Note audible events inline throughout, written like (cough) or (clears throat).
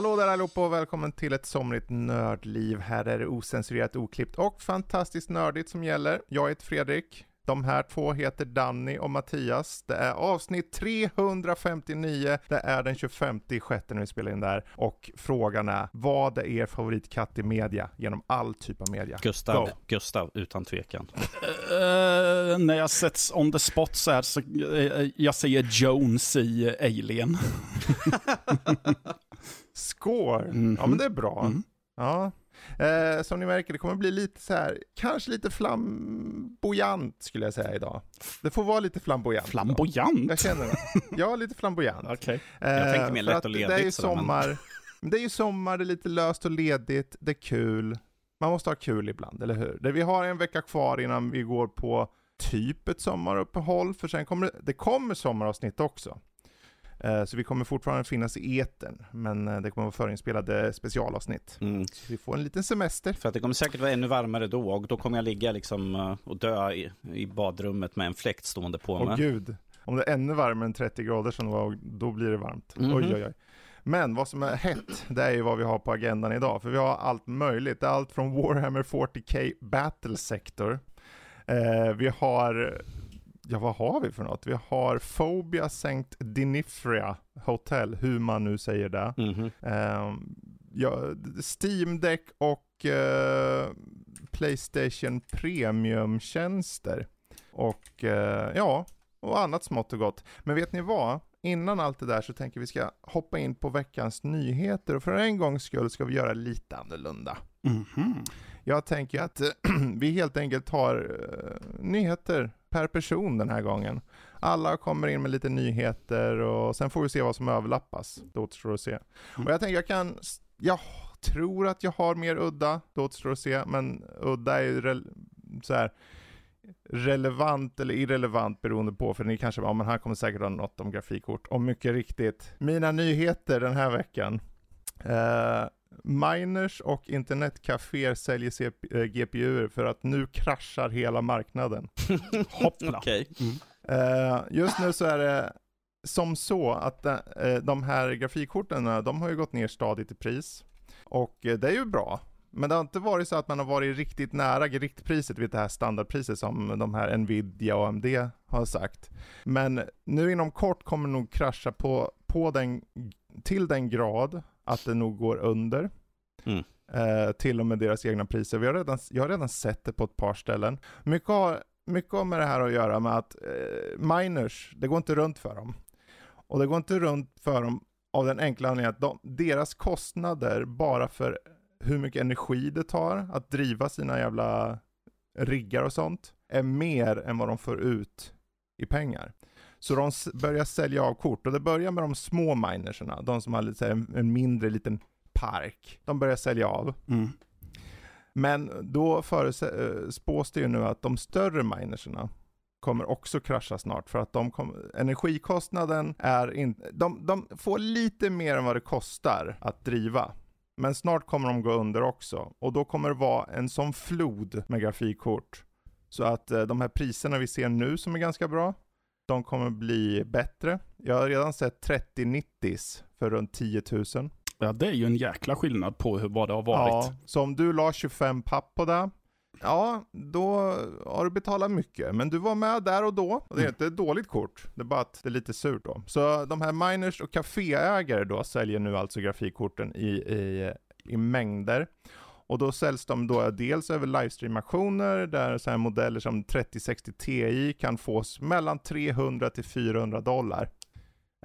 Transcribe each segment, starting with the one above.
Hallå där allihopa och välkommen till ett somrigt nördliv. Här är det osensurerat, oklippt och fantastiskt nördigt som gäller. Jag heter Fredrik. De här två heter Danny och Mattias. Det är avsnitt 359. Det är den 25 sjätte när vi spelar in där. Och frågan är, vad är er favoritkatt i media? Genom all typ av media. Gustav, Gustav utan tvekan. Uh, när jag sätts on the spot så här så uh, jag säger Jones i Alien. (laughs) Score. Mm -hmm. Ja men det är bra. Mm. Ja. Eh, som ni märker, det kommer bli lite så här, kanske lite flamboyant skulle jag säga idag. Det får vara lite flamboyant. Flamboyant? Idag. Jag känner det. Ja, lite flamboyant. (laughs) Okej. Okay. Jag tänkte mer lätt och ledigt. Det är ju sommar, men... det är ju sommar, det är lite löst och ledigt, det är kul. Man måste ha kul ibland, eller hur? Vi har en vecka kvar innan vi går på typ ett sommaruppehåll, för sen kommer det, det kommer sommaravsnitt också. Eh, så vi kommer fortfarande finnas i eten, men eh, det kommer vara förinspelade specialavsnitt. Mm. Så vi får en liten semester. För att det kommer säkert vara ännu varmare då och då kommer jag ligga liksom eh, och dö i, i badrummet med en fläkt stående på mig. Åh gud, om det är ännu varmare än 30 grader som det var, då blir det varmt. Mm -hmm. Oj, oj, oj. Men vad som är hett, det är ju vad vi har på agendan idag. För vi har allt möjligt. Det är allt från Warhammer 40K Battle Sector. Eh, vi har ja vad har vi för något? Vi har Phobia St. Dinifria Hotel, hur man nu säger det. Mm -hmm. um, ja, Steam Deck och uh, Playstation Premium-tjänster. Och uh, ja, och annat smått och gott. Men vet ni vad? Innan allt det där så tänker vi ska hoppa in på veckans nyheter och för en gångs skull ska vi göra lite annorlunda. Mm -hmm. Jag tänker att (clears throat) vi helt enkelt har uh, nyheter per person den här gången. Alla kommer in med lite nyheter och sen får vi se vad som överlappas. Det återstår att se. Mm. Och jag tänker jag kan, jag tror att jag har mer udda, det återstår att se, men udda är ju re, så här, relevant eller irrelevant beroende på, för ni kanske, ja men här kommer säkert ha något om grafikkort. Och mycket riktigt, mina nyheter den här veckan. Uh, Miners och internetcaféer säljer äh, GPUer för att nu kraschar hela marknaden. (laughs) Hoppla. okay. mm. uh, just nu så är det som så att uh, de här grafikkorten, de har ju gått ner stadigt i pris. Och uh, det är ju bra. Men det har inte varit så att man har varit riktigt nära riktpriset vid det här standardpriset som de här Nvidia och AMD har sagt. Men nu inom kort kommer det nog krascha på, på den, till den grad att det nog går under. Mm. Eh, till och med deras egna priser. Vi har redan, jag har redan sett det på ett par ställen. Mycket har, mycket har med det här att göra med att eh, miners, det går inte runt för dem. Och det går inte runt för dem av den enkla anledningen att de, deras kostnader bara för hur mycket energi det tar att driva sina jävla riggar och sånt är mer än vad de får ut i pengar. Så de börjar sälja av kort och det börjar med de små minerserna, de som har lite, en, mindre liten park. De börjar sälja av. Mm. Men då förespås det ju nu att de större minerserna kommer också krascha snart för att de kom, energikostnaden är inte, de, de får lite mer än vad det kostar att driva. Men snart kommer de gå under också och då kommer det vara en sån flod med grafikkort. Så att eh, de här priserna vi ser nu som är ganska bra, de kommer bli bättre. Jag har redan sett 3090s för runt 10 000. Ja, det är ju en jäkla skillnad på hur, vad det har varit. Ja, så om du la 25 papp på det, ja, då har du betalat mycket. Men du var med där och då. Och det är mm. inte ett dåligt kort, det är bara att det är lite surt då. Så de här miners och kaféägare då säljer nu alltså grafikkorten i, i, i mängder. Och då säljs de då dels över livestream-aktioner där så här modeller som 3060 Ti kan fås mellan 300 till 400 dollar.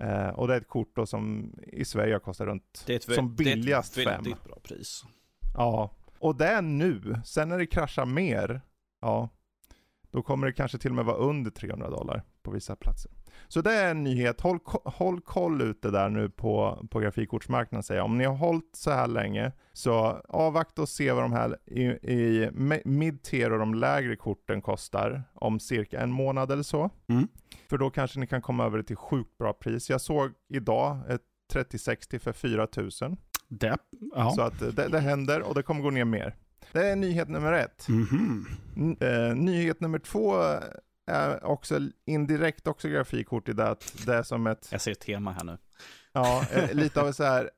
Eh, och det är ett kort då som i Sverige kostar runt, det är ett, som billigast 5. Det är ett väldigt bra pris. Ja, och det är nu. Sen när det kraschar mer, ja, då kommer det kanske till och med vara under 300 dollar på vissa platser. Så det är en nyhet. Håll, håll koll ute där nu på, på grafikkortsmarknaden säger jag. Om ni har hållit så här länge, så avvakta och se vad de här i, i mid-tier och de lägre korten kostar om cirka en månad eller så. Mm. För då kanske ni kan komma över det till sjukt bra pris. Jag såg idag ett 3060 för 4000. Det, ja. Så att det, det händer och det kommer gå ner mer. Det är nyhet nummer ett. N- eh, nyhet nummer två är också indirekt också grafikkort i det att det är som ett, Jag ser ett tema här nu. ja, eh, lite av ett så här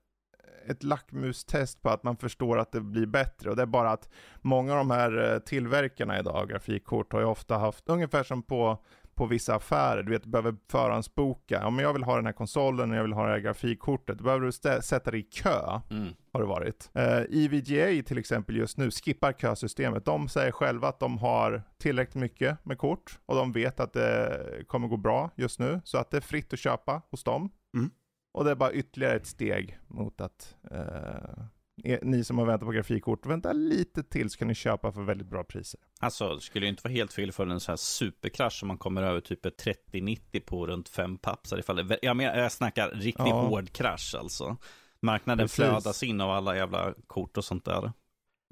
ett lackmustest på att man förstår att det blir bättre och det är bara att många av de här eh, tillverkarna idag av grafikkort har ju ofta haft, ungefär som på på vissa affärer, du vet, du behöver förhandsboka. Om jag vill ha den här konsolen och jag vill ha det här grafikkortet, då behöver du stä- sätta dig i kö, Mm. har det varit. Eh, EVGA till exempel just nu skippar kösystemet. De säger själva att de har tillräckligt mycket med kort och de vet att det kommer gå bra just nu, så att det är fritt att köpa hos dem. Mm. Och det är bara ytterligare ett steg mot att eh, ni som har väntat på grafikkort, vänta lite till så kan ni köpa för väldigt bra priser. Alltså, det skulle ju inte vara helt fel för en sån här superkrasch om man kommer över typ ett 30-90 på runt fem pappsar. Ifall det, jag, jag snackar riktigt Ja. hård krasch alltså. Marknaden Precis. flödas in av alla jävla kort och sånt där.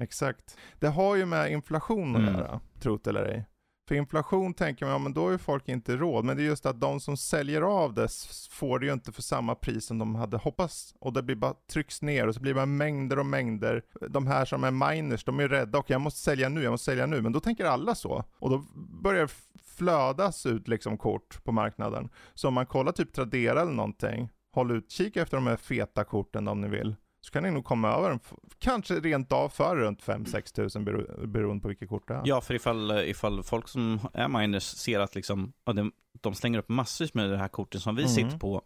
Exakt. Det har ju med inflation att Mm. göra, tro det eller ej. För inflation tänker man, ja men då har ju folk inte råd. Men det är just att de som säljer av det får det ju inte för samma pris som de hade hoppats. Och det blir bara trycks ner och så blir det bara mängder och mängder. De här som är miners, de är rädda. Och jag måste sälja nu, jag måste sälja nu. Men då tänker alla så. Och då börjar det flödas ut liksom kort på marknaden. Så om man kollar typ Tradera eller någonting, håll utkik efter de här feta korten om ni vill. Så kan ni nog komma över en, f- kanske rent av för runt 5-6 tusen bero, beroende på vilket kort det är. Ja, för ifall, ifall folk som är miners ser att liksom, de, de slänger upp massvis med det här korten som vi Mm. sitter på.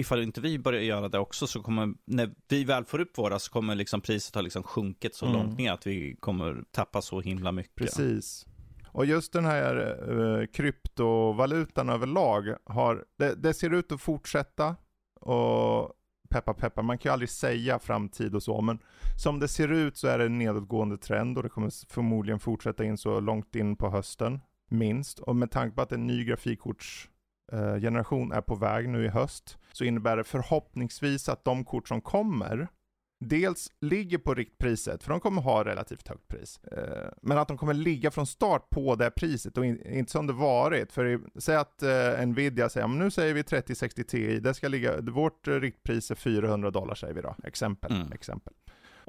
Ifall inte vi börjar göra det också så kommer, när vi väl får upp våra så kommer liksom priset ha liksom sjunkit så Mm. långt ner att vi kommer tappa så himla mycket. Precis. Och just den här uh, kryptovalutan överlag har, det, det ser ut att fortsätta och peppa peppa, man kan ju aldrig säga framtid och så, men som det ser ut så är det en nedåtgående trend och det kommer förmodligen fortsätta in så långt in på hösten, minst. Och med tanke på att en ny grafikkortsgeneration eh, är på väg nu i höst, så innebär det förhoppningsvis att de kort som kommer dels ligger på riktpriset, för de kommer ha relativt högt pris. Eh, men att de kommer ligga från start på det priset och in, inte som det varit. För säg att eh, Nvidia säger, men nu säger vi 3060 Ti, det ska ligga, vårt riktpris är 400 dollar säger vi då, exempel. Mm. exempel.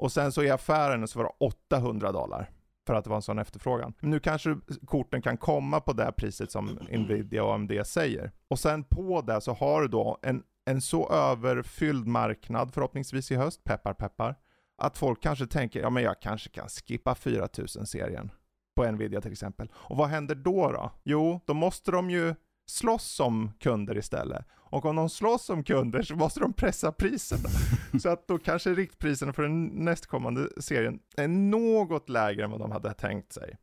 Och sen så i affären så var det 800 dollar. För att det var en sån efterfrågan. Nu kanske korten kan komma på det priset som Nvidia och AMD säger. Och sen på det så har du då en, en så överfylld marknad förhoppningsvis i höst, peppar peppar, att folk kanske tänker, ja men jag kanske kan skippa 4000-serien på Nvidia till exempel. Och vad händer då då? Jo, då måste de ju slåss om kunder istället. Och om de slåss om kunder så måste de pressa priserna. så att då kanske riktpriserna för den nästkommande serien är något lägre än vad de hade tänkt sig.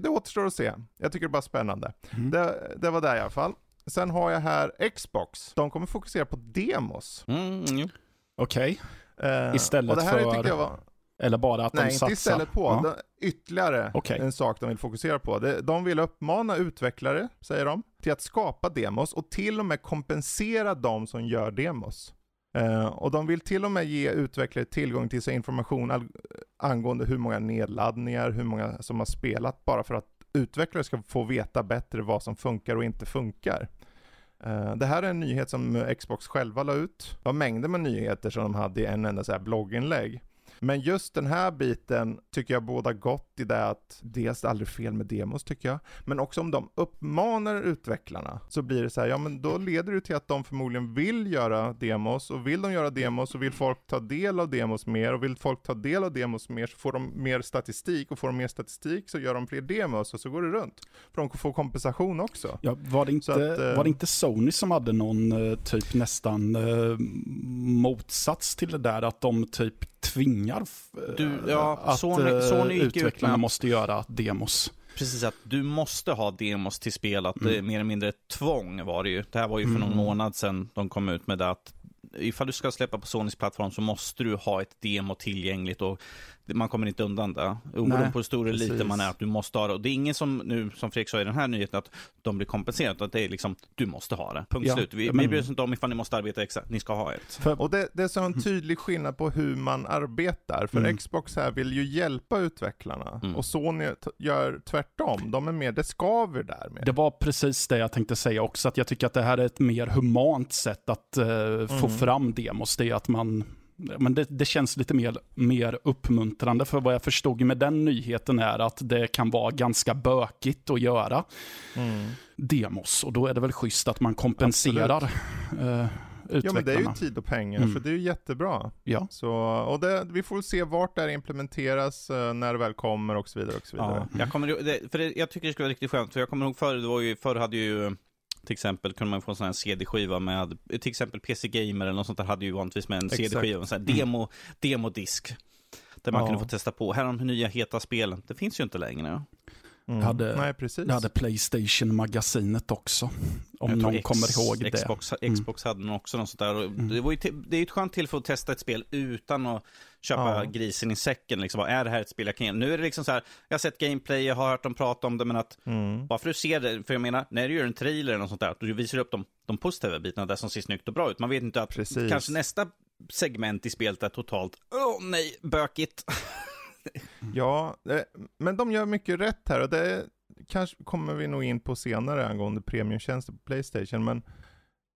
Det återstår att se. Jag tycker det är bara spännande. Mm. Det, det var det i alla fall. Sen har jag här Xbox. De kommer fokusera på demos. Mm. Okej, Eh, Istället och det här för- var, eller bara att Nej, de inte satsar? istället på. Ja. Det, ytterligare Okej. en sak de vill fokusera på. Det, de vill uppmana utvecklare, säger de, till att skapa demos och till och med kompensera de som gör demos. Eh, och de vill till och med ge utvecklare tillgång till så information angående hur många nedladdningar, hur många som har spelat, bara för att utvecklare ska få veta bättre vad som funkar och inte funkar. Eh, det här är en nyhet som Xbox själva la ut. Det var mängder med nyheter som de hade i en enda så här blogginlägg. Men just den här biten tycker jag båda gott i det att dels är det aldrig fel med demos tycker jag, men också om de uppmanar utvecklarna så blir det så här, ja men då leder det till att de förmodligen vill göra demos och vill de göra demos så vill folk ta del av demos mer och vill folk ta del av demos mer så får de mer statistik och får de mer statistik så gör de fler demos och så går det runt. För de får kompensation också. Ja, var, det inte, att, eh, var det inte Sony som hade någon eh, typ nästan eh, motsats till det där? Att de typ tvingar eh, Du, ja, att Sony- eh, Sony ut utvecklarna med- måste göra demos. Precis att du måste ha demos till spel, att det är mer eller mindre ett tvång var det ju. Det här var ju för någon Mm. månad sedan de kom ut med det att ifall du ska släppa på Sonys plattform så måste du ha ett demo tillgängligt och man kommer inte undan det. Oberoende Nej, på hur stor eller liten man är, att du måste ha det. Och det är ingen som nu, som Fredrik sa i den här nyheten, att de blir kompenserade, utan det är liksom, du måste ha det. Punkt Ja, slut. Vi, men- vi bryr oss inte om ifall ni måste arbeta extra, ni ska ha ett. För, Och det, det är så en tydlig skillnad på hur man arbetar, för Mm. Xbox här vill ju hjälpa utvecklarna, Mm. och Sony gör tvärtom. De är mer, det skaver där med. Det var precis det jag tänkte säga också, att jag tycker att det här är ett mer humant sätt att få Mm. fram demos. Det är att man, men det, det känns lite mer, mer uppmuntrande, för vad jag förstod med den nyheten är att det kan vara ganska bökigt att göra Mm. demos, och då är det väl schysst att man kompenserar eh, utvecklarna. Ja men det är ju tid och pengar, Mm. så det är ju jättebra. Ja. Så, och det, vi får se vart det här implementeras, eh, när det väl kommer och så vidare. Och så vidare. Ja, jag, kommer, för det, jag tycker det skulle vara riktigt skönt, för jag kommer ihåg förr, det var ju, förr hade ju till exempel kunde man få en sån här CD-skiva med, till exempel PC Gamer eller något sånt där hade ju vanligtvis med en. CD-skiva, en sån här demo, demodisk. Där man Ja. kunde få testa på. Här är de nya heta spelen. Det finns ju inte längre. Mm. Hade- Nej precis. Det hade Playstation-magasinet också, om någon X- kommer ihåg det. Xbox, Mm. Xbox hade nog också något sånt där. Och Mm. Det, var ju till, det är ju ett skönt tillfälle att testa ett spel utan att köpa Ja. grisen i säcken. Liksom. Är det här ett spel jag kan ge? Nu är det liksom så här, jag har sett gameplay, jag har hört dem prata om det, men att Mm. bara för att du ser det, för jag menar, när du gör en trailer eller något sånt där, du visar upp de, de positiva bitarna där som ser snyggt och bra ut. Man vet inte att Precis. kanske nästa segment i spelet är totalt, åh nej, bökigt. (laughs) (laughs) Ja, men de gör mycket rätt här och det kanske kommer vi nog in på senare angående premiumtjänster på Playstation, men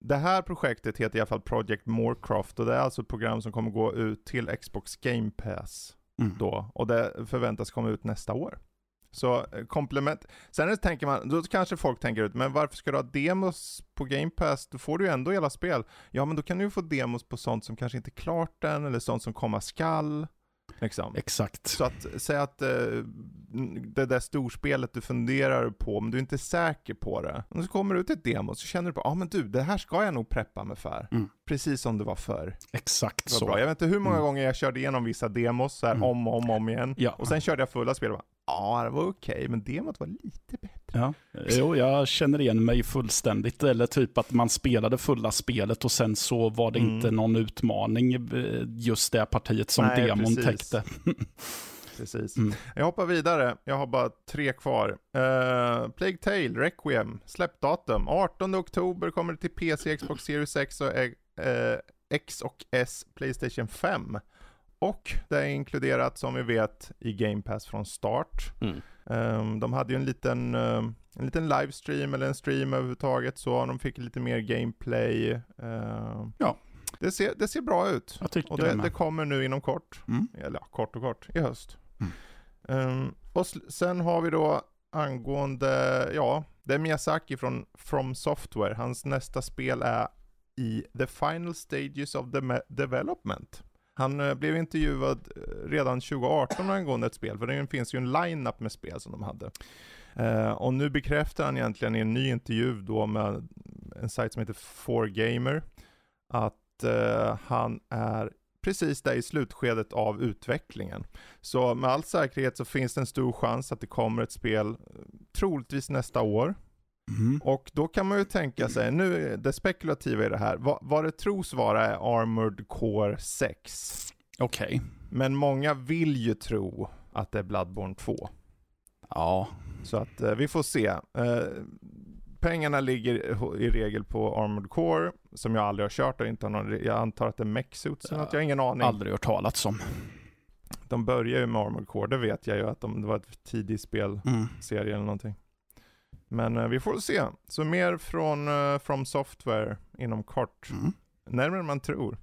det här projektet heter i alla fall Project Morecroft och det är alltså ett program som kommer gå ut till Xbox Game Pass Mm. då och det förväntas komma ut nästa år. Så eh, komplement, sen tänker man, då kanske folk tänker ut, men varför ska du ha demos på Game Pass? Då får du ju ändå hela spel. Ja, men då kan du ju få demos på sånt som kanske inte är klart än, eller sånt som komma skall. Liksom. Exakt. Så att säga att eh, det där storspelet du funderar på, men du är inte säker på det. Och så kommer det ut ett demo, så känner du på, ja ah, men du, det här ska jag nog preppa mig för. Mm. Precis som det var förr. Exakt var så. bra. Jag vet inte hur många Mm. gånger jag körde igenom vissa demos så här Mm. om och om, om igen. Ja. Och sen körde jag fulla spel och bara, ja det var okej, men demot var lite bättre. Ja. Jo, jag känner igen mig fullständigt. Eller typ att man spelade fulla spelet och sen så var det Mm. inte någon utmaning eh, just det partiet som Nej, demon precis. täckte. (laughs) Precis. Mm. Jag hoppar vidare, jag har bara tre kvar. Uh, Plague Tale, Requiem, släppdatum. 18 oktober kommer det till PC, Xbox Series X och eh, X och S, Playstation 5. Och det är inkluderat som vi vet i Game Pass från start. Mm. Ehm, de hade ju en liten, ehm, en liten livestream eller en stream överhuvudtaget så de fick lite mer gameplay. Ehm, Ja. Det ser, det ser bra ut. Och det, det, kommer nu inom kort. Mm. Eller ja, kort och kort, i höst. Mm. Ehm, och sen har vi då angående, ja, det är Miyazaki från From Software. Hans nästa spel är i the final stages of the me- development. Han eh, blev intervjuad eh, redan 2018 angående ett spel, för det finns ju en line-up med spel som de hade. Eh, och nu bekräftar han egentligen i en ny intervju då med en sajt som heter 4Gamer att han är precis där i slutskedet av utvecklingen. Så med all säkerhet så finns det en stor chans att det kommer ett spel troligtvis nästa år. Mm. Och då kan man ju tänka sig, nu det spekulativa i det här, vad, vad det tros vara är Armored Core 6. Okej. Men många vill ju tro att det är Bloodborne 2. Ja. Så att eh, vi får se. Eh, pengarna ligger i regel på Armored Core, som jag aldrig har kört och inte har någon, jag antar att det är Mechsuits eller något, jag har ingen aning. Aldrig hört talats om. De börjar ju med Armored Core, det vet jag ju att de, det var ett tidigt spelserie Mm. eller någonting. Men eh, vi får se. Så mer från uh, From Software inom kort. Mm. Närmare än man tror.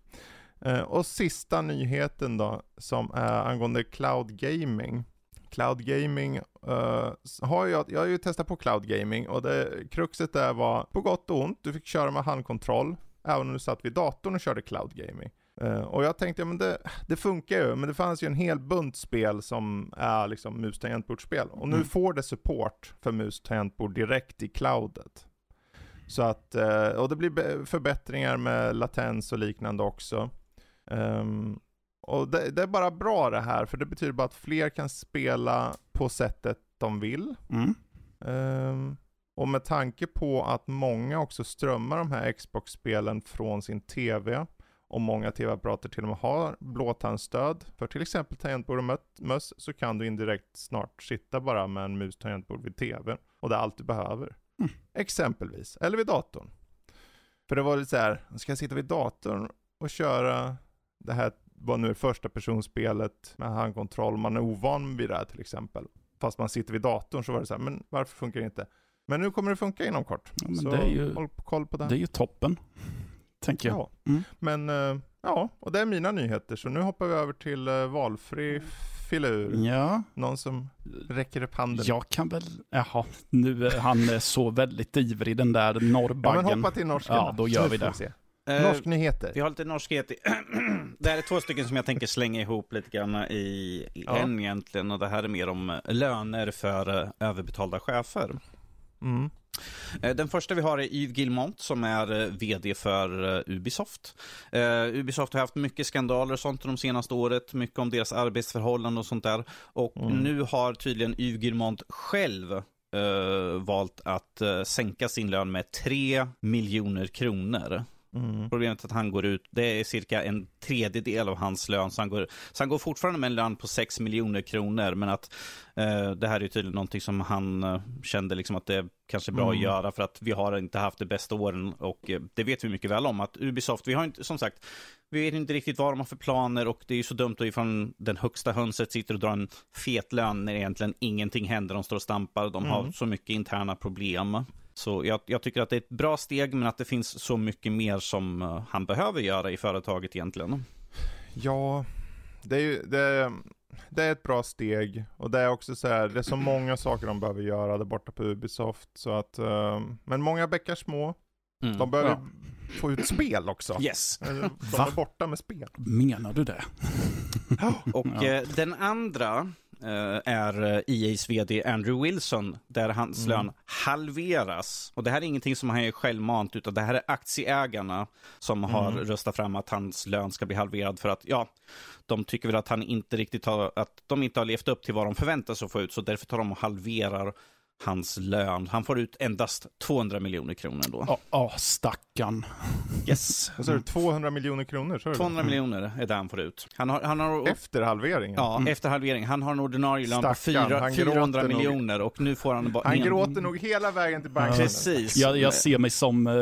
Eh, och sista nyheten då, som är angående cloud gaming. Cloud gaming eh, har jag, jag har ju testat på cloud gaming och det, kruxet där var på gott och ont, du fick köra med handkontroll, även om du satt vid datorn och körde cloud gaming. Eh, och jag tänkte, ja, men det, det funkar ju, men det fanns ju en hel bunt spel som är liksom mus tangentbordsspel. Och nu Mm. får det support för mus tangentbord direkt i cloudet. Så att, eh, och det blir förbättringar med latens och liknande också. Ehm, och det, det är bara bra det här, för det betyder bara att fler kan spela på sättet de vill. Mm. Ehm, och med tanke på att många också strömmar de här Xbox-spelen från sin TV om många tv-apparater till och med har blåtandsstöd för till exempel tangentbord och möss så kan du indirekt snart sitta bara med en mus tangentbord vid tvn och det är allt du behöver. Mm. Exempelvis, eller vid datorn. För det var lite så här, ska jag sitta vid datorn och köra det här, vad nu är första personspelet med handkontroll, man är ovan vid det här till exempel. Fast man sitter vid datorn så var det så här, men varför funkar det inte? Men nu kommer det funka inom kort. Ja, så det är ju, håll koll på det. Det är ju toppen, tänker jag. Ja, mm. men uh, ja, och det är mina nyheter. Så nu hoppar vi över till uh, valfri filur. Ja. Någon som räcker upp handen. Jag kan väl, jaha, nu är han så väldigt ivrig den där norrbaggen. Ja, men hoppa till norsken. Ja, då gör vi det. Uh, Norsk nyheter. Vi har lite norskhet. (clears throat) det här är två stycken som jag tänker slänga ihop lite grann i, i ja. en egentligen. Och det här är mer om löner för överbetalda chefer. Mm. Eh, den första vi har är Yves Guillemot som är eh, VD för eh, Ubisoft. Ubisoft har haft mycket skandaler och sånt de senaste året, mycket om deras arbetsförhållanden och sånt där. Och mm. nu har tydligen Yves Guillemot själv valt att sänka sin lön med 3 miljoner kronor. Mm. Problemet är att han går ut, det är cirka en tredjedel av hans lön, så han går, så han går fortfarande med en lön på 6 miljoner kronor, men att eh, det här är tydligen någonting som han eh, kände liksom att det är kanske bra mm. att göra för att vi har inte haft de bästa åren och eh, det vet vi mycket väl om att Ubisoft, vi har inte, som sagt, vi vet inte riktigt vad de har för planer och det är ju så dumt att ifrån den högsta hönset sitter och drar en fet lön när egentligen ingenting händer, de står och stampar, de mm. har så mycket interna problem. Så jag, jag, tycker att det är ett bra steg, men att det finns så mycket mer som uh, han behöver göra i företaget egentligen. Ja, det är ju, det, det, är ett bra steg. Och det är också så här, det är så många saker de behöver göra där borta på Ubisoft. Så att, uh, men många bäckar små. Mm, de behöver ja. få ut spel också. Yes. De Va? är borta med spel. Menar du det? (laughs) och ja. eh, den andra Eh, är EA's vd Andrew Wilson, där hans mm. lön halveras. Och det här är ingenting som han är självmant, utan det här är aktieägarna som mm. har röstat fram att hans lön ska bli halverad för att, ja, de tycker väl att han inte riktigt har, att de inte har levt upp till vad de förväntar sig att få ut, så därför tar de och halverar hans lön. Han får ut endast 200 miljoner kronor då. Ja, oh, oh, stackarn. Yes. Vad sa du, 200 miljoner kronor? 200 miljoner är det han får ut. Han har, han har, efter halveringen? Ja, mm. efter halvering. Han har en ordinarie lön på 4, 400 miljoner och nu får han bara... Han gråter nog hela vägen till banken. Precis. Jag, jag ser mig som, uh,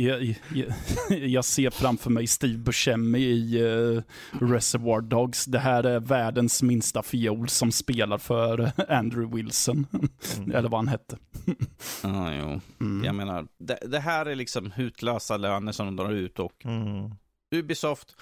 jag, jag, jag, ser framför mig Steve Buscemi i uh, Reservoir Dogs. Det här är världens minsta fiol som spelar för Andrew Wilson. Mm. Eller vad han hette. ah, jo. Mm. Jag menar, det, det, här är liksom hutlösa löner som de drar ut och mm. Ubisoft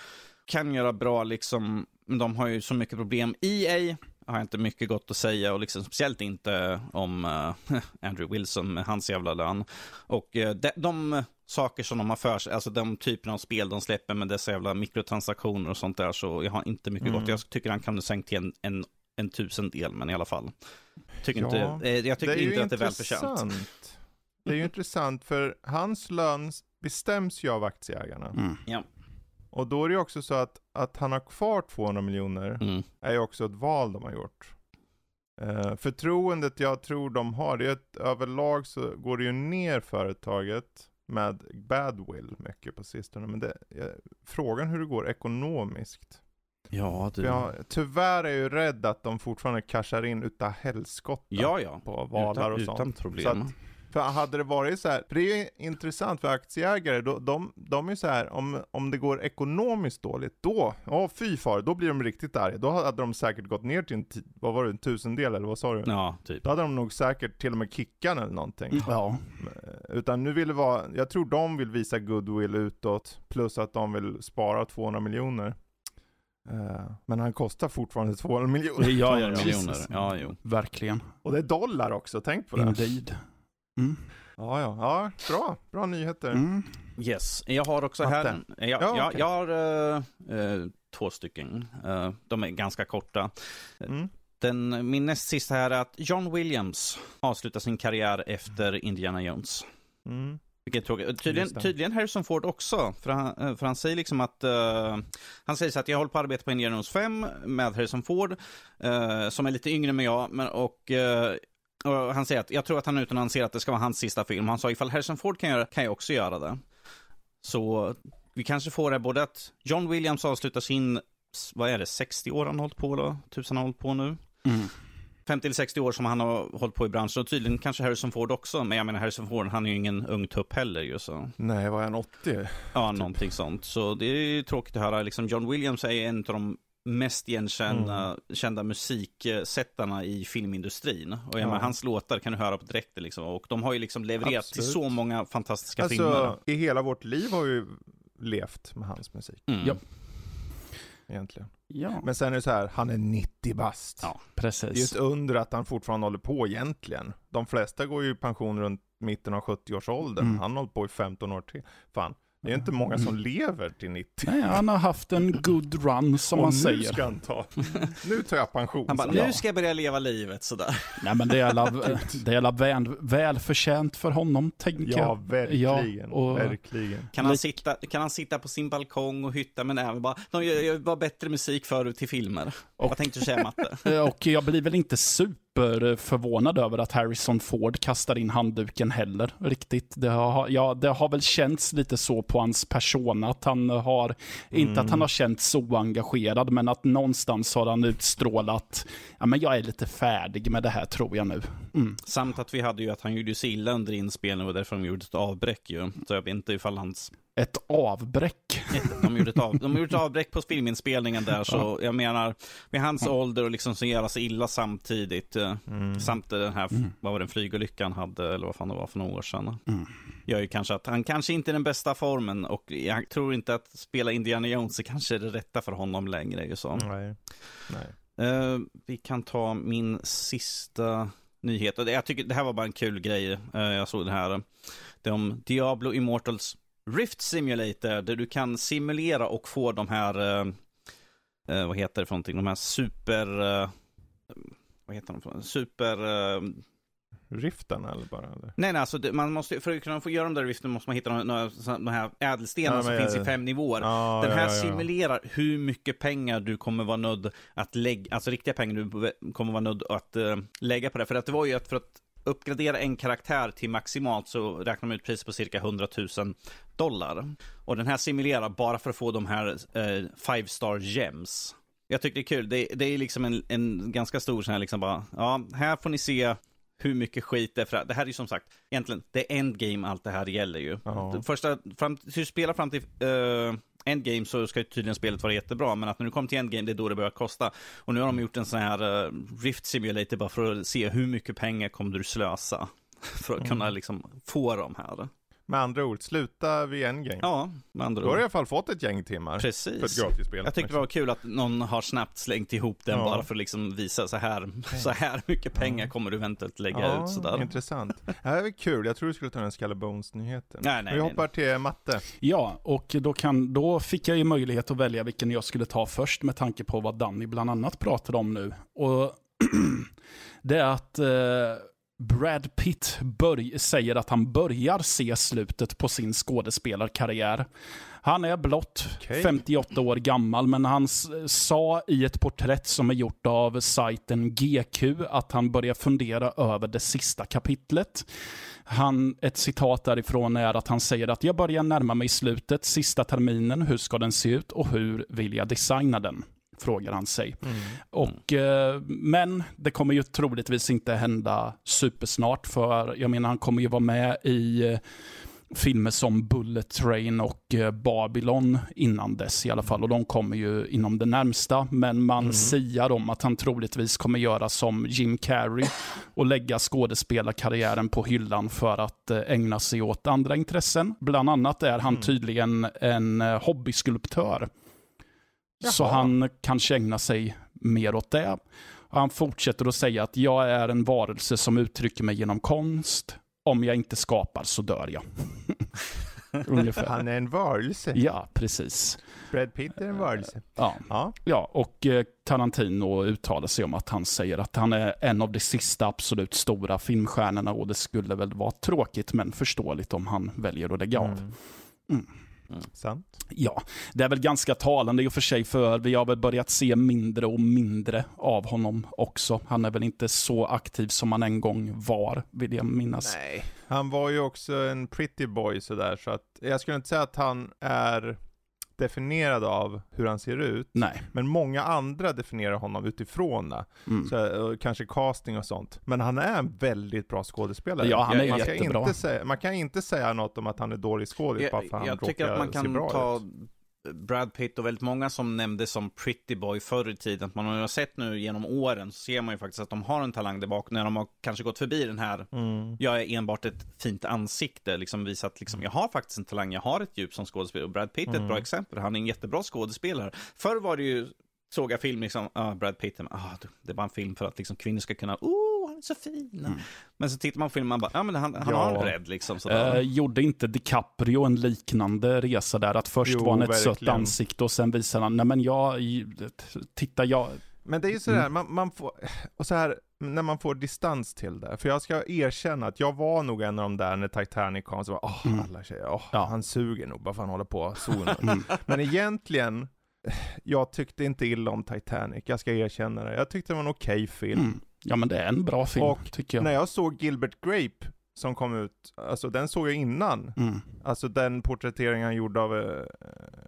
kan göra bra liksom, men de har ju så mycket problem. EA har inte mycket gott att säga och liksom speciellt inte om uh, (laughs) Andrew Wilson med hans jävla lön. Och uh, de, de saker som de har för sig, alltså de typerna av spel de släpper med dessa jävla mikrotransaktioner och sånt där, så jag har inte mycket mm. gott. Jag tycker han kan sänkt till en, en, en tusendel, men i alla fall. Tycker ja, inte, eh, jag tycker inte att det är välförtjänt. Det är ju intressant för hans lön bestäms ju av aktieägarna. Mm. Ja. Och då är det ju också så att, att han har kvar 200 miljoner mm. är ju också ett val de har gjort. Uh, förtroendet jag tror de har, det är att överlag så går det ju ner företaget med badwill mycket på sistone. Men det, frågan hur det går ekonomiskt. Ja, du. Ja, tyvärr är jag ju rädd att de fortfarande cashar in utav helskotta ja, ja. på valar och utan, sånt. Utan problem. Att, för hade det varit så här, för det är ju intressant för aktieägare, då, de, de är så här, om, om det går ekonomiskt dåligt, då, ja fy far, då blir de riktigt arga. Då hade de säkert gått ner till en, vad var det, en tusendel eller vad sa du? Ja, typ. Då hade de nog säkert till och med kickan eller någonting. Ja. Utan nu vill det vara, jag tror de vill visa goodwill utåt, plus att de vill spara 200 miljoner. Uh, men han kostar fortfarande 200 miljoner. Ja, ja, ja. miljoner. Ja, jo. Verkligen. Och det är dollar också, tänk på det. Indeed. Mm. Ja, ja, ja, bra, bra nyheter. Mm. Yes, jag har också här, jag, ja, jag, okay. jag har uh, uh, två stycken. Uh, de är ganska korta. Mm. Den, min näst sista här är att John Williams avslutar sin karriär efter Indiana Jones. Mm. Vilket tråkigt. Tydligen, tydligen Harrison Ford också. För han, för han säger liksom att... Uh, han säger så att jag håller på att arbeta på Indiana Jones 5 med Harrison Ford. Uh, som är lite yngre än jag. Men, och uh, och han säger att jag tror att han utannonserar att det ska vara hans sista film. Han sa ifall Harrison Ford kan göra kan jag också göra det. Så vi kanske får det både att John Williams avslutar sin, vad är det, 60 år han har hållit på då? Tusen har hållit på nu. Mm. 50 eller 60 år som han har hållit på i branschen och tydligen kanske Harrison Ford också. Men jag menar Harrison Ford, han är ju ingen ung tupp heller ju så. Nej, var han 80? Ja, typ. någonting sånt. Så det är ju tråkigt att höra. Liksom John Williams är en av de mest igenkända mm. kända musiksättarna i filmindustrin. Och ja. menar, hans låtar kan du höra på direkt liksom. Och de har ju liksom levererat Absolut. till så många fantastiska alltså, filmer. I hela vårt liv har ju levt med hans musik. Mm. Ja. Egentligen. Ja. Men sen är det så här, han är 90 bast. Ja, precis. Det är ett under att han fortfarande håller på egentligen. De flesta går ju i pension runt mitten av 70-årsåldern. Mm. Han har hållit på i 15 år till. Fan, det är inte många som mm. lever till 90. Nej, han har haft en good run som och man nu säger. Ska han ta. Nu tar jag pension. Han bara, nu ska jag börja leva livet sådär. Nej men det är alla, (laughs) det är alla väl, välförtjänt för honom, tänker jag. Ja, verkligen. Ja, och... verkligen. Kan han, sitta, kan han sitta på sin balkong och hytta men även bara, de gör, gör bättre musik förut till filmer. Och, Vad tänkte du säga Matte? (laughs) Och jag blir väl inte super superförvånad över att Harrison Ford kastar in handduken heller riktigt. Det har, ja, det har väl känts lite så på hans persona, att han har, mm. inte att han mm. har känts oengagerad, men att någonstans har han utstrålat, ja men jag är lite färdig med det här tror jag nu. Mm. Samt att vi hade ju att han gjorde sig illa under inspelningen och därför de gjorde ett avbräck ju. Så jag vet inte ifall hans ett avbräck. (laughs) De gjorde ett, av, de gjorde ett avbräck på filminspelningen där, så ja. jag menar, med hans ålder och liksom så göra sig illa samtidigt, eh, mm. samt den här, mm. vad var det, flygolyckan hade, eller vad fan det var för några år sedan. Mm. Gör ju kanske att han kanske inte är den bästa formen och jag tror inte att spela Indiana Jones är kanske det rätta för honom längre. Ju så. Nej. Nej. Uh, vi kan ta min sista nyhet. Jag tycker det här var bara en kul grej. Uh, jag såg det här. Det om Diablo Immortals Rift Simulator där du kan simulera och få de här, eh, eh, vad heter det för någonting, de här super, eh, vad heter de för super... Eh, Riften eller bara? Eller? Nej, nej, alltså det, man måste, för att kunna få göra de där riften måste man hitta de, de, de här ädelstenarna ja, som finns i fem nivåer. Ja, Den här ja, simulerar hur mycket pengar du kommer vara nödd att lägga, alltså riktiga pengar du kommer vara nödd att uh, lägga på det. För att det var ju att för att uppgradera en karaktär till maximalt så räknar man ut priset på cirka 100 000 dollar. Och den här simulerar bara för att få de här eh, five star gems. Jag tycker det är kul. Det, det är liksom en, en ganska stor sån här liksom bara, ja, här får ni se hur mycket skit det är. För det här är ju som sagt, egentligen, det är endgame allt det här gäller ju. Ja. Första, fram, du spelar fram till uh, endgame så ska tydligen spelet vara jättebra, men att när du kommer till endgame, det är då det börjar kosta. Och nu har de gjort en sån här uh, Rift Simulator bara för att se hur mycket pengar kommer du slösa. (laughs) För att kunna mm. liksom få de här. Med andra ord, sluta vid en game. Ja, med andra ord. Då har du i alla fall fått ett gäng timmar. Precis. För ett gratisspel. Jag tyckte det var kul att någon har snabbt slängt ihop den ja. bara för att liksom visa så här, så här mycket pengar ja. kommer du eventuellt lägga ja, ut sådär. intressant. Det här är kul, jag tror du skulle ta den Skalle Bones-nyheten. Nej, nej, Vi hoppar nej. till matte. Ja, och då, kan, då fick jag ju möjlighet att välja vilken jag skulle ta först med tanke på vad Danny bland annat pratade om nu. Och (clears throat) det är att eh, Brad Pitt säger att han börjar se slutet på sin skådespelarkarriär. Han är blott okay. 58 år gammal, men han sa i ett porträtt som är gjort av sajten GQ att han börjar fundera över det sista kapitlet. Han, ett citat därifrån är att han säger att jag börjar närma mig slutet, sista terminen, hur ska den se ut och hur vill jag designa den? Frågar han sig. Mm. Och, eh, men det kommer ju troligtvis inte hända supersnart, för jag menar han kommer ju vara med i eh, filmer som Bullet Train och eh, Babylon innan dess i alla fall. Och de kommer ju inom det närmsta. Men man mm. siar om att han troligtvis kommer göra som Jim Carrey och lägga skådespelarkarriären på hyllan för att ägna sig åt andra intressen. Bland annat är han mm. tydligen en hobbyskulptör. Jaha. Så han kanske ägnar sig mer åt det. Och han fortsätter att säga att jag är en varelse som uttrycker mig genom konst. Om jag inte skapar så dör jag. (laughs) Ungefär. Han är en varelse. Ja, precis. Brad Pitt är en varelse. Ja, ja. ja och eh, Tarantino uttalar sig om att han säger att han är en av de sista absolut stora filmstjärnorna och det skulle väl vara tråkigt men förståeligt om han väljer att lägga av. Mm. Mm. Sant. Ja, det är väl ganska talande i och för sig för vi har väl börjat se mindre och mindre av honom också. Han är väl inte så aktiv som han en gång var, vill jag minnas. Nej, han var ju också en pretty boy sådär, så att jag skulle inte säga att han är definierad av hur han ser ut. Nej. Men många andra definierar honom utifrån det. Mm. Så, kanske casting och sånt. Men han är en väldigt bra skådespelare. Ja, han är man jättebra. Inte säga, man kan inte säga något om att han är dålig skådis bara för att han Jag tycker att man kan ta ut. Brad Pitt och väldigt många som nämndes som pretty boy förr i tiden. Att man har sett nu genom åren så ser man ju faktiskt att de har en talang där bak. När de har kanske gått förbi den här, mm. jag är enbart ett fint ansikte, liksom visat liksom, jag har faktiskt en talang, jag har ett djup som skådespelare. Och Brad Pitt är ett mm. bra exempel, han är en jättebra skådespelare. Förr var det ju såg jag film, liksom, ah, Brad Pitt, ah, det var en film för att liksom, kvinnor ska kunna, oh, är så fin. Mm. Men så tittar man på filmen, man bara, ja men han, han ja. har en bredd liksom. Eh, gjorde inte DiCaprio en liknande resa där? Att först jo, var han ett verkligen. sött ansikte och sen visar han, nej men jag, titta jag. Men det är ju sådär, mm. man, man får, och så här, när man får distans till det. För jag ska erkänna att jag var nog en av de där när Titanic kom, så var åh, oh, alla tjejer, oh, ja. han suger nog bara för han håller på zonen. (laughs) Mm. Men egentligen, jag tyckte inte illa om Titanic, jag ska erkänna det. Jag tyckte det var en okej okay film. Mm. Ja men det är en bra film, och tycker jag. när jag såg Gilbert Grape, som kom ut, alltså den såg jag innan. Mm. Alltså den porträtteringen han gjorde av eh,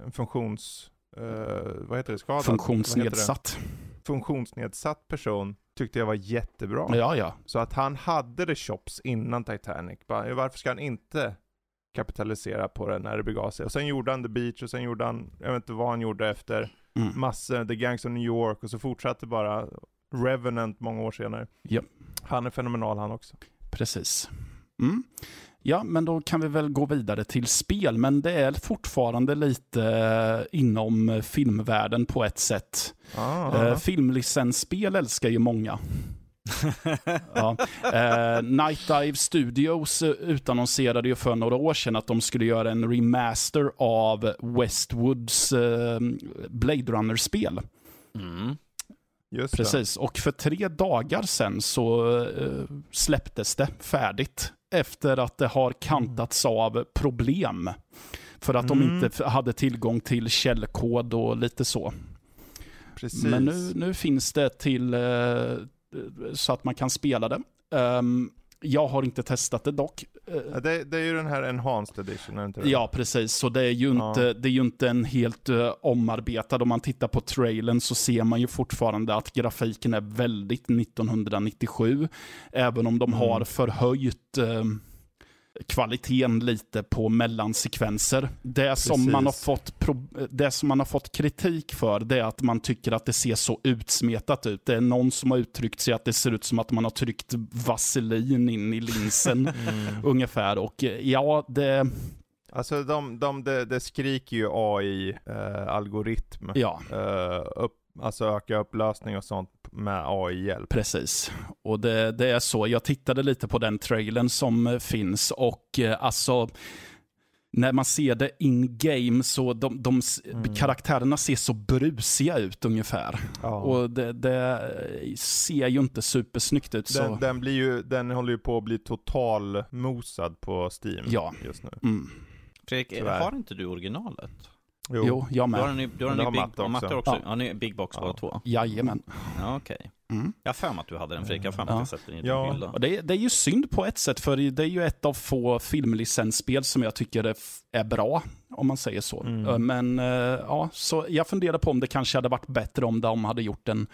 en funktions... Uh, vad heter det? Skadad? Funktionsnedsatt. Funktionsnedsatt person tyckte jag var jättebra. Ja, ja. Så att han hade det chops innan Titanic. Bara, varför ska han inte kapitalisera på det när det begav sig? Och sen gjorde han The Beach och sen gjorde han, jag vet inte vad han gjorde efter, mm. massor, The Gangs of New York och så fortsatte bara Revenant många år senare. Ja. Han är fenomenal han också. Precis. Mm. Ja, men då kan vi väl gå vidare till spel, men det är fortfarande lite eh, inom filmvärlden på ett sätt. Ah. Eh, filmlicensspel älskar ju många. (laughs) ja. eh, Night Dive Studios utannonserade ju för några år sedan att de skulle göra en remaster av Westwoods eh, Blade Runner-spel. Mm. Just Precis, det. och för tre dagar sedan så uh, släpptes det färdigt. Efter att det har kantats av problem. För att mm. de inte hade tillgång till källkod och lite så. Precis. Men nu, nu finns det till uh, så att man kan spela det. Um, jag har inte testat det dock. Det, det, är ju den här Enhanced Edition, är inte det? Ja, precis. Så det är ju ja. inte, det är ju inte en helt uh, omarbetad. Om man tittar på trailern så ser man ju fortfarande att grafiken är väldigt 1997. Även om de mm. har förhöjt uh, kvaliteten lite på mellansekvenser. Det som, man har fått det som man har fått kritik för det är att man tycker att det ser så utsmetat ut. Det är någon som har uttryckt sig att det ser ut som att man har tryckt vaselin in i linsen mm. (laughs) ungefär. Och ja, det... Alltså de, de, det, det skriker ju AI-algoritm. Eh, ja. Eh, upp Alltså öka upplösning och sånt med AI-hjälp. Precis. Och det, det, är så. Jag tittade lite på den trailern som eh, finns och eh, alltså när man ser det in game så de, de mm. karaktärerna ser så brusiga ut ungefär. Ja. Och det, det, ser ju inte supersnyggt ut. Den, den, blir ju, den håller ju på att bli total mosad på Steam ja. just nu. Mm. Fredrik, har inte du originalet? Jo, jo jag med. Då har ni, då har ni big, matte också. Matte också. Ja. ja, ni Big Box båda ja. två? Jajamän. Ja, okej. Okay. Mm. Jag har för mig att du hade den Fredrik, jag har för mig att jag sett den i din ja. hylla. Det är, det är ju synd på ett sätt, för det är ju ett av få filmlicensspel som jag tycker är, är bra, om man säger så. Mm. Men ja, så jag funderar på om det kanske hade varit bättre om de hade gjort en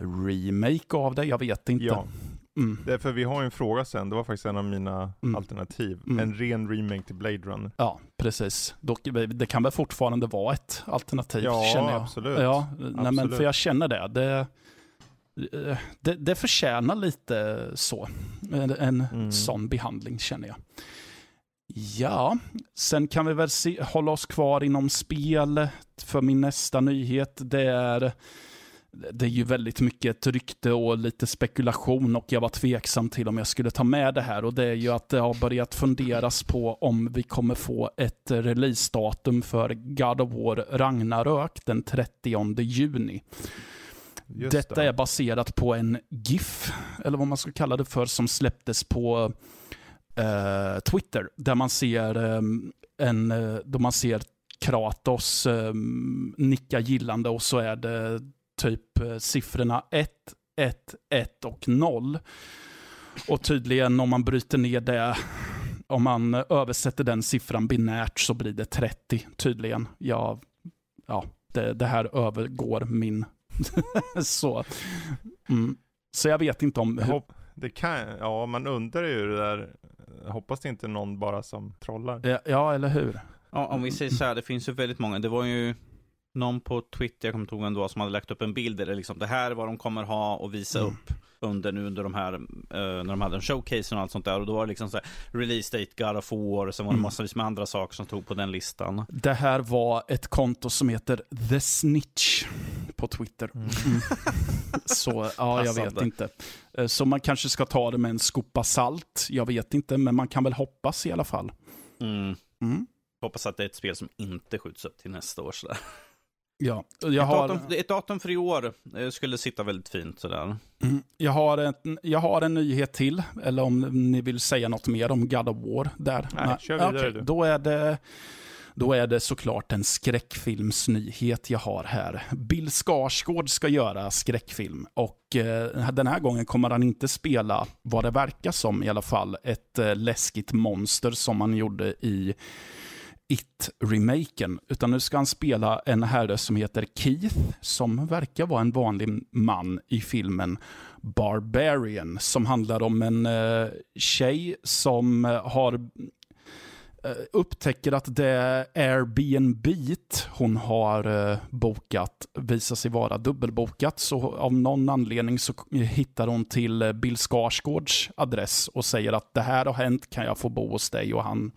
remake av det, jag vet inte. Ja. Mm. Därför vi har en fråga sen, det var faktiskt en av mina mm. alternativ. Mm. En ren remake till Blade Runner. Ja, precis. Dock, det kan väl fortfarande vara ett alternativ, ja, känner jag. Absolut. Ja, absolut. Nej, men för jag känner det. det det, det förtjänar lite så. En, en mm. sån behandling känner jag. Ja, sen kan vi väl se, hålla oss kvar inom spel. För min nästa nyhet, det är det är ju väldigt mycket ett rykte och lite spekulation och jag var tveksam till om jag skulle ta med det här och det är ju att det har börjat funderas på om vi kommer få ett releasedatum för God of War Ragnarök den 30 juni. Just Detta det. är baserat på en GIF, eller vad man ska kalla det för, som släpptes på eh, Twitter, där man ser eh, en, eh, då man ser Kratos eh, nicka gillande och så är det typ eh, siffrorna 1, 1, 1 och 0. Och tydligen om man bryter ner det, om man översätter den siffran binärt så blir det 30 tydligen. Jag ja, det, det här övergår min. (laughs) så. Mm. så jag vet inte om... Hur... Det kan, ja man undrar ju det där, jag hoppas det inte är någon bara som trollar. Ja, eller hur? Ja, om vi säger så här, det finns ju väldigt många, det var ju någon på Twitter, jag kommer inte ihåg ändå, som hade lagt upp en bild där det liksom, det här är vad de kommer ha och visa mm. upp under nu under de här, uh, när de hade en showcase och allt sånt där. Och då var det liksom så här, release date, God of War, och sen var det mm. massvis med andra saker som tog på den listan. Det här var ett konto som heter The Snitch på Twitter. Mm. mm. så, ja, jag vet inte. Eh, så man kanske ska ta det med en skopa salt. Jag vet inte, men man kan väl hoppas i alla fall. Mm. Mm. Hoppas att det är ett spel som inte skjuts upp till nästa år. Sådär. Ja, jag ett, har... datum, ett datum för i år eh, skulle sitta väldigt fint sådär. Mm. Jag, har en, jag har en nyhet till, eller om ni vill säga något mer om God of War. Där. Nej, kör vidare okay, Då är det... Då är det såklart en skräckfilmsnyhet jag har här. Bill Skarsgård ska göra skräckfilm och eh, den här gången kommer han inte spela, vad det verkar som i alla fall, ett eh, läskigt monster som han gjorde i It-remaken, utan nu ska han spela en herre som heter Keith, som verkar vara en vanlig man i filmen Barbarian, som handlar om en eh, tjej som eh, har eh, upptäcker att det Airbnb hon har eh, bokat visar sig vara dubbelbokat. Så av någon anledning så hittar hon till Bill Skarsgårds adress och säger att det här har hänt, kan jag få bo hos dig? Och han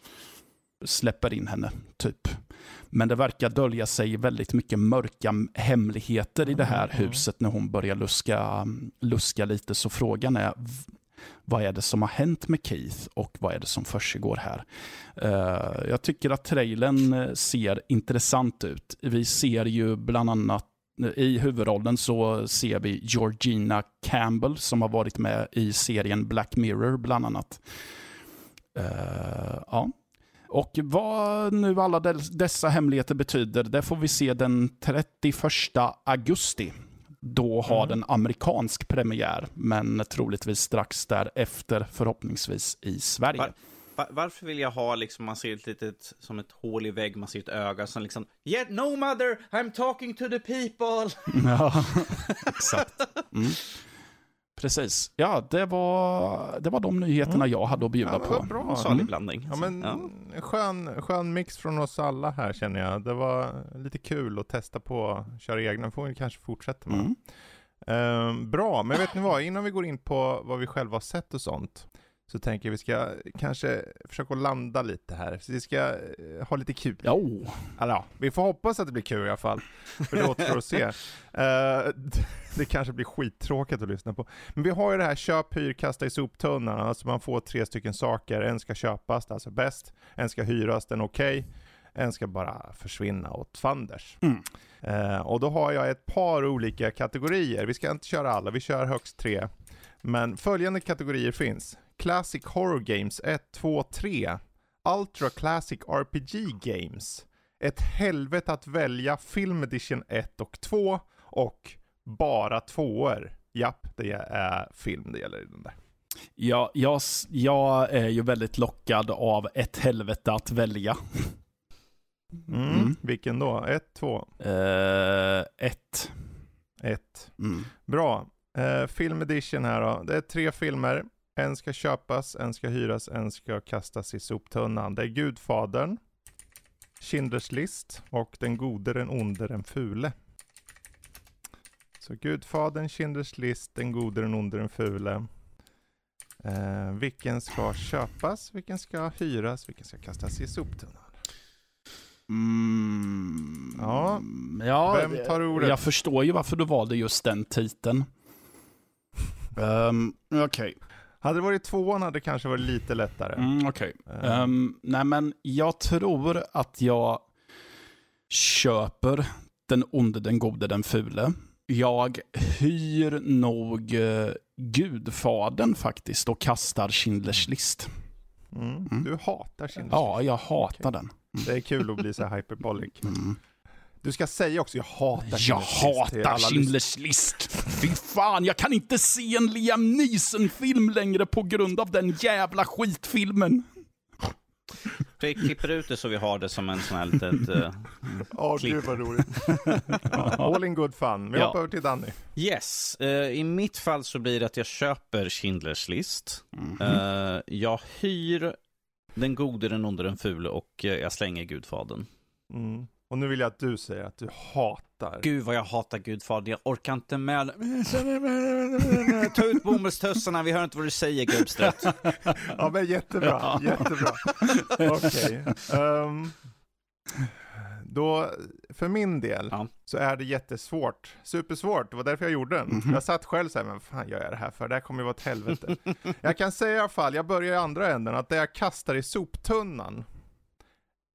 släpper in henne, typ. Men det verkar dölja sig väldigt mycket mörka hemligheter i det här mm. huset när hon börjar luska, luska lite. Så frågan är, vad är det som har hänt med Keith och vad är det som försiggår här? Uh, jag tycker att trailern eh, ser intressant ut. Vi ser ju bland annat i huvudrollen så ser vi Georgina Campbell som har varit med i serien Black Mirror bland annat. Uh, ja, och vad nu alla dessa hemligheter betyder, det får vi se den 31 augusti. Då har mm. den amerikansk premiär, men troligtvis strax därefter, förhoppningsvis i Sverige. Var, var, varför vill jag ha, liksom, man ser ett litet, som ett hål i vägg, man ser ett öga som liksom, Yet no mother, I'm talking to the people. (laughs) Ja, exakt. Mm. Precis. Ja, det var, det var de nyheterna mm. jag hade att bjuda ja, på. Bra. Salig mm. blandning. Ja, men ja. Skön, skön mix från oss alla här känner jag. Det var lite kul att testa på att köra egna. får vi kanske fortsätta med. Mm. Uh, bra, men vet ni vad? Innan vi går in på vad vi själva har sett och sånt så tänker jag vi ska kanske försöka landa lite här. Så vi ska eh, ha lite kul. Jo. Alltså, ja, vi får hoppas att det blir kul i alla fall. För det återstår att se. Uh, (laughs) (laughs) det kanske blir skittråkigt att lyssna på. Men vi har ju det här köp, hyr, kasta i soptunnan. Alltså man får tre stycken saker. En ska köpas, alltså bäst. En ska hyras, den okej. Okay. En ska bara försvinna åt fanders. Mm. Uh, och då har jag ett par olika kategorier. Vi ska inte köra alla, vi kör högst tre. Men följande kategorier finns. Classic Horror Games 1, 2, 3. Ultra Classic RPG Games. Ett helvete att välja Film Edition 1 och 2 och bara tvåor. Japp, det är film det gäller i den där. Ja, jag, jag är ju väldigt lockad av ett helvete att välja. Mm, mm. Vilken då? Ett, två? Uh, ett. Ett. Mm. Bra. Uh, film edition här då. Det är tre filmer. En ska köpas, en ska hyras, en ska kastas i soptunnan. Det är Gudfadern, Schindler's list och Den gode, den onde, den fule. Så Gudfadern, Schindler's list, Den gode, den onde, den fule. Eh, vilken ska köpas, vilken ska hyras, vilken ska kastas i soptunnan? Mm, ja. ja, vem tar ordet? Jag förstår ju varför du valde just den titeln. um, (laughs) Okej. Okay. Hade det varit tvåan hade det kanske varit lite lättare. Mm, Okej. Okay. Um, ehm, nej, men jag tror att jag köper den onde, den gode, den fule. Jag hyr nog uh, Gudfaden faktiskt och kastar Schindlers list. Mm. Mm. Du hatar Schindlers list? Ja, jag hatar okay. den. Mm. Det är kul att bli så hyperbolic. Mm. Du ska säga också, jag hatar Jag hatar Schindler's list. Fy fan, jag kan inte se en Liam Neeson-film längre på grund av den jävla skitfilmen. Vi klipper ut det så vi har det som en sån här litet... Uh, Åh, gud vad roligt. (laughs) All in good fun. Vi Ja. hoppar över till Danny. Yes, eh, i mitt fall så blir det att jag köper Schindler's list. Mhm. Eh, jag hyr den gode, den onde, den fule och jag slänger Gudfadern. Mm. Och nu vill jag att du säger att du hatar. Gud vad jag hatar Gudfadern, jag orkar inte med (laughs) Ta ut bomullstössarna, vi hör inte vad du säger gubbstött. (laughs) Ja men jättebra, jättebra. Okej. ehm, då, för min del Ja. så är det jättesvårt. Supersvårt, det var därför jag gjorde den. Mhm. Jag satt själv såhär, men vad fan gör jag det här för? Det här kommer ju vara ett helvete. (laughs) jag kan säga i alla fall, jag börjar i andra änden, att det jag kastar i soptunnan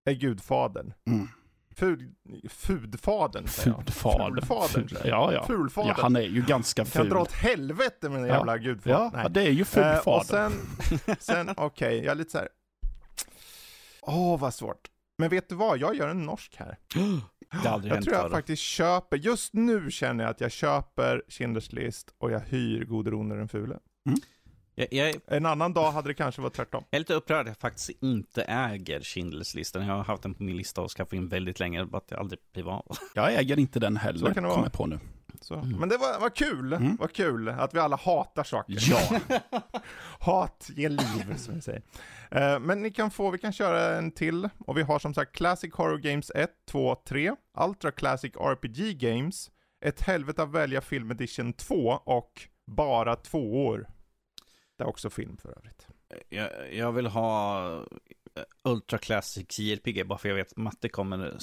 är Gudfadern. Mm. Fud, fudfadern säger jag. Fulfader. Fulfadern jag. Ja, ja. Fulfadern. ja. Han är ju ganska kan ful. dra åt helvete med den Ja. jävla gudfadern. Ja, det är ju Eh, fulfader. och sen, (laughs) sen okej, jag är lite så här. Åh, vad svårt. Men vet du vad, jag gör en norsk här. (gasps) Det aldrig Jag tror jag faktiskt köper, just nu känner jag att jag köper Schindler's list och jag hyr Gode Ronde den fule. Jag, jag, är- En annan dag hade det kanske varit tvärtom. jag är lite upprörd att jag faktiskt inte äger Schindler's listan. Jag har haft den på min lista och skaffat in väldigt länge, bara att jag aldrig blev av. Jag äger inte den heller, Så kan det kommer vara. jag på nu. Så. Mm. Men det var, var kul, Mm. vad kul att vi alla hatar saker. Ja, (laughs) Hat ger liv, som vi säger. Eh, men ni kan få, vi kan köra en till. Och vi har som sagt Classic Horror Games 1, 2, 3. Ultra Classic RPG Games. Ett helvete att välja Film Edition 2 och bara två år. Det är också film för övrigt. Jag, jag vill ha eh, Ultra Classic JRPG, bara för jag vet att matte kommer... Uh,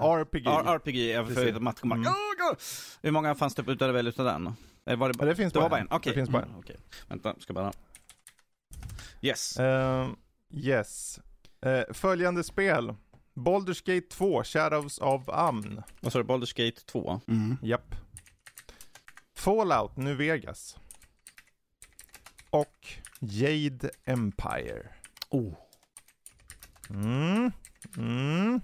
RPG. R- RPG, jag för att matte kommer... Mm. Åh, God! Hur många fanns det ute väl utav den? Eller var det, det finns det bara bara en. en? Okej. Det finns bara en. Mm, okej. Vänta, ska bara... Yes. Eh, yes. Eh, följande spel. Baldur's Gate 2, Shadows of Amn. Vad sa du? Baldur's Gate 2? mm. Japp. Fallout New Vegas. Och Jade Empire. Oh. Mm. Mm.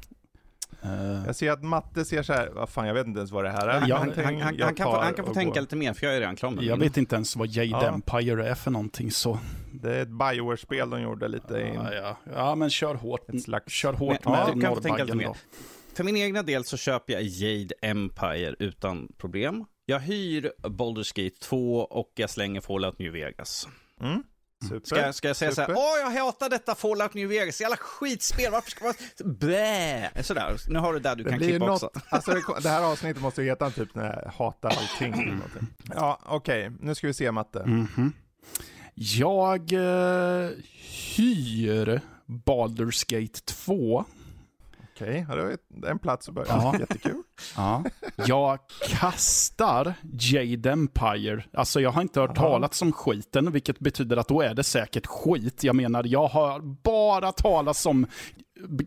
Eh, Jag ser att Matte ser så här, vad fan jag vet inte ens vad det här är. Ja, han, han, han, jag han, kan få, han kan få tänka går. lite mer, för jag är redan klar med jag min. vet inte ens vad Jade Ja. Empire är för någonting så. Det är ett Bioware-spel de gjorde lite in. Ja, ja. ja, men kör hårt. Ett slags- Kör hårt Men- med ja, du kan få tänka norrbaggen lite då. För min egna del så köper jag Jade Empire utan problem. Jag hyr Baldur's Gate 2 och jag slänger Fallout New Vegas. Mm. Super. Ska, ska jag säga så här, Super. åh jag hatar detta Fallout New Vegas, jävla skitspel, varför ska man... Blä! Sådär, nu har du där du Det kan klippa något, också. (laughs) alltså det, här avsnittet måste ju heta typ när jag hatar allting. eller någonting. Ja, okej. Nu ska vi se Matte. Mhm. Jag eh, hyr Baldur's Gate 2. Okej, ja, det ett- en plats att börja. Ja. Jättekul. Ja. Jag kastar Jade Empire. Alltså jag har inte hört Jaha. talas om skiten, vilket betyder att då är det säkert skit. Jag menar, jag har bara talas om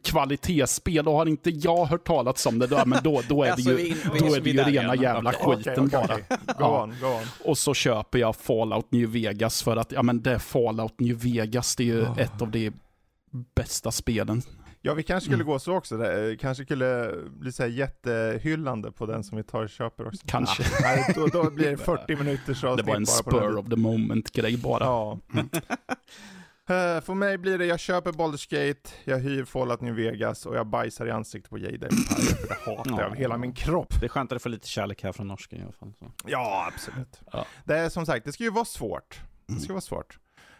kvalitetsspel och har inte jag hört talas om det, då, men då, då är det Alltså, ju, vi- då är det är ju rena igen. jävla skiten bara. okej. Go Ja. on, go on. Och så köper jag Fallout New Vegas för att, ja men det är Fallout New Vegas, det är ju Oh. ett av de bästa spelen. Ja, vi kanske skulle Mm. gå så också. Det, eh, kanske skulle bli så här jättehyllande på den som vi tar och köper också. Kanske. Ah, nej, då, då (laughs) blir det 40 minuters Det avsnitt var en spur of the moment-grej bara. Ja. Mm. (laughs) Eh, för mig blir det, jag köper Baldur's Gate, jag hyr Fallout New Vegas och jag bajsar i ansiktet på Jade Empire, för det hatar jag av hela min kropp. Det är skönt att du får lite kärlek här från norsken i alla fall. Så. Ja, absolut. Ja. Det är som sagt, det ska ju vara svårt. Det ska vara svårt.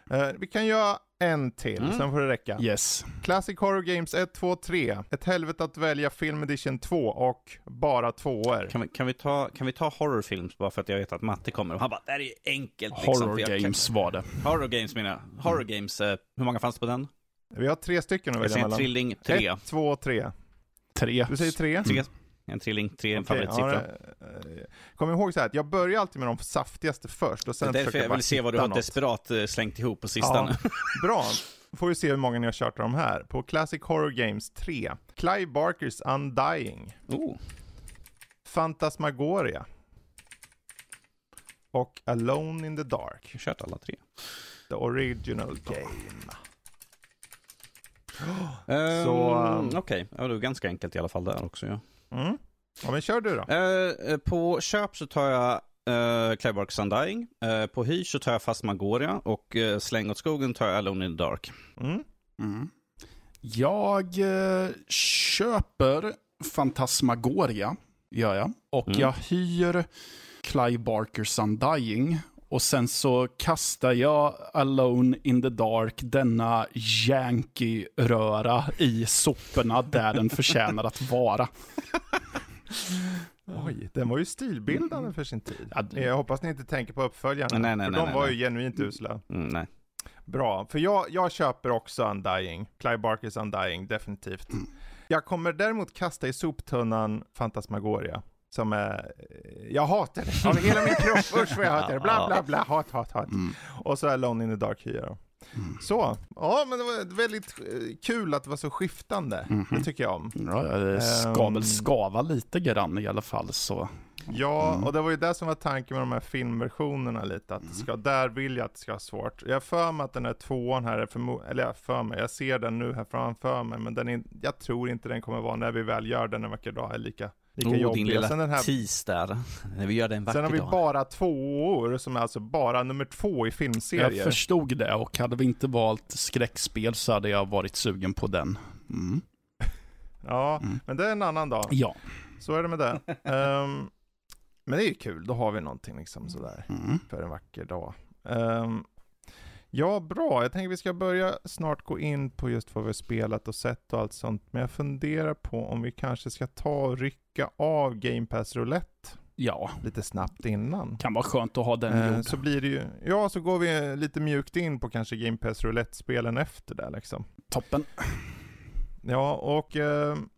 Eh, vi kan göra en till, Mm. sen får det räcka. Yes. Classic Horror Games 1, 2, 3. Ett helvete att välja Film Edition 2 och bara tvåor. Kan, vi, kan, vi ta, kan vi ta horrorfilms bara för att jag vet att Matte kommer och han bara, det här är ju enkelt liksom. Horror för jag kan- Games var det. Horror Games menar jag. Horror Games, eh, hur många fanns det på den? Vi har tre stycken att välja säger mellan. trilling, tre. 1, 2, 3. Tre. Du säger 3? tre. En trilling, tre, en Okej, favoritsiffra. ja, det- eh, Kom ihåg så här att jag börjar alltid med de saftigaste först och Det sen är därför jag vill se vad du har något. desperat eh, slängt ihop på sistone. (laughs) Bra, får vi se hur många ni har kört av de här. På Classic Horror Games 3. Clive Barkers Undying. Oh, Fantasmagoria. Och Alone in the Dark. jag har kört alla tre. The original game. Um, Så, um, Okej, ja, det är ganska enkelt i alla fall där också. Ja. Mm. Ja men kör du då. Eh, eh, på köp så tar jag uh, Clive Barks Undying. Eh, på hyr så tar jag Fasmagoria och uh, släng åt skogen tar jag Alone in the Dark. Mm. Mm. Jag eh, köper Fantasmagoria, gör jag. Och Mm. jag hyr Clive Barkers Undying. Och sen så kastar jag Alone in the Dark, denna Yankee-röra i soporna där den förtjänar att vara. (laughs) Oj, den var ju stilbildande för sin tid. Ja, det- Jag hoppas ni inte tänker på uppföljarna. Nej, nej, för nej, de nej, var nej. ju genuint usla. Mm, nej. Bra, för jag, jag köper också Undying. Clive Barkers Undying, definitivt. Jag kommer däremot kasta i soptunnan Fantasmagoria. Som är, jag hatar det av hela min kropp, (laughs) usch vad jag hatar det, bla bla bla, hat, hat, hat. Mm. Och så är Alone in the Dark Hero. Så, ja men det var väldigt eh, kul att det var så skiftande. Mhm. Det tycker jag om. Ja, det ska Ehm. väl skava lite grann i alla fall. Så. Ja, Mm. och det var ju det som var tanken med de här filmversionerna lite, att det ska, där vill jag att det ska vara svårt. Jag för mig att den här tvåan här är förmo- eller jag för mig, jag ser den nu här framför mig, men den är, jag tror inte den kommer vara, när vi väl gör den en vacker dag, är lika, lika Oh, din jobbig. lilla Sen, den här, tis där. När vi gör det en vacker sen har vi dag. bara tvåor, som är alltså bara nummer två i filmserier. Jag förstod det och hade vi inte valt skräckspel så hade jag varit sugen på den. Mm. (laughs) Ja, Mm. men det är en annan dag. Ja. Så är det med det. (laughs) Ehm, men det är ju kul, då har vi någonting liksom sådär. Mm. för en vacker dag. Ehm, ja, bra. Jag tänker vi ska börja snart gå in på just vad vi har spelat och sett och allt sånt. Men jag funderar på om vi kanske ska ta och rycka av Game Pass Roulette Ja, lite snabbt innan. kan vara skönt att ha den Ehm, gjord. så blir det ju, ja så går vi lite mjukt in på kanske Game Pass Roulette-spelen efter det liksom. Toppen. Ja, och ehm,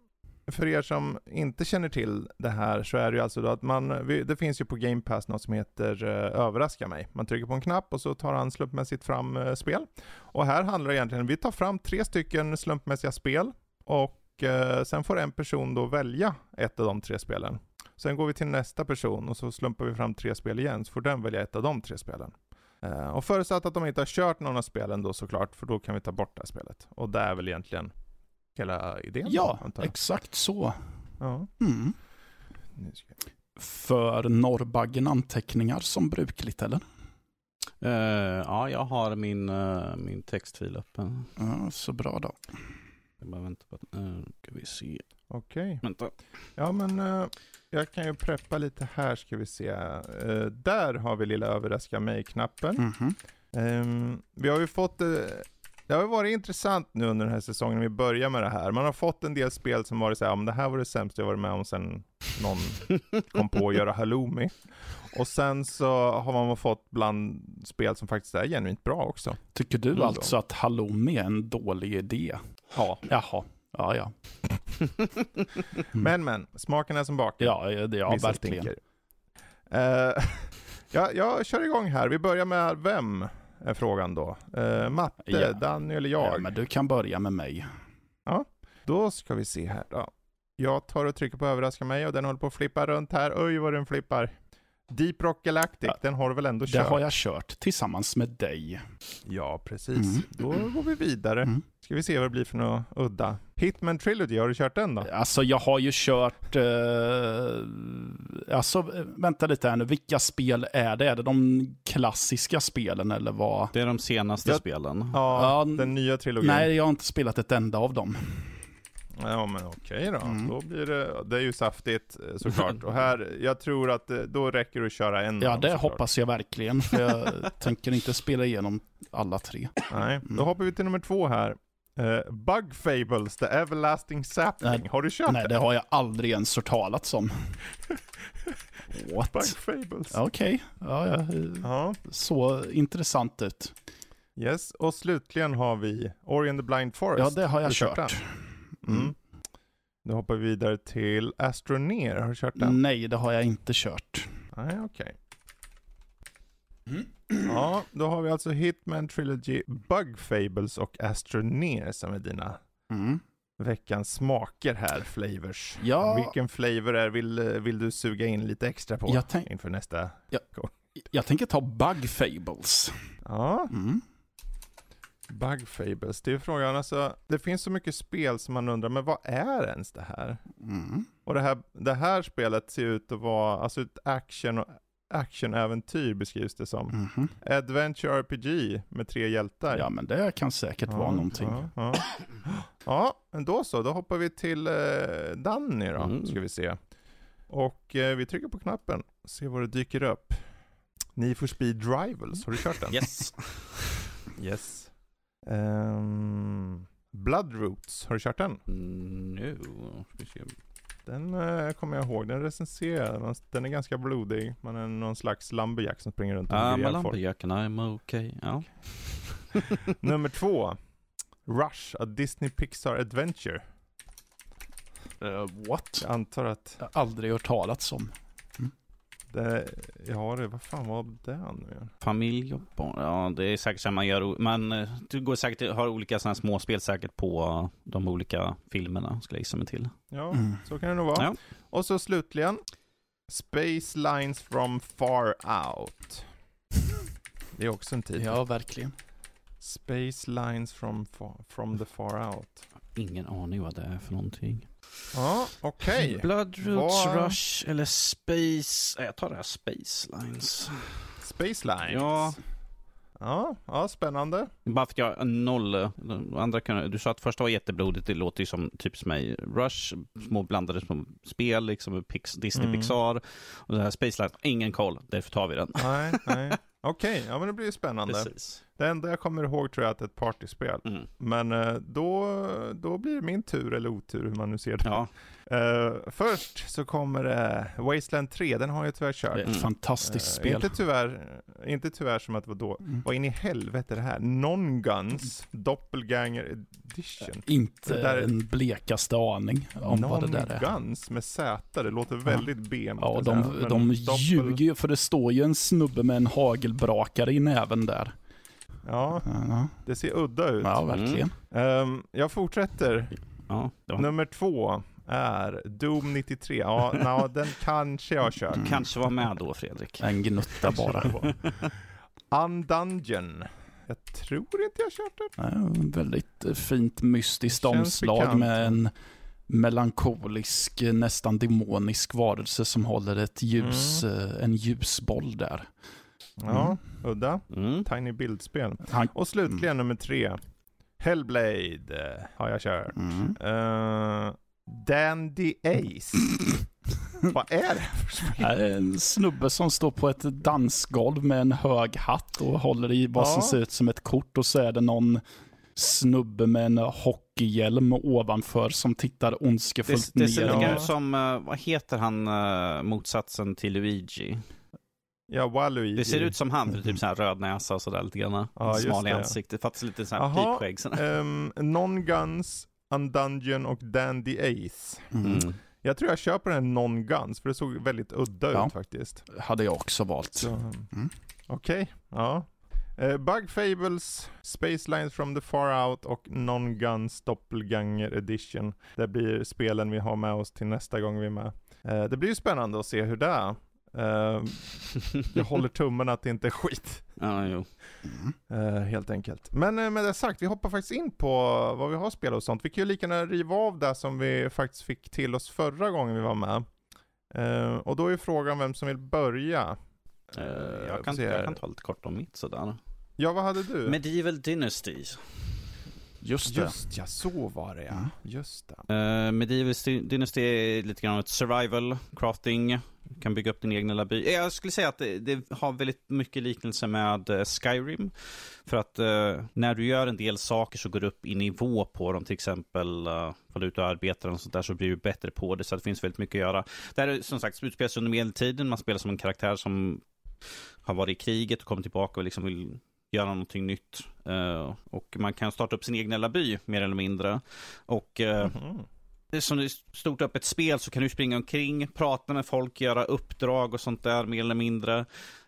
för er som inte känner till det här så är det ju alltså då att man, det finns ju på Game Pass något som heter eh, överraska mig. Man trycker på en knapp och så tar han slumpmässigt fram eh, spel. Och här handlar det egentligen, vi tar fram tre stycken slumpmässiga spel och eh, sen får en person då välja ett av de tre spelen. Sen går vi till nästa person och så slumpar vi fram tre spel igen, så får den välja ett av de tre spelen. Och förutsatt att de inte har kört någon av spelen då såklart, för då kan vi ta bort det här spelet. Och det är väl egentligen hela idén? Ja, antar jag. exakt så. Ja. Mm. Nu ska jag- För Norrbaggen anteckningar som brukligt eller? Eh, ja, jag har min, eh, min textfil öppen. Ja, så bra då. Jag bara väntar på att, uh, ska vi se. Okej. Vänta. Ja men eh, jag kan ju preppa lite här ska vi se. Eh, där har vi lilla överraska mig-knappen. Mhm. Ehm, vi har ju fått, det har varit intressant nu under den här säsongen, vi börjar med det här. Man har fått en del spel som varit såhär, om det här var det sämsta jag varit med om sen någon (laughs) kom på att göra halloumi. Och sen så har man fått bland spel som faktiskt är genuint bra också. Tycker du Mm. alltså att halloumi är en dålig idé? Ja. Jaha, ja ja. (laughs) Men men, smaken är som baken. Ja, det, ja Vissa verkligen. Eh, (laughs) ja, jag kör igång här. Vi börjar med vem? Är frågan då. Eh, Matte, Ja. Danny eller jag? Ja, men du kan börja med mig. Då ska vi se här då. Jag tar och trycker på överraska mig och den håller på att flippa runt här. Oj vad den flippar. Deep Rock Galactic, Ja. den har du väl ändå Det kört? har jag kört tillsammans med dig. Ja, precis. Mm. Då går vi vidare. Mm. Ska vi se vad det blir för något udda. Hitman Trilogy, har du kört den då? Alltså jag har ju kört, eh, alltså vänta lite här nu, vilka spel är det? Är det de klassiska spelen eller vad? Det är de senaste Jag- spelen. Ja, Ja, den nya trilogin. Nej, jag har inte spelat ett enda av dem. Ja men okej då. Mm. Då blir det, det är ju saftigt eh, såklart. Och här, jag tror att eh, då räcker det att köra en Ja, det såklart. hoppas jag verkligen, för jag tänker inte spela igenom alla tre. Nej, då Mm. hoppar vi till nummer två här. Uh, Bug Fables, The Everlasting Sapling. Nej, har du kört Nej, det har jag aldrig ens hört talats om. (laughs) Bug What? Fables. Okej, ja, ja, Ja, så intressant ut. yes. Och slutligen har vi Ori and the Blind Forest. Ja, det har Har jag du kört. Mm. Mm. Då hoppar vi vidare till Astroneer. Har du kört den? Nej, det har jag inte kört. Nej, okej. Mm. Ja, (clears throat) då har vi alltså Hitman Trilogy, Bug Fables och Astroneer som är dina Mm. veckans smaker här, flavors. Ja. Vilken flavor är, vill, vill du suga in lite extra på Jag tänk- inför nästa? Jag tänker ta Bug Fables. Ja, Mm. Bug Fables. Det är frågan alltså, det finns så mycket spel som man undrar, men vad är ens det här? Mm. Och det här, det här spelet ser ut att vara, alltså ett action och actionäventyr beskrivs det som. Mhm. Adventure RPG med tre hjältar. Ja, men det kan säkert vara någonting. Ja, ja. Ja, då så. Då hoppar vi till eh, Danny då, mm. ska vi se. Och eh, vi trycker på knappen, ser vad det dyker upp. Need for speed rivals, har du kört den? Yes. yes. Um, Bloodroots, har du kört den? Mm, no. Den uh, kommer jag ihåg, den recenserade Den är ganska blodig. Man är någon slags lumberjack som springer runt och Ja, men lumberjacken, I'm okay. Ja. (laughs) Nummer två. Rush, a Disney Pixar Adventure. Uh, what? Jag antar att... Jag har aldrig hört talas om. Det, ja det, vad fan var det nu Familj och barn, ja det är säkert så man gör, man eh, du går säkert, har olika sådana småspel säkert på de olika filmerna, skulle jag gissa mig till. Ja, mm. så kan det nog vara. Ja. Och så slutligen, Space Lines from Far Out. Det är också en titel. Ja, verkligen. Space Lines from, from the Far Out. Ingen aning vad det är för någonting. Ja, okej. Okay. Bloodroots Var... Rush eller Space... Jag tar det här Space Lines. Space Lines? Ja. Ja, ja, spännande. Bara för att jag noll, andra kan, du sa att första var jätteblodigt, det låter ju som typiskt mig. Rush, små blandade små spel, liksom Pix, Disney mm. Pixar. Och det här Space Lines, ingen koll, därför tar vi den. Nej, nej. (laughs) Okej, okay, ja men det blir ju spännande. Precis. Det enda jag kommer ihåg tror jag att det är ett partyspel. Mm. Men eh, då, då blir det min tur eller otur hur man nu ser det. Ja. Uh, först så kommer det uh, Wasteland 3, den har jag tyvärr kört. Det är ett mm. fantastiskt uh, spel. Inte tyvärr, inte tyvärr som att det var då. Mm. Vad in i helvete är det här? Non-Guns Doppelganger Edition. Inte det där... en blekaste aning om vad det där är. Non-Guns med Z, det låter väldigt ja. benigt. Ja, de, de doppel... ljuger ju, för det står ju en snubbe med en hagelbrakare i näven där. Ja, ja. det ser udda ut. Ja, verkligen. Mm. Um, jag fortsätter. Ja, Nummer två är Doom 93. Ja, (laughs) no, den kanske jag kört. Du kanske var med då Fredrik. En gnutta bara. Undungeon. Jag tror inte jag kört den. Väldigt eh, fint mystiskt omslag med en melankolisk, nästan demonisk varelse som håller ett ljus, mm. Eh, en ljusboll där. Ja, mm. udda. Mm. Tiny bildspel. Och slutligen nummer tre. Hellblade har jag kört. Mm. Uh, Dandy Ace. (laughs) Vad är det för spel? en snubbe som står på ett dansgolv med en hög hatt och håller i vad ja. som ser ut som ett kort och så är det någon snubbe med en hockeyhjälm ovanför som tittar ondskefullt ner. Det ser ut som, uh, vad heter han, uh, motsatsen till Luigi? Ja, Waluigi. Det ser ut som han, för typ så här röd näsa och sådär lite grann. Ja, Smal i ansiktet, fattas lite så här pipskägg. Um, (laughs) Non-Guns Undungeon och Dandy Ace. Mm. mm. Jag tror jag köper en Non-Guns, för det såg väldigt udda ja. ut faktiskt. hade jag också valt. Mm. Okej, okay. ja. Uh, Bug Fables, Space Lines from the Far Out och Non-Guns Doppelganger Edition. Det blir spelen vi har med oss till nästa gång vi är med. Uh, det blir ju spännande att se hur det är. Uh, jag håller tummen att det inte är skit. (laughs) Ja, jo. Uh, helt enkelt. Men uh, med det sagt, vi hoppar faktiskt in på vad vi har spelat och sånt. Vi kan ju lika gärna riva av det som vi faktiskt fick till oss förra gången vi var med. Uh, och då är frågan vem som vill börja. jag, kan, jag kan ta lite kort om mitt sådär. Ja, vad hade du? Medieval Dynasty. Just det. Just ja, så var det ja. Mm. Just det. Uh, Medieval Dynasty är lite grann ett survival, crafting, kan bygga upp din egen lilla by. Jag skulle säga att det, det har väldigt mycket liknelse med uh, Skyrim. För att uh, när du gör en del saker så går du upp i nivå på dem. Till exempel uh, du är ute och arbetar och sånt där så blir du bättre på det. Så det finns väldigt mycket att göra. Det här är som sagt utspelas under medeltiden. Man spelar som en karaktär som har varit i kriget och kommer tillbaka och liksom vill göra någonting nytt. Uh, och man kan starta upp sin egen lilla by, mer eller mindre. Och mm -hmm. som det är stort öppet spel så kan du springa omkring, prata med folk, göra uppdrag och sånt där, mer eller mindre.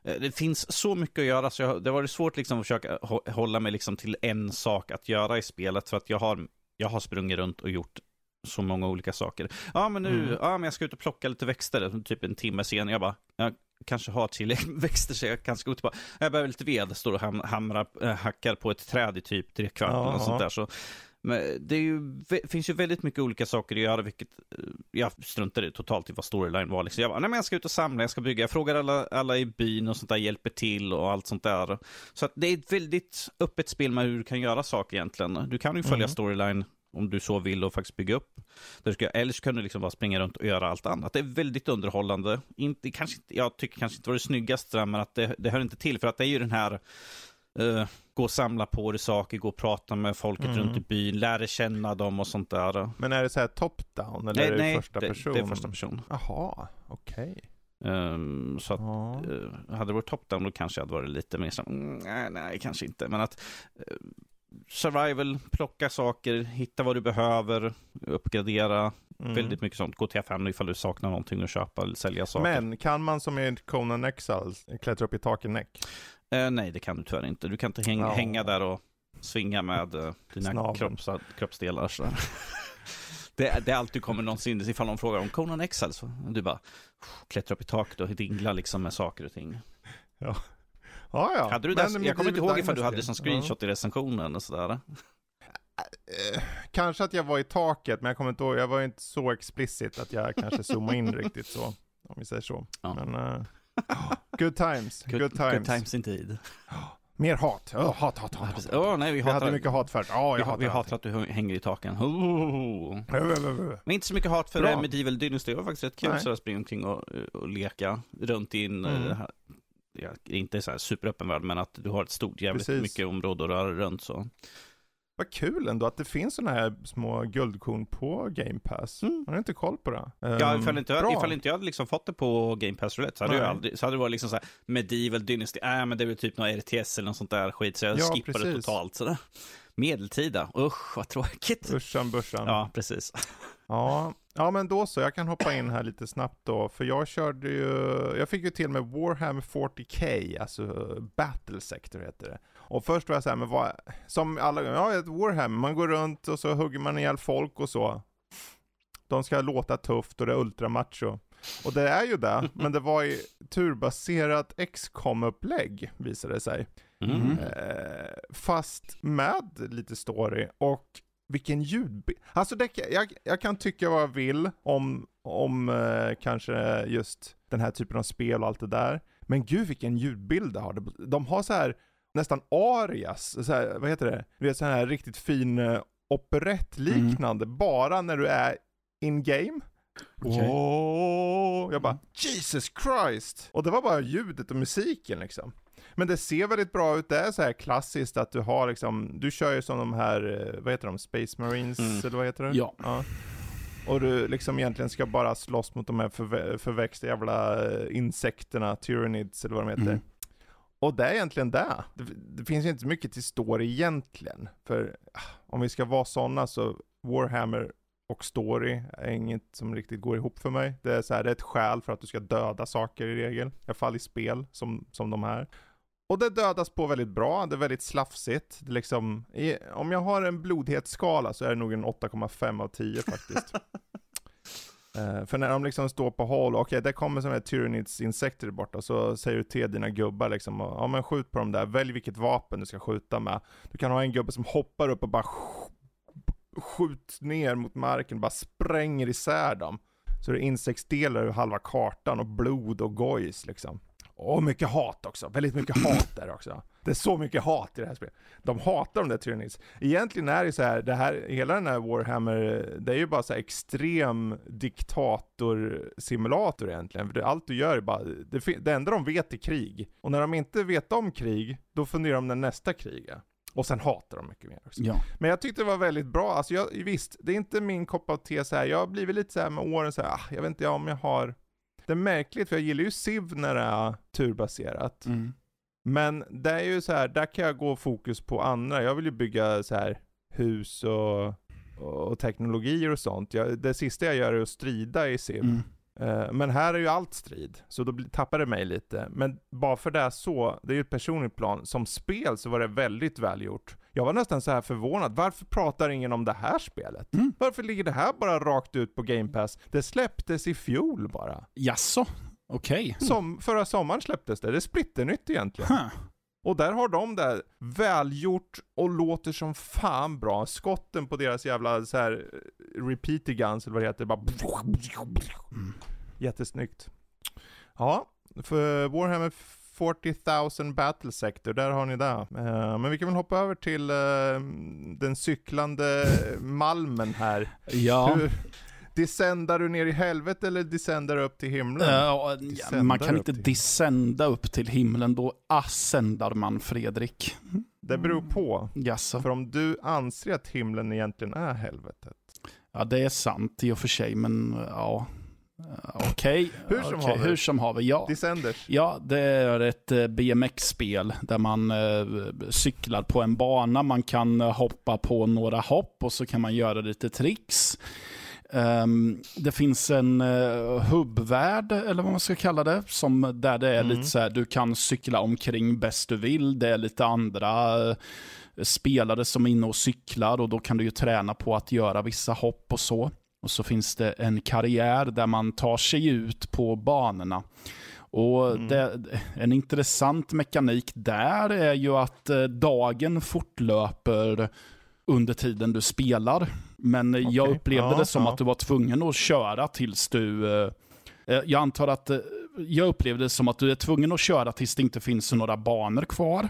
Uh, det finns så mycket att göra, så jag, det har varit svårt liksom, att försöka hålla mig liksom, till en sak att göra i spelet. För att jag har, jag har sprungit runt och gjort så många olika saker. Ja, men nu, mm. ja, men jag ska ut och plocka lite växter, typ en timme sen. Jag bara, jag kanske har tillräckligt växter så jag kanske gå tillbaka. Jag behöver lite ved, står och ham hamrar, äh, hackar på ett träd i typ tre kvart och sånt där. Så, men det ju, finns ju väldigt mycket olika saker att göra, vilket eh, jag struntade totalt i vad storyline var. Liksom. Jag bara, nej men jag ska ut och samla, jag ska bygga. Jag frågar alla, alla i byn och sånt där, hjälper till och allt sånt där. Så det är ett väldigt öppet spel med hur du kan göra saker egentligen. Du kan ju följa mm. storyline om du så vill och faktiskt bygga upp. Där ska, eller så kan du liksom bara springa runt och göra allt annat. Det är väldigt underhållande. Inte, kanske, jag tycker kanske inte var det snyggaste, men att det, det hör inte till. För att det är ju den här uh, gå och samla på dig saker, gå och prata med folket mm. runt i byn, lära känna dem och sånt där. Men är det så här top-down eller nej, är det nej, första person? Nej, det är första person. Jaha, okej. Okay. Um, så att, uh, hade det varit top-down då kanske jag hade varit lite mer så, mm, nej, nej, kanske inte. Men att uh, survival, plocka saker, hitta vad du behöver, uppgradera. Mm. Väldigt mycket sånt. Gå till affären ifall du saknar någonting att köpa eller sälja saker. Men kan man som i Conan Exiles klättra upp i taket näck? Uh, nej, det kan du tyvärr inte. Du kan inte häng, ja. hänga där och svinga med uh, dina kropps, kroppsdelar. Så (laughs) det, det är allt du kommer någonsin, ifall någon frågar om Conan Exiles, så du bara klättrar upp i taket och dinglar liksom med saker och ting. Ja. Ja, ja. Hade du det? Jag kommer inte ihåg ifall du hade som screenshot i recensionen och sådär. Eh, kanske att jag var i taket, men jag kommer inte ihåg, jag var inte så explicit att jag kanske zoomade in (laughs) riktigt så. Om vi säger så. Ja. Men, uh, (laughs) good times, good, good times. Good times indeed. Mer hat. Oh, hat, hat, hat. Ja, oh, nej, vi, hatar, vi hade mycket hat förut. Oh, vi, vi hatar att du hänger i taken. Oh. (laughs) Men inte så mycket hat för Bra. Medieval Dynasty. Det var faktiskt rätt kul att springa omkring och, och leka runt in. Mm. Ja, inte så här superöppen värld, men att du har ett stort, jävligt Precis. mycket område att röra runt så. Vad kul ändå att det finns sådana här små guldkorn på Game Pass. Mm. Har du inte koll på det? Ja, ifall inte, jag, ifall inte jag hade liksom fått det på Game Pass Roulette så hade, jag aldrig, så hade det varit liksom så här Medieval Dynasty, äh men det är väl typ något RTS eller något sånt där skit, så jag ja, skippade precis. totalt sådär. Medeltida, usch vad tråkigt. Uschan börsan. Ja, precis. Ja, ja, men då så. Jag kan hoppa in här lite snabbt då. För jag körde ju, jag fick ju till med Warhammer 40K, alltså Battle Sector heter det. Och först var jag såhär, men vad, som alla ja ett Warhammer, man går runt och så hugger man ihjäl folk och så. De ska låta tufft och det är ultramacho. Och det är ju det, men det var i turbaserat XCOM-upplägg visade det sig. Mm. Eh, fast med lite story och vilken ljudbild. Alltså det, jag, jag kan tycka vad jag vill om, om eh, kanske just den här typen av spel och allt det där. Men gud vilken ljudbild det har. De har så här nästan arias, så här, vad heter det? Du vet så här riktigt fin uh, operettliknande, mm. bara när du är in game. Okay. Oh, jag bara Jesus Christ! Och det var bara ljudet och musiken liksom. Men det ser väldigt bra ut, det är så här klassiskt att du har liksom, du kör ju som de här, eh, vad heter de, Space Marines, mm. eller vad heter det? Ja. ja. Och du liksom egentligen ska bara slåss mot de här förvä förväxta jävla eh, insekterna, tyrannids eller vad de heter. Mm. Och det är egentligen det. det. Det finns ju inte så mycket till story egentligen. För ah, om vi ska vara sådana så Warhammer och story är inget som riktigt går ihop för mig. Det är så här, det är ett skäl för att du ska döda saker i regel. I alla fall i spel som, som de här. Och det dödas på väldigt bra, det är väldigt slafsigt. Det liksom, i, om jag har en blodhetsskala så är det nog en 8,5 av 10 faktiskt. Uh, (laughs) för när de liksom står på håll, okej okay, där kommer sådana här Tyranids insekter borta, så säger du till dina gubbar liksom, ja men skjut på dem där, välj vilket vapen du ska skjuta med. Du kan ha en gubbe som hoppar upp och bara skjut ner mot marken, bara spränger isär dem. Så det är insektsdelar över halva kartan och blod och gojs liksom. Och mycket hat också, väldigt mycket hat där också. Det är så mycket hat i det här spelet. De hatar de där Tyranids. Egentligen är det så här, det här, hela den här Warhammer, det är ju bara så extrem diktator-simulator egentligen. För det, allt du gör är bara, det, det enda de vet är krig. Och när de inte vet om krig, då funderar de när nästa krig är. Och sen hatar de mycket mer också. Ja. Men jag tyckte det var väldigt bra, alltså jag, visst, det är inte min kopp av te så här. jag har blivit lite så här med åren så här, ah, jag vet inte om jag har det är märkligt, för jag gillar ju Civ när det är turbaserat. Mm. Men det är ju så här, där kan jag gå fokus på andra. Jag vill ju bygga så här hus och, och teknologier och sånt. Jag, det sista jag gör är att strida i Civ. Mm. Uh, men här är ju allt strid, så då tappar det mig lite. Men bara för det är så, det är ju ett personligt plan. Som spel så var det väldigt välgjort. Jag var nästan så här förvånad, varför pratar ingen om det här spelet? Mm. Varför ligger det här bara rakt ut på Game Pass? Det släpptes i fjol bara. Jaså? Okej. Okay. Som, förra sommaren släpptes det, det är splitternytt egentligen. Huh. Och där har de det välgjort och låter som fan bra. Skotten på deras jävla så här repeater guns eller vad det heter, bara... Mm. Jättesnyggt. Ja, för Warhammer 40,000 Battle Sector, där har ni det. Uh, men vi kan väl hoppa över till uh, den cyklande malmen här. Ja. Hur, Descendar du ner i helvetet eller descendar du upp till himlen? Uh, man kan inte descenda upp till himlen, då ascendar man Fredrik. Det beror på. Jaså. För om du anser att himlen egentligen är helvetet. Ja, det är sant i och för sig, men ja. Okej, okay. hur, som okay. hur som haver. Ja. Descenders. Ja, det är ett eh, BMX-spel där man eh, cyklar på en bana. Man kan eh, hoppa på några hopp och så kan man göra lite tricks. Um, det finns en uh, hubbvärld, eller vad man ska kalla det, som, där det är mm. lite så här, du kan cykla omkring bäst du vill. Det är lite andra uh, spelare som är inne och cyklar och då kan du ju träna på att göra vissa hopp och så. Och så finns det en karriär där man tar sig ut på banorna. Och mm. det, en intressant mekanik där är ju att uh, dagen fortlöper under tiden du spelar. Men okay. jag upplevde ja, det som ja. att du var tvungen att köra tills du... Eh, eh, jag antar att... Eh, jag upplevde det som att du är tvungen att köra tills det inte finns några banor kvar.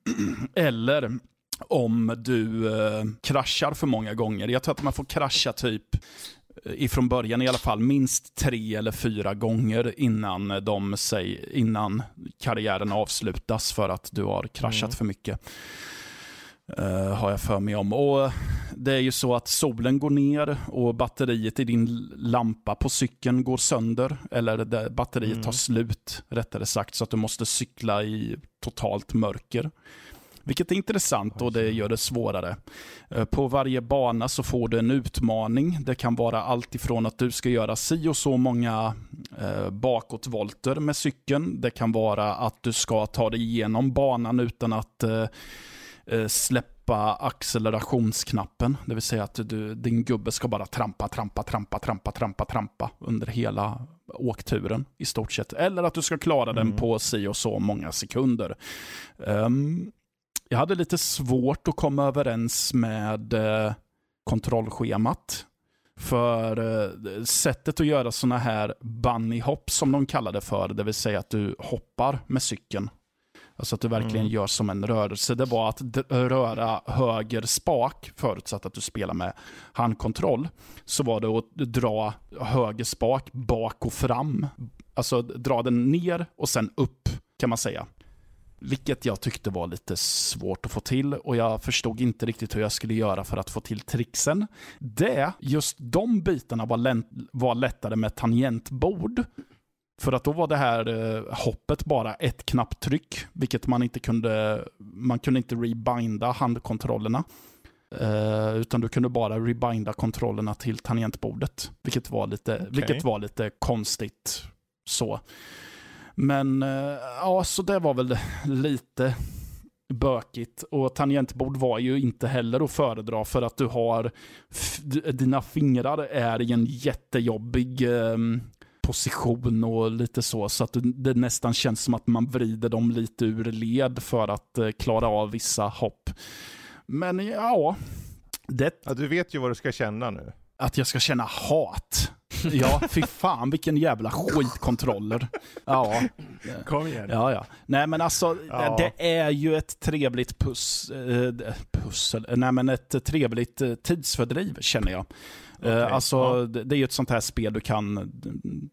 (clears throat) Eller om du eh, kraschar för många gånger. Jag tror att man får krascha typ ifrån början i alla fall, minst tre eller fyra gånger innan, de säg, innan karriären avslutas för att du har kraschat mm. för mycket. Uh, har jag för mig om. Och Det är ju så att solen går ner och batteriet i din lampa på cykeln går sönder. Eller batteriet mm. tar slut, rättare sagt. Så att du måste cykla i totalt mörker. Vilket är intressant och det gör det svårare. Uh, på varje bana så får du en utmaning. Det kan vara allt ifrån att du ska göra si och så många uh, bakåtvolter med cykeln. Det kan vara att du ska ta dig igenom banan utan att Eh, släppa accelerationsknappen. Det vill säga att du, din gubbe ska bara trampa, trampa, trampa, trampa, trampa, trampa under hela åkturen i stort sett. Eller att du ska klara mm. den på si och så många sekunder. Um, jag hade lite svårt att komma överens med uh, kontrollschemat. För uh, sättet att göra sådana här bunnyhopp som de kallar det för, det vill säga att du hoppar med cykeln Alltså att du verkligen mm. gör som en rörelse. Det var att röra höger spak, förutsatt att du spelar med handkontroll, så var det att dra höger spak bak och fram. Alltså dra den ner och sen upp, kan man säga. Vilket jag tyckte var lite svårt att få till och jag förstod inte riktigt hur jag skulle göra för att få till tricksen. Det, just de bitarna var, var lättare med tangentbord. För att då var det här eh, hoppet bara ett knapptryck, vilket man inte kunde, man kunde inte rebinda handkontrollerna. Eh, utan du kunde bara rebinda kontrollerna till tangentbordet, vilket var lite, okay. vilket var lite konstigt. så. Men eh, ja, så det var väl lite bökigt. Och tangentbord var ju inte heller att föredra för att du har, dina fingrar är i en jättejobbig ehm, position och lite så. Så att det nästan känns som att man vrider dem lite ur led för att eh, klara av vissa hopp. Men ja, det... Ja, du vet ju vad du ska känna nu. Att jag ska känna hat. Ja, fy fan vilken jävla skitkontroller. Ja. Kom igen. Ja, ja. Nej men alltså, ja. det är ju ett trevligt pus, äh, pussel, nej men ett trevligt äh, tidsfördriv känner jag. Okay. Uh, alltså, ja. Det är ju ett sånt här spel du kan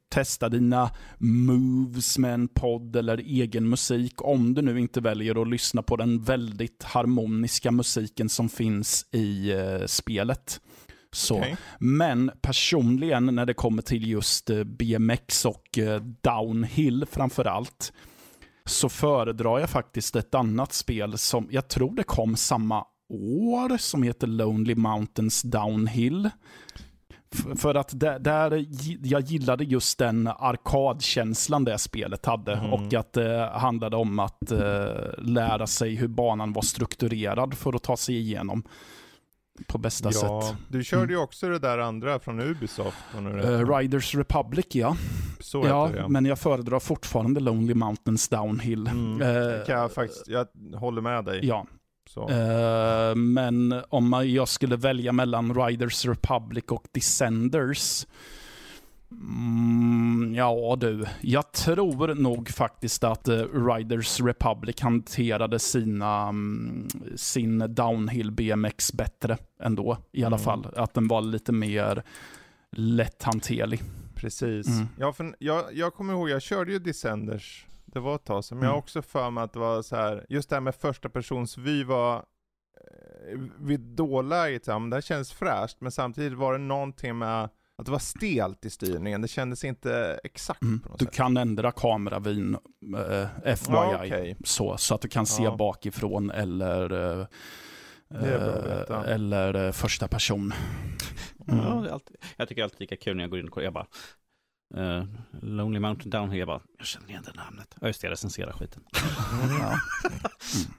testa dina moves med en podd eller egen musik. Om du nu inte väljer att lyssna på den väldigt harmoniska musiken som finns i spelet. Så. Okay. Men personligen när det kommer till just uh, BMX och downhill framför allt så föredrar jag faktiskt ett annat spel som jag tror det kom samma år som heter Lonely Mountains Downhill. För att där, där, jag gillade just den arkadkänslan det spelet hade mm. och att det handlade om att lära sig hur banan var strukturerad för att ta sig igenom på bästa ja, sätt. Du körde mm. ju också det där andra från Ubisoft. Uh, Riders Republic ja. Så ja, det, ja, men jag föredrar fortfarande Lonely Mountains Downhill. Mm. Uh, kan jag, faktiskt, jag håller med dig. Ja, Uh, men om jag skulle välja mellan Riders Republic och Descenders Mm, ja du, jag tror nog faktiskt att uh, Riders Republic hanterade sina, um, sin downhill BMX bättre ändå. I alla mm. fall. Att den var lite mer lätthanterlig. Precis. Mm. Ja, för jag, jag kommer ihåg, jag körde ju Descenders, det var ett tag sedan, men mm. jag har också för mig att det var så här, just det här med första persons vy var eh, vid dåläget, det känns fräscht, men samtidigt var det någonting med att det var stelt i styrningen, det kändes inte exakt mm. på något Du sätt. kan ändra kameravyn, äh, FYI, ja, okay. så, så att du kan se ja. bakifrån eller äh, eller första person. Mm. Ja, alltid, jag tycker alltid lika kul när jag går in och kollar. Jag bara, uh, Lonely Mountain Down här. Jag bara, jag känner igen det namnet. Ja, just det, jag recenserar skiten. ja. (laughs) Mm.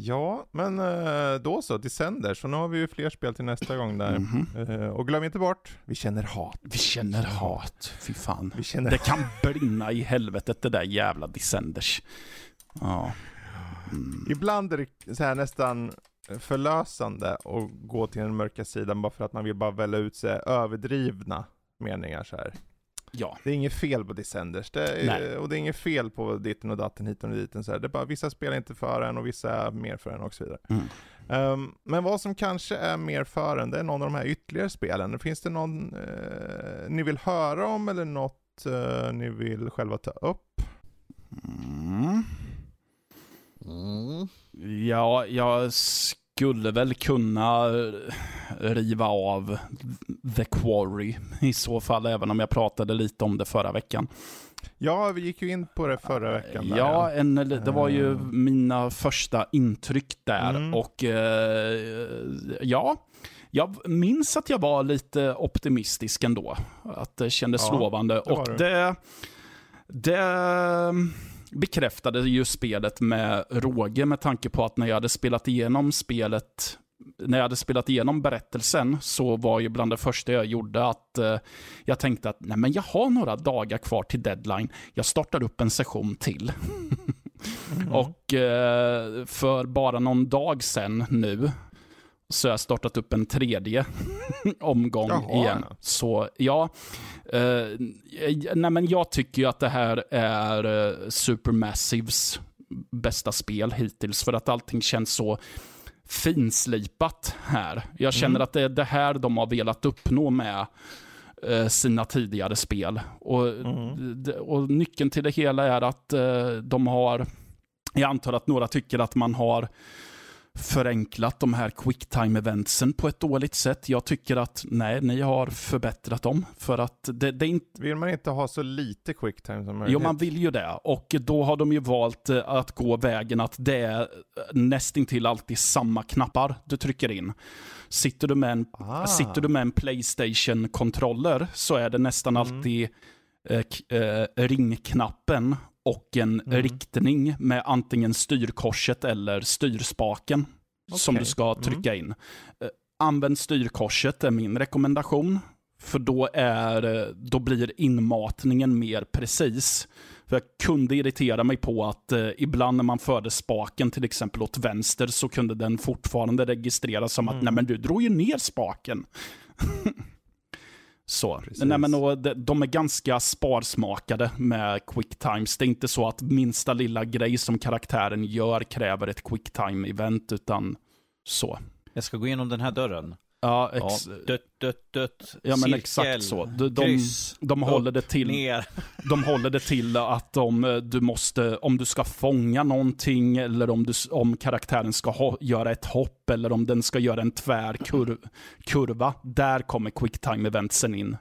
Ja, men uh, då så, Descender. Så nu har vi ju fler spel till nästa gång där. Mm -hmm. och glöm inte bort, vi känner hat. Vi känner hat, fy fan. Vi känner det (laughs) kan brinna i helvetet det där jävla Descenders. Ja. Mm. Ibland är det så här nästan förlösande att gå till den mörka sidan bara för att man vill bara välja ut sig överdrivna meningar så här. Ja. Det är inget fel på Descenders, det är, och det är inget fel på ditten och datten, hiten och diten. Så här. Det är bara vissa spelar inte för en och vissa är mer för en och så vidare. Mm. Um, men vad som kanske är mer för en, det är någon av de här ytterligare spelen. Finns det någon uh, ni vill höra om eller något uh, ni vill själva ta upp? Mm. Mm. Ja, jag skulle väl kunna riva av The Quarry i så fall, även om jag pratade lite om det förra veckan. Ja, vi gick ju in på det förra veckan. Där, ja, en, det var ju uh. mina första intryck där mm. och ja, jag minns att jag var lite optimistisk ändå. Att det kändes ja, lovande. Det och det, det bekräftade ju spelet med råge med tanke på att när jag hade spelat igenom spelet när jag hade spelat igenom berättelsen så var ju bland det första jag gjorde att eh, jag tänkte att nej men jag har några dagar kvar till deadline. Jag startar upp en session till. Mm. (laughs) och eh, för bara någon dag sedan nu så har jag startat upp en tredje (laughs) omgång Jaha. igen. Så ja, eh, nej men jag tycker ju att det här är eh, Supermassives bästa spel hittills, för att allting känns så finslipat här. Jag känner mm. att det är det här de har velat uppnå med eh, sina tidigare spel. Och, mm. och nyckeln till det hela är att de har, jag antar att några tycker att man har förenklat de här quicktime-eventsen på ett dåligt sätt. Jag tycker att nej, ni har förbättrat dem. För att det, det är inte... Vill man inte ha så lite quicktime som möjligt? Jo, man vill ju det. Och då har de ju valt eh, att gå vägen att det är nästintill alltid samma knappar du trycker in. Sitter du med en, ah. sitter du med en Playstation-kontroller så är det nästan mm. alltid eh, eh, ringknappen och en mm. riktning med antingen styrkorset eller styrspaken okay. som du ska mm. trycka in. Uh, använd styrkorset är min rekommendation. För då, är, då blir inmatningen mer precis. För jag kunde irritera mig på att eh, ibland när man förde spaken till exempel åt vänster så kunde den fortfarande registreras som mm. att nej men du drog ju ner spaken. (laughs) Så. Nej, men, och de är ganska sparsmakade med quicktimes. Det är inte så att minsta lilla grej som karaktären gör kräver ett quicktime-event, utan så. Jag ska gå igenom den här dörren. Ja, ex ja, dött, dött, dött. Ja, men exakt så. De, de, kryss, de håller det till, ner. (laughs) de håller det till att om du måste, om du ska fånga någonting eller om, du, om karaktären ska ha, göra ett hopp eller om den ska göra en tvär kur, kurva, där kommer quicktime-eventsen in.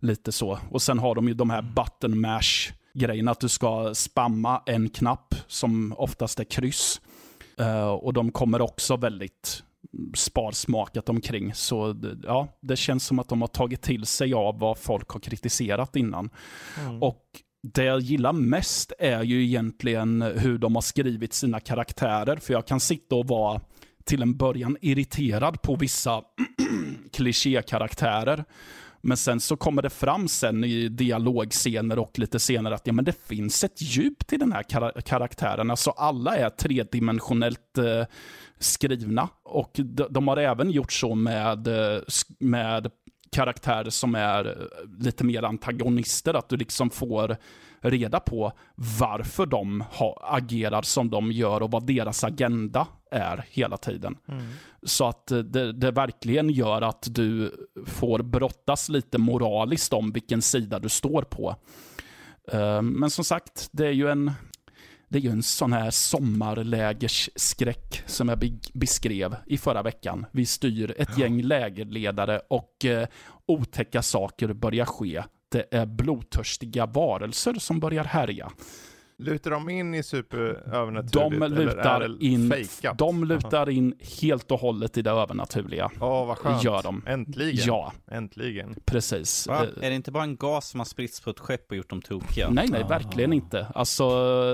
Lite så. Och sen har de ju de här button mash grejerna, att du ska spamma en knapp som oftast är kryss. Uh, och de kommer också väldigt sparsmakat omkring. Så ja, det känns som att de har tagit till sig av vad folk har kritiserat innan. Mm. Och det jag gillar mest är ju egentligen hur de har skrivit sina karaktärer. För jag kan sitta och vara till en början irriterad på vissa (clears throat) klichékaraktärer. Men sen så kommer det fram sen i dialogscener och lite senare att ja, men det finns ett djup till den här kar karaktären. Alltså alla är tredimensionellt eh, skrivna. Och de, de, har även gjort så med, eh, med karaktärer som är eh, lite mer antagonister, att du liksom får reda på varför de ha, agerar som de gör och vad deras agenda är hela tiden. Mm. Så att det, det, verkligen gör att du får brottas lite moraliskt om vilken sida du står på. Uh, men som sagt, det är ju en det är ju en sån här sommarlägersskräck som jag beskrev i förra veckan. Vi styr ett gäng lägerledare och eh, otäcka saker börjar ske det är blodtörstiga varelser som börjar härja. Lutar de in i superövernaturligt? De lutar, in, de lutar in helt och hållet i det övernaturliga. Åh, vad skönt. Gör de. Äntligen. Ja. Äntligen. Precis. Va? Eh, är det inte bara en gas som har spritts på ett skepp och gjort dem tokiga? Nej, nej, verkligen inte. Alltså,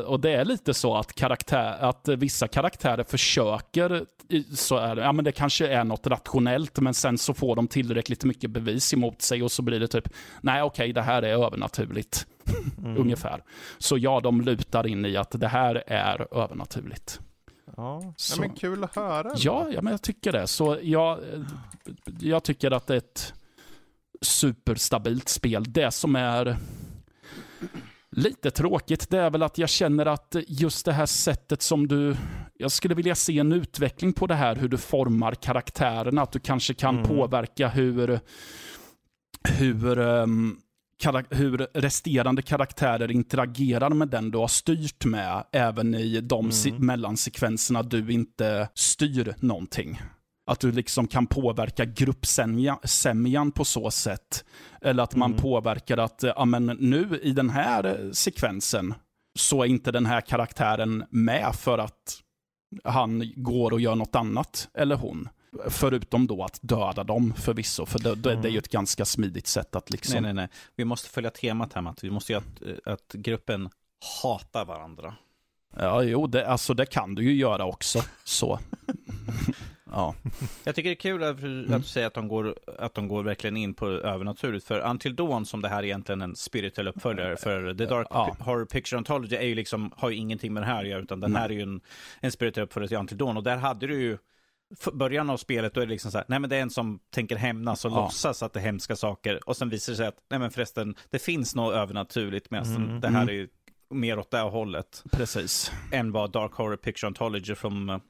och det är lite så att, karaktär, att vissa karaktärer försöker, så är det, ja men det kanske är något rationellt, men sen så får de tillräckligt mycket bevis emot sig och så blir det typ, nej okej, det här är övernaturligt. Mm. Ungefär. Så ja, de lutar in i att det här är övernaturligt. Ja, så, ja men kul att höra. Ja, ja, men jag tycker det. Så jag, jag tycker att det är ett superstabilt spel. Det som är lite tråkigt, det är väl att jag känner att just det här sättet som du... Jag skulle vilja se en utveckling på det här, hur du formar karaktärerna. Att du kanske kan mm. påverka hur, hur um, hur resterande karaktärer interagerar med den du har styrt med, även i de mm. mellansekvenserna du inte styr någonting. Att du liksom kan påverka gruppsämjan på så sätt. Eller att man mm. påverkar att, ja men nu i den här sekvensen så är inte den här karaktären med för att han går och gör något annat, eller hon. Förutom då att döda dem förvisso, för det, det, mm. det är ju ett ganska smidigt sätt att liksom... Nej, nej, nej. Vi måste följa temat här, Matt. Vi måste ju att, att gruppen hatar varandra. Ja, jo, det, alltså det kan du ju göra också, så. (laughs) ja. Jag tycker det är kul att, mm. att du säger att de, går, att de går verkligen in på övernaturligt. För Until Dawn, som det här är egentligen en spirituell uppföljare för The Dark ja. Horror Picture Anthology, är ju liksom, har ju ingenting med det här att göra, utan den mm. här är ju en, en spirituell uppföljare till Until Dawn. Och där hade du ju början av spelet, då är det liksom så här, nej men det är en som tänker hämnas och ja. låtsas att det är hemska saker. Och sen visar det sig att, nej men förresten, det finns något övernaturligt, medan mm. det här mm. är mer åt det hållet. Precis. Än vad Dark Horror Picture Ontology från,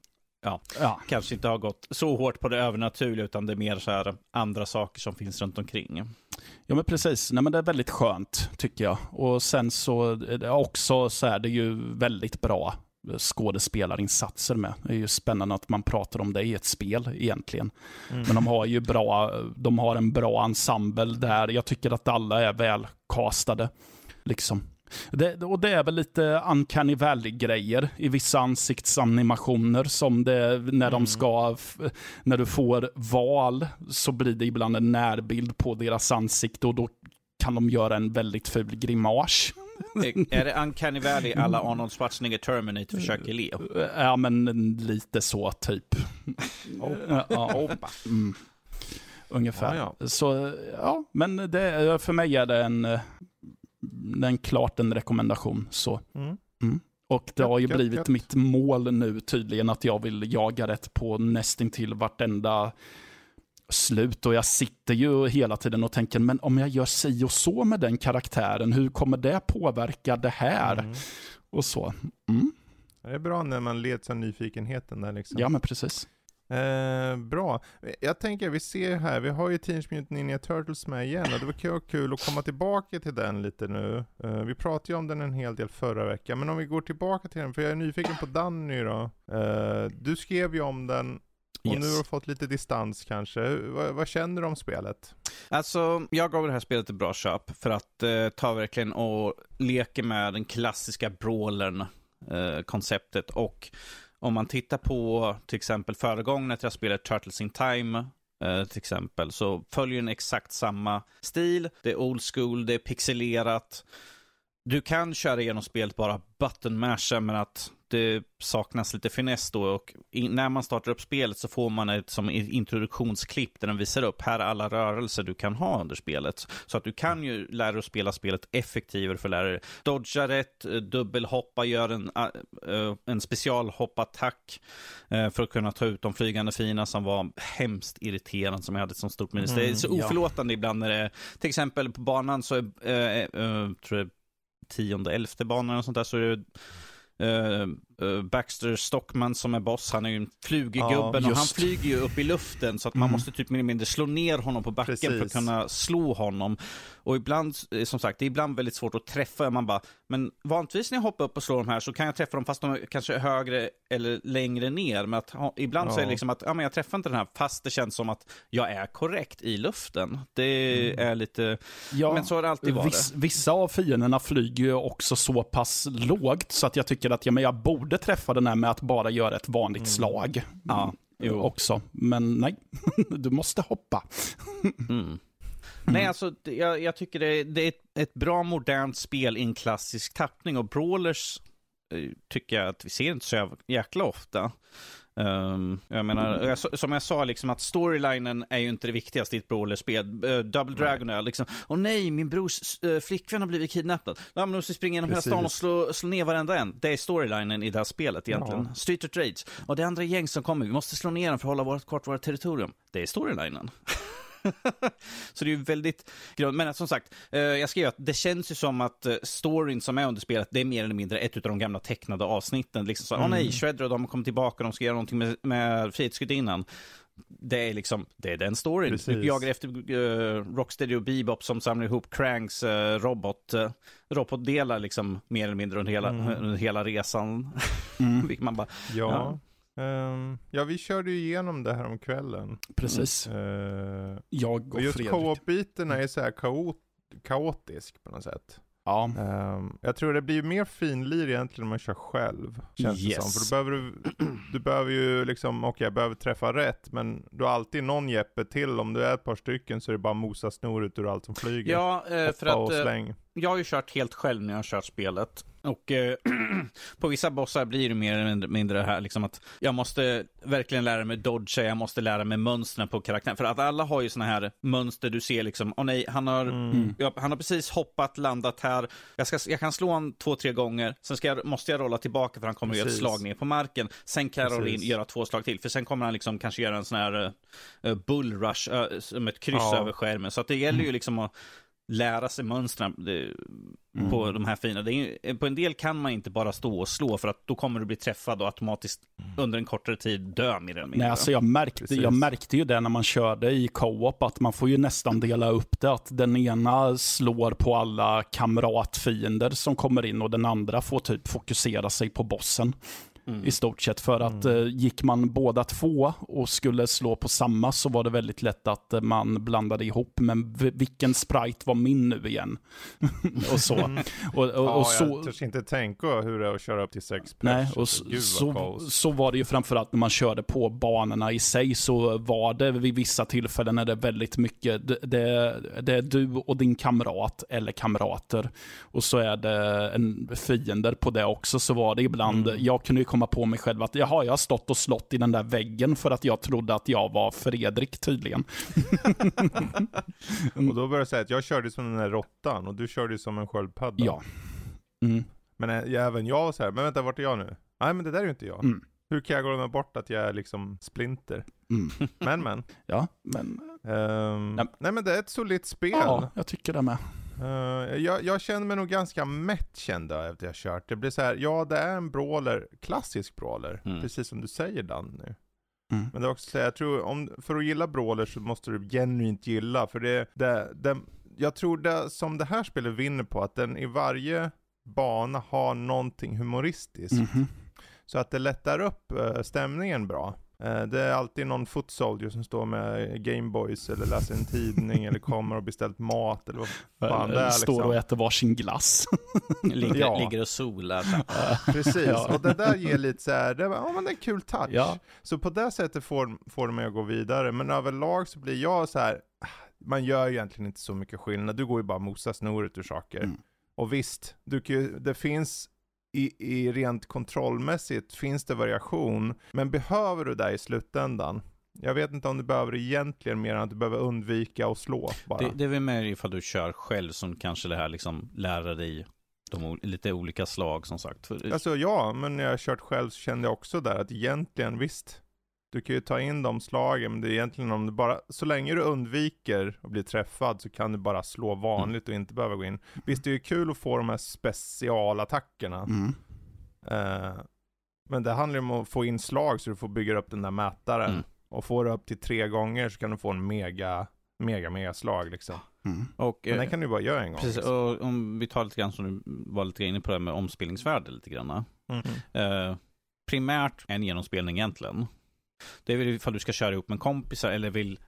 ja, ja, kanske inte har gått så hårt på det övernaturliga, utan det är mer så här andra saker som finns runt omkring. Ja men precis, nej men det är väldigt skönt tycker jag. Och sen så är det också så är det ju väldigt bra skådespelarinsatser med. Det är ju spännande att man pratar om det i ett spel egentligen. Mm. Men de har ju bra, de har en bra ensemble där. Jag tycker att alla är väl castade. Liksom. Det, och det är väl lite uncanny valley-grejer i vissa ansiktsanimationer som det, när de mm. ska, när du får val så blir det ibland en närbild på deras ansikte och då kan de göra en väldigt ful grimas. Är det Uncanny Valley alla Arnold Schwarzenegger Terminator försöker le? Ja, men lite så typ. ja, mm. Ungefär. Ja, ja. Så, ja, men det, för mig är det en, en klart en rekommendation. Så. Mm. Mm. Och det har ju blivit mitt mål nu tydligen att jag vill jaga rätt på nästintill vartenda slut och jag sitter ju hela tiden och tänker, men om jag gör si och så med den karaktären, hur kommer det påverka det här? Mm. Och så. Mm. Det är bra när man leds av nyfikenheten där liksom. Ja, men precis. Eh, bra. Jag tänker, vi ser här, vi har ju Teenage Mutant Ninja Turtles med igen och det var kul, att komma tillbaka till den lite nu. Eh, vi pratade ju om den en hel del förra veckan, men om vi går tillbaka till den, för jag är nyfiken på Danny då. Eh, du skrev ju om den och yes. nu har du fått lite distans kanske. Vad, vad, känner du om spelet? Alltså, jag gav det här spelet ett bra köp för att eh, ta verkligen och leka med den klassiska brawlern eh, konceptet och om man tittar på till exempel föregångaren till jag spelade Turtles in Time eh, till exempel så följer den exakt samma stil. Det är old school, det är pixelerat. Du kan köra igenom spelet bara button masha men att det saknas lite finess då och in, när man startar upp spelet så får man ett som introduktionsklipp där den visar upp här är alla rörelser du kan ha under spelet. Så att du kan ju lära dig att spela spelet effektivare för lärare. Dodga rätt, dubbelhoppa, gör en, uh, en specialhoppattack för att kunna ta ut de flygande fina som var hemskt irriterande som jag hade som stort minne. Mm, det är så oförlåtande ja. ibland när det, till exempel på banan så är, uh, tror jag, tionde, elfte banan och sånt där så är det Uh, uh, Baxter Stockman som är boss, han är ju en flugig ja, gubben och han flyger ju upp i luften så att mm. man måste typ mer eller mindre slå ner honom på backen Precis. för att kunna slå honom. Och ibland, eh, som sagt, det är ibland väldigt svårt att träffa. Man bara, men vanligtvis när jag hoppar upp och slår de här så kan jag träffa dem fast de är kanske högre eller längre ner. Men att, ibland ja. så är det liksom att, ja men jag träffar inte den här fast det känns som att jag är korrekt i luften. Det mm. är lite, ja, men så har det alltid varit. Viss, vissa av fienderna flyger ju också så pass lågt så att jag tycker att ja, men jag borde träffa den här med att bara göra ett vanligt mm. slag. Ja. Jo. Också, men nej, (laughs) du måste hoppa. Mm. Nej, mm. alltså jag, jag tycker det, det, är ett, ett bra modernt spel i en klassisk tappning och brawlers eh, tycker jag att vi ser inte så jäkla ofta. Um, jag menar, som jag sa, liksom att storylinen är ju inte det viktigaste i ett brawlerspel. Uh, Double Dragon är liksom, åh nej, min brors uh, flickvän har blivit kidnappad. Ja, men måste springa genom hela stan och slå, slå ner varenda en. Det är storylinen i det här spelet egentligen. Ja. Street of Rage. Och det är andra gäng som kommer, vi måste slå ner dem för att hålla vårt, kort vårt territorium. Det är storylinen. (laughs) (laughs) så det är ju väldigt Men som sagt, eh, jag skrev att det känns ju som att eh, storyn som är under spelet, det är mer eller mindre ett av de gamla tecknade avsnitten. Liksom så, åh mm. oh, nej, Shredder och de har kommit tillbaka, de ska göra någonting med, med Frihetsgudinnan det är liksom, det är den storyn. Precis. Du jagar efter uh, Rocksteady och Bebop som samlar ihop Cranks uh, robot, uh, robotdelar liksom mer eller mindre under hela, mm. under hela resan. Mm. (laughs) man bara, ja. ja. Um, ja, vi körde ju igenom det här om kvällen. Precis. Uh, jag och, och just co-op-biten är så här kaot kaotisk på något sätt. Ja. Um, jag tror det blir mer finlir egentligen om man kör själv. Känns yes. det som. För då behöver du, (clears throat) du behöver ju liksom, okej okay, jag behöver träffa rätt, men du har alltid någon Jeppe till. Om du är ett par stycken så är det bara mosa snor ut ur allt som flyger. Ja, eh, för att eh, jag har ju kört helt själv när jag har kört spelet. Och eh, (clears throat) på vissa bossar blir det mer eller mindre det här liksom att jag måste verkligen lära mig dodga, jag måste lära mig mönstren på karaktären. För att alla har ju såna här mönster du ser liksom, åh oh, nej, han har, mm. jag, han har precis hoppat, landat här. Jag, ska, jag kan slå honom två, tre gånger, sen ska jag, måste jag rolla tillbaka för han kommer precis. göra ett slag ner på marken. Sen kan jag in, göra två slag till, för sen kommer han liksom kanske göra en sån här uh, bullrush, uh, som ett kryss ja. över skärmen. Så att det gäller ju liksom att lära sig mönstren mm. på de här fina. Är, på en del kan man inte bara stå och slå för att då kommer du bli träffad och automatiskt mm. under en kortare tid dö mer eller mindre. Nej, alltså jag, märkte, jag märkte ju det när man körde i co-op att man får ju nästan dela upp det. Att den ena slår på alla kamratfiender som kommer in och den andra får typ fokusera sig på bossen. Mm. I stort sett. För att mm. eh, gick man båda två och skulle slå på samma så var det väldigt lätt att eh, man blandade ihop. Men vilken sprite var min nu igen? (laughs) och så. Mm. Och, och, ja, och så... Jag törs inte tänka hur det är att köra upp till sex Nej, och så, så, så, var det ju framförallt när man körde på banorna i sig så var det vid vissa tillfällen när det är väldigt mycket, det, det, det är du och din kamrat eller kamrater. Och så är det en fiender på det också, så var det ibland, mm. jag kunde ju komma på mig själv att jaha, jag har stått och slått i den där väggen för att jag trodde att jag var Fredrik tydligen. (laughs) och då börjar jag säga att jag körde som den där råttan och du körde som en sköldpadda. Ja. Mm. Men äh, även jag så här, men vänta vart är jag nu? Nej men det där är ju inte jag. Mm. Hur kan jag glömma bort att jag är liksom splinter? Mm. Men men. (laughs) Ja, men. Um, ja. Nej men det är ett solitt spel. Ja, jag tycker det med. Uh, jag, jag, känner mig nog ganska mätt kända efter jag kört. Det blir så här, ja det är en brawler, klassisk brawler, mm. precis som du säger Dan nu. Mm. Men det är också så här, jag tror, om, för att gilla brawler så måste du genuint gilla, för det, det, det jag tror det som det här spelet vinner på, att den i varje bana har någonting humoristiskt. Mm -hmm. Så att det lättar upp uh, stämningen bra. Eh, det är alltid någon foot soldier som står med Gameboys eller läser en tidning eller kommer och beställt mat eller vad fan det är. Står liksom. och äter varsin glass. ligger, (laughs) ja. ligger och solar. Precis, ja. och det där ger lite så här, det, ja, men det är en kul touch. Ja. Så på det sättet får, får det mig att gå vidare. Men överlag så blir jag så här, man gör egentligen inte så mycket skillnad. Du går ju bara mosa snoret ur saker. Mm. Och visst, du, det finns i, i rent kontrollmässigt finns det variation, men behöver du det i slutändan? Jag vet inte om du behöver egentligen mer än att du behöver undvika att slå bara. Det, det är väl mer ifall du kör själv som kanske det här liksom lära dig de lite olika slag som sagt. Alltså ja, men när jag kört själv så kände jag också där att egentligen visst, du kan ju ta in de slagen, men det är egentligen om du bara, så länge du undviker att bli träffad så kan du bara slå vanligt och inte behöva gå in. Visst, det är ju kul att få de här specialattackerna. Mm. Eh, men det handlar ju om att få in slag så du får bygga upp den där mätaren. Mm. Och får du upp till tre gånger så kan du få en mega, mega, mega slag liksom. Mm. Och, Men eh, den kan du ju bara göra en gång. Precis, liksom. och om vi tar lite grann som du var lite inne på det här med omspelningsvärde lite grann. Mm. Eh, primärt en genomspelning egentligen. Det är väl ifall du ska köra ihop med kompisar eller vill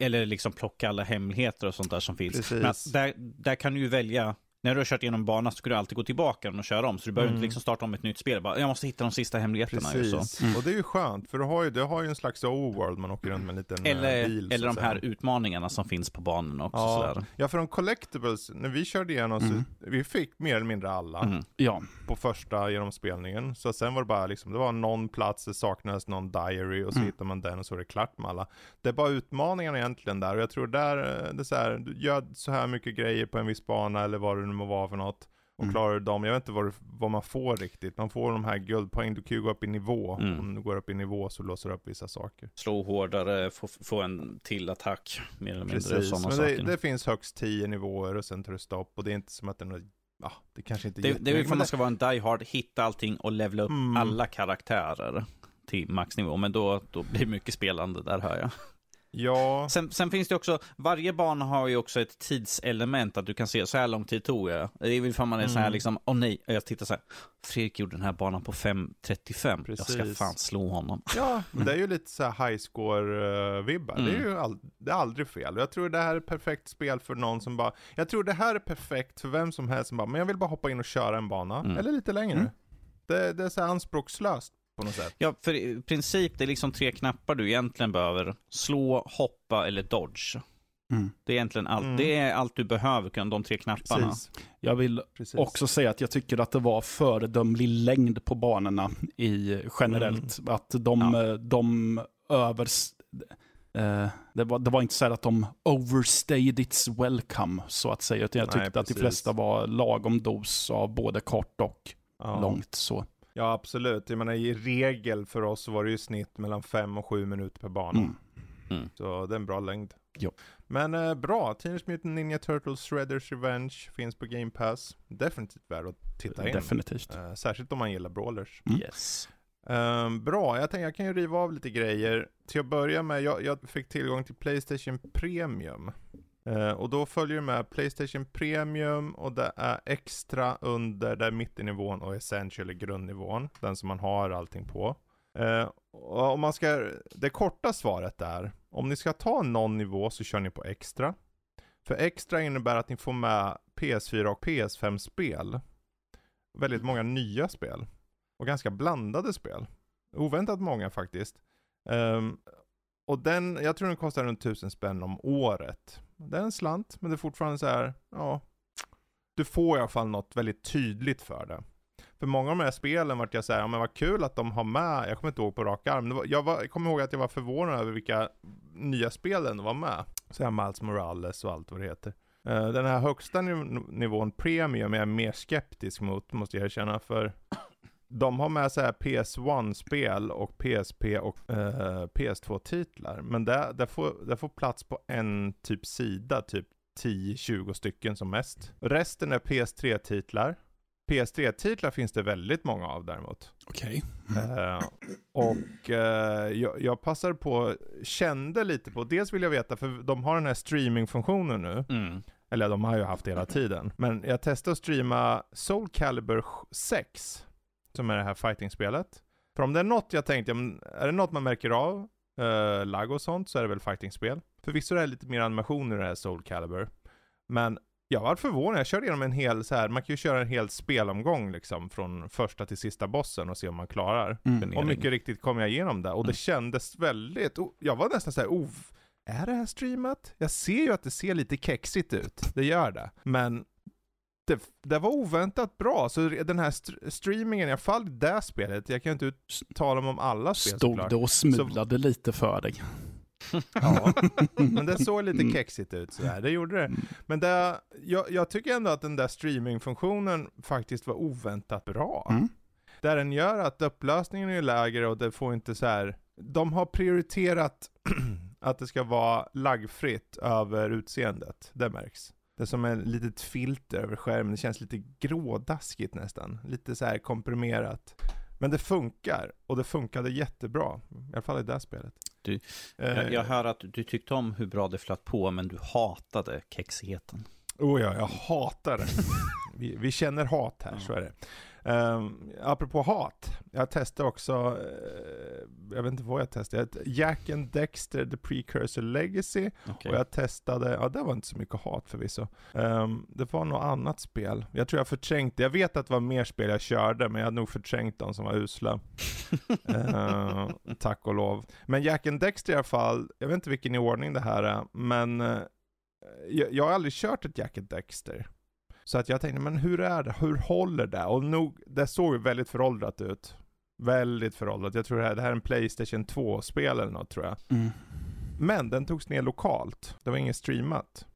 eller liksom plocka alla hemligheter och sånt där som finns. Precis. Men där, där kan du ju välja när du har kört igenom en bana så ska du alltid gå tillbaka och köra om. Så du behöver Mm. inte liksom starta om ett nytt spel. Bara, jag måste hitta de sista hemligheterna. Precis, Mm. och det är ju skönt för du har ju, du har ju en slags overworld man åker runt med en liten eh, Eller, bil. eller de här utmaningarna som finns på banorna också. Ja, Sådär. ja, för de collectibles, när vi körde igenom Mm. så, vi fick mer eller mindre alla Mm. Ja, på första genomspelningen. Så sen var det bara liksom, det var någon plats, det saknades någon diary och så Mm. hittar man den och så är det klart med alla. Det är bara utmaningarna egentligen där och jag tror där, eh, det är så här, du gör så här mycket grejer på en viss bana eller vad det nu må vara för något. Och Mm. klarar du dem, jag vet inte vad, du, vad man får riktigt, man får de här guldpoäng, du kan ju gå upp i nivå. Mm. Om du går upp i nivå så låser du upp vissa saker. Slå hårdare, få, få en till attack. Mer eller mindre Precis, sådana men det, det finns högst 10 nivåer och sen tar det stopp och det är inte som att det är något, ja, det kanske inte är Det, det är för man ska vara en die hard, hitta allting och levela upp Mm. alla karaktärer till maxnivå. Men då, då blir det mycket spelande där hör jag. Ja, Sen, sen finns det också, varje bana har ju också ett tidselement att du kan se så här lång tid tog jag. Det är väl man är så här Mm. liksom, åh nej, jag tittar så här. Fredrik gjorde den här banan på 5.35. Jag ska fan slå honom. Ja, men det är ju lite så här high score-vibbar. Det är Mm. ju all, det är aldrig fel. Jag tror det här är ett perfekt spel för någon som bara, jag tror det här är perfekt för vem som helst som bara, men jag vill bara hoppa in och köra en bana, Mm. eller lite längre. Mm. Det, det är så här anspråkslöst på något sätt. Ja, för i princip det är liksom tre knappar du egentligen behöver. Slå, hoppa eller dodge. Mm. Det är egentligen allt, Mm. det är allt du behöver, kan de tre knapparna. Precis. jag vill Precis. också säga att jag tycker att det var föredömlig längd på banorna i generellt. Att de, Ja. eh, de över... eh, det, var, det var inte så här att de overstayed its welcome, så att säga. Utan jag Nej, tyckte att de flesta var lagom dos av både kort och ja. långt. Så. Ja, absolut. Jag menar i regel för oss var det ju snitt mellan 5 och 7 minuter per bana. Mm. Så det är en bra längd. Jo. Men eh, bra, Teenage Mutant Ninja Turtles Shredders Revenge finns på Game Pass. Definitivt värd att titta in. Definitivt. Eh, särskilt om man gillar brawlers. Mm. Yes. Ehm, bra, jag tänkte jag kan ju riva av lite grejer. Till att börja med, jag, jag fick tillgång till Playstation Premium. Uh, och då följer det med Playstation Premium och det är extra under där mittennivån och Essential är grundnivån. Den som man har allting på. Uh, och om man ska, det korta svaret är, om ni ska ta någon nivå så kör ni på extra. För extra innebär att ni får med PS4 och PS5-spel. Väldigt många nya spel. Och ganska blandade spel. Oväntat många faktiskt. Um, och den, jag tror den kostar runt 1000 spänn om året. Det är en slant, men det är fortfarande så här, ja. Du får i alla fall något väldigt tydligt för det. För många av de här spelen vart jag såhär, ja men vad kul att de har med, jag kommer inte ihåg på rak arm, var, jag, var, jag kommer ihåg att jag var förvånad över vilka nya spel den var med. Så här Miles Morales och allt vad det heter. Eh, den här högsta niv- nivån premium är jag mer skeptisk mot, måste jag erkänna, för de har med så här PS1-spel och PSP och eh, PS2-titlar. Men det, det, får, det får plats på en typ sida, typ 10-20 stycken som mest. Resten är PS3-titlar. PS3-titlar finns det väldigt många av däremot. Okej. Eh, och eh, jag, jag passade på, kände lite på, dels vill jag veta, för de har den här streamingfunktionen nu. Mm. Eller de har ju haft det hela tiden. Men jag testade att streama Soul Calibur 6. Som är det här fighting-spelet. För om det är något jag tänkte, är det något man märker av, uh, lag och sånt, så är det väl fighting-spel. Förvisso är det lite mer animation i det här Soul Calibur. Men jag var förvånad, jag körde igenom en hel så här, man kan ju köra en hel spelomgång liksom från första till sista bossen och se om man klarar. Mm. Och mycket riktigt kom jag igenom det och det Mm. kändes väldigt, oh, jag var nästan såhär, oh, är det här streamat? Jag ser ju att det ser lite kexigt ut, det gör det. Men det, det var oväntat bra. Så den här st streamingen, i alla fall det spelet, jag kan inte uttala om alla spel Stod det och smulade så... lite för dig. (laughs) ja, men det såg lite kexigt ut sådär, det gjorde det. Men det, jag, jag tycker ändå att den där streamingfunktionen faktiskt var oväntat bra. Mm. Där den gör att upplösningen är lägre och det får inte så här. de har prioriterat (clears throat) att det ska vara laggfritt över utseendet, det märks. Det är som ett litet filter över skärmen, det känns lite grådaskigt nästan. Lite så här komprimerat. Men det funkar, och det funkade jättebra. I alla fall i det här spelet. Du, jag, jag eh. hör att du tyckte om hur bra det flöt på, men du hatade kexigheten. Oh ja, jag hatar det. (laughs) vi, vi känner hat här, ja. så är det. Um, apropå hat, jag testade också, uh, jag vet inte vad jag testade, Jack and Dexter The Precursor Legacy. Okay. Och jag testade, ja det var inte så mycket hat förvisso. Um, det var något annat spel. Jag tror jag förträngde, jag vet att det var mer spel jag körde, men jag hade nog förträngt de som var usla. uh, (laughs) tack och lov. Men Jack and Dexter i alla fall, jag vet inte vilken i ordning det här är, men uh, jag, jag har aldrig kört ett Jack and Dexter. Så att jag tänkte, men hur är det? Hur håller det? Och nog, det såg ju väldigt föråldrat ut. Väldigt föråldrat. Jag tror det här, det här är en Playstation 2-spel eller något tror jag. Mm. Men den togs ner lokalt. Det var inget streamat.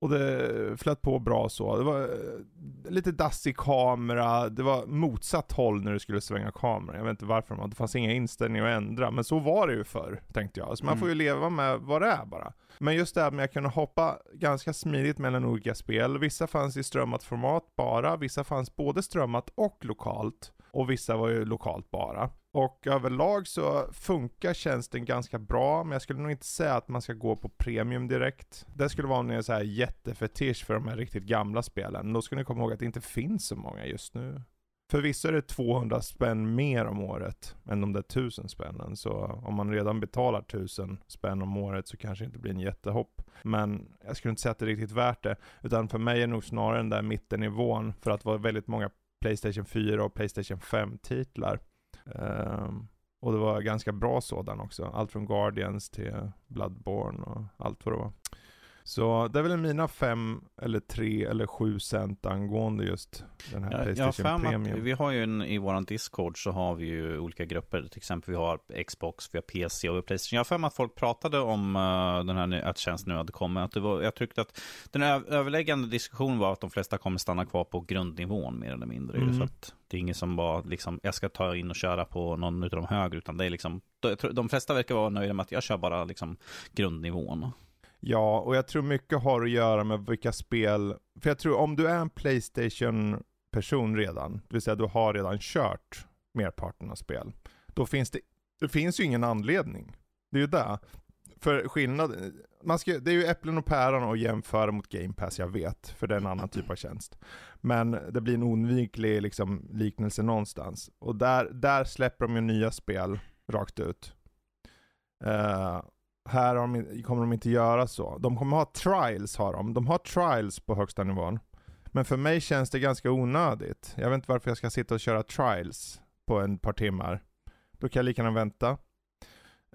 Och det flöt på bra så. Det var eh, lite dassig kamera, det var motsatt håll när du skulle svänga kameran. Jag vet inte varför, det fanns inga inställningar att ändra. Men så var det ju förr, tänkte jag. Så man mm. får ju leva med vad det är bara. Men just det här med att kunna hoppa ganska smidigt mellan olika spel. Vissa fanns i strömmat format bara, vissa fanns både strömmat och lokalt. Och vissa var ju lokalt bara. Och överlag så funkar tjänsten ganska bra, men jag skulle nog inte säga att man ska gå på premium direkt. Det skulle vara en så här jättefetisch för de här riktigt gamla spelen. Då ska ni komma ihåg att det inte finns så många just nu. Förvisso är det 200 spänn mer om året än de där 1000 spännen. Så om man redan betalar 1000 spänn om året så kanske det inte blir en jättehopp. Men jag skulle inte säga att det är riktigt värt det. Utan för mig är det nog snarare den där mittennivån för att vara väldigt många Playstation 4 och Playstation 5 titlar. Um, och det var ganska bra sådan också. Allt från Guardians till Bloodborne och allt vad det var. Så det är väl mina fem eller tre eller sju cent angående just den här ja, Playstation Premium. vi har ju en, i våran Discord så har vi ju olika grupper. Till exempel vi har Xbox, vi har PC och vi har Playstation. Jag har för mig att folk pratade om uh, den här att tjänst nu hade kommit. Att det var, jag tyckte att den överläggande diskussionen var att de flesta kommer stanna kvar på grundnivån mer eller mindre. Mm. Så att det är ingen som bara liksom, jag ska ta in och köra på någon av de högre, utan det är liksom, de, de flesta verkar vara nöjda med att jag kör bara liksom grundnivån. Ja, och jag tror mycket har att göra med vilka spel, för jag tror om du är en Playstation-person redan, det vill säga du har redan kört merparten av spel, då finns det, det finns ju ingen anledning. Det är ju det. För skillnad, man ska, det är ju äpplen och päron att jämföra mot Game Pass, jag vet, för det är en annan typ av tjänst. Men det blir en oundviklig liksom, liknelse någonstans. Och där, där släpper de ju nya spel rakt ut. Uh, här de, kommer de inte göra så. De kommer ha trials har de. De har trials på högsta nivån. Men för mig känns det ganska onödigt. Jag vet inte varför jag ska sitta och köra trials på en par timmar. Då kan jag lika gärna vänta.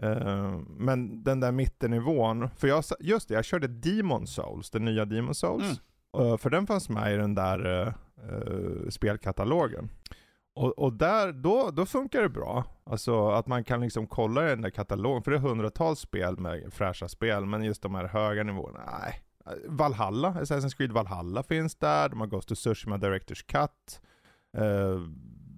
Uh, men den där mittennivån, för jag, just det, jag körde Demon Souls, den nya Demon Souls. Mm. Uh, för den fanns med i den där uh, spelkatalogen. Och, och, där, då, då funkar det bra. Alltså att man kan liksom kolla i den där katalogen, för det är hundratals spel med fräscha spel, men just de här höga nivåerna, nej. Valhalla, Assassin's Creed Valhalla finns där, de har Ghost of Tsushima Directors Cut, uh,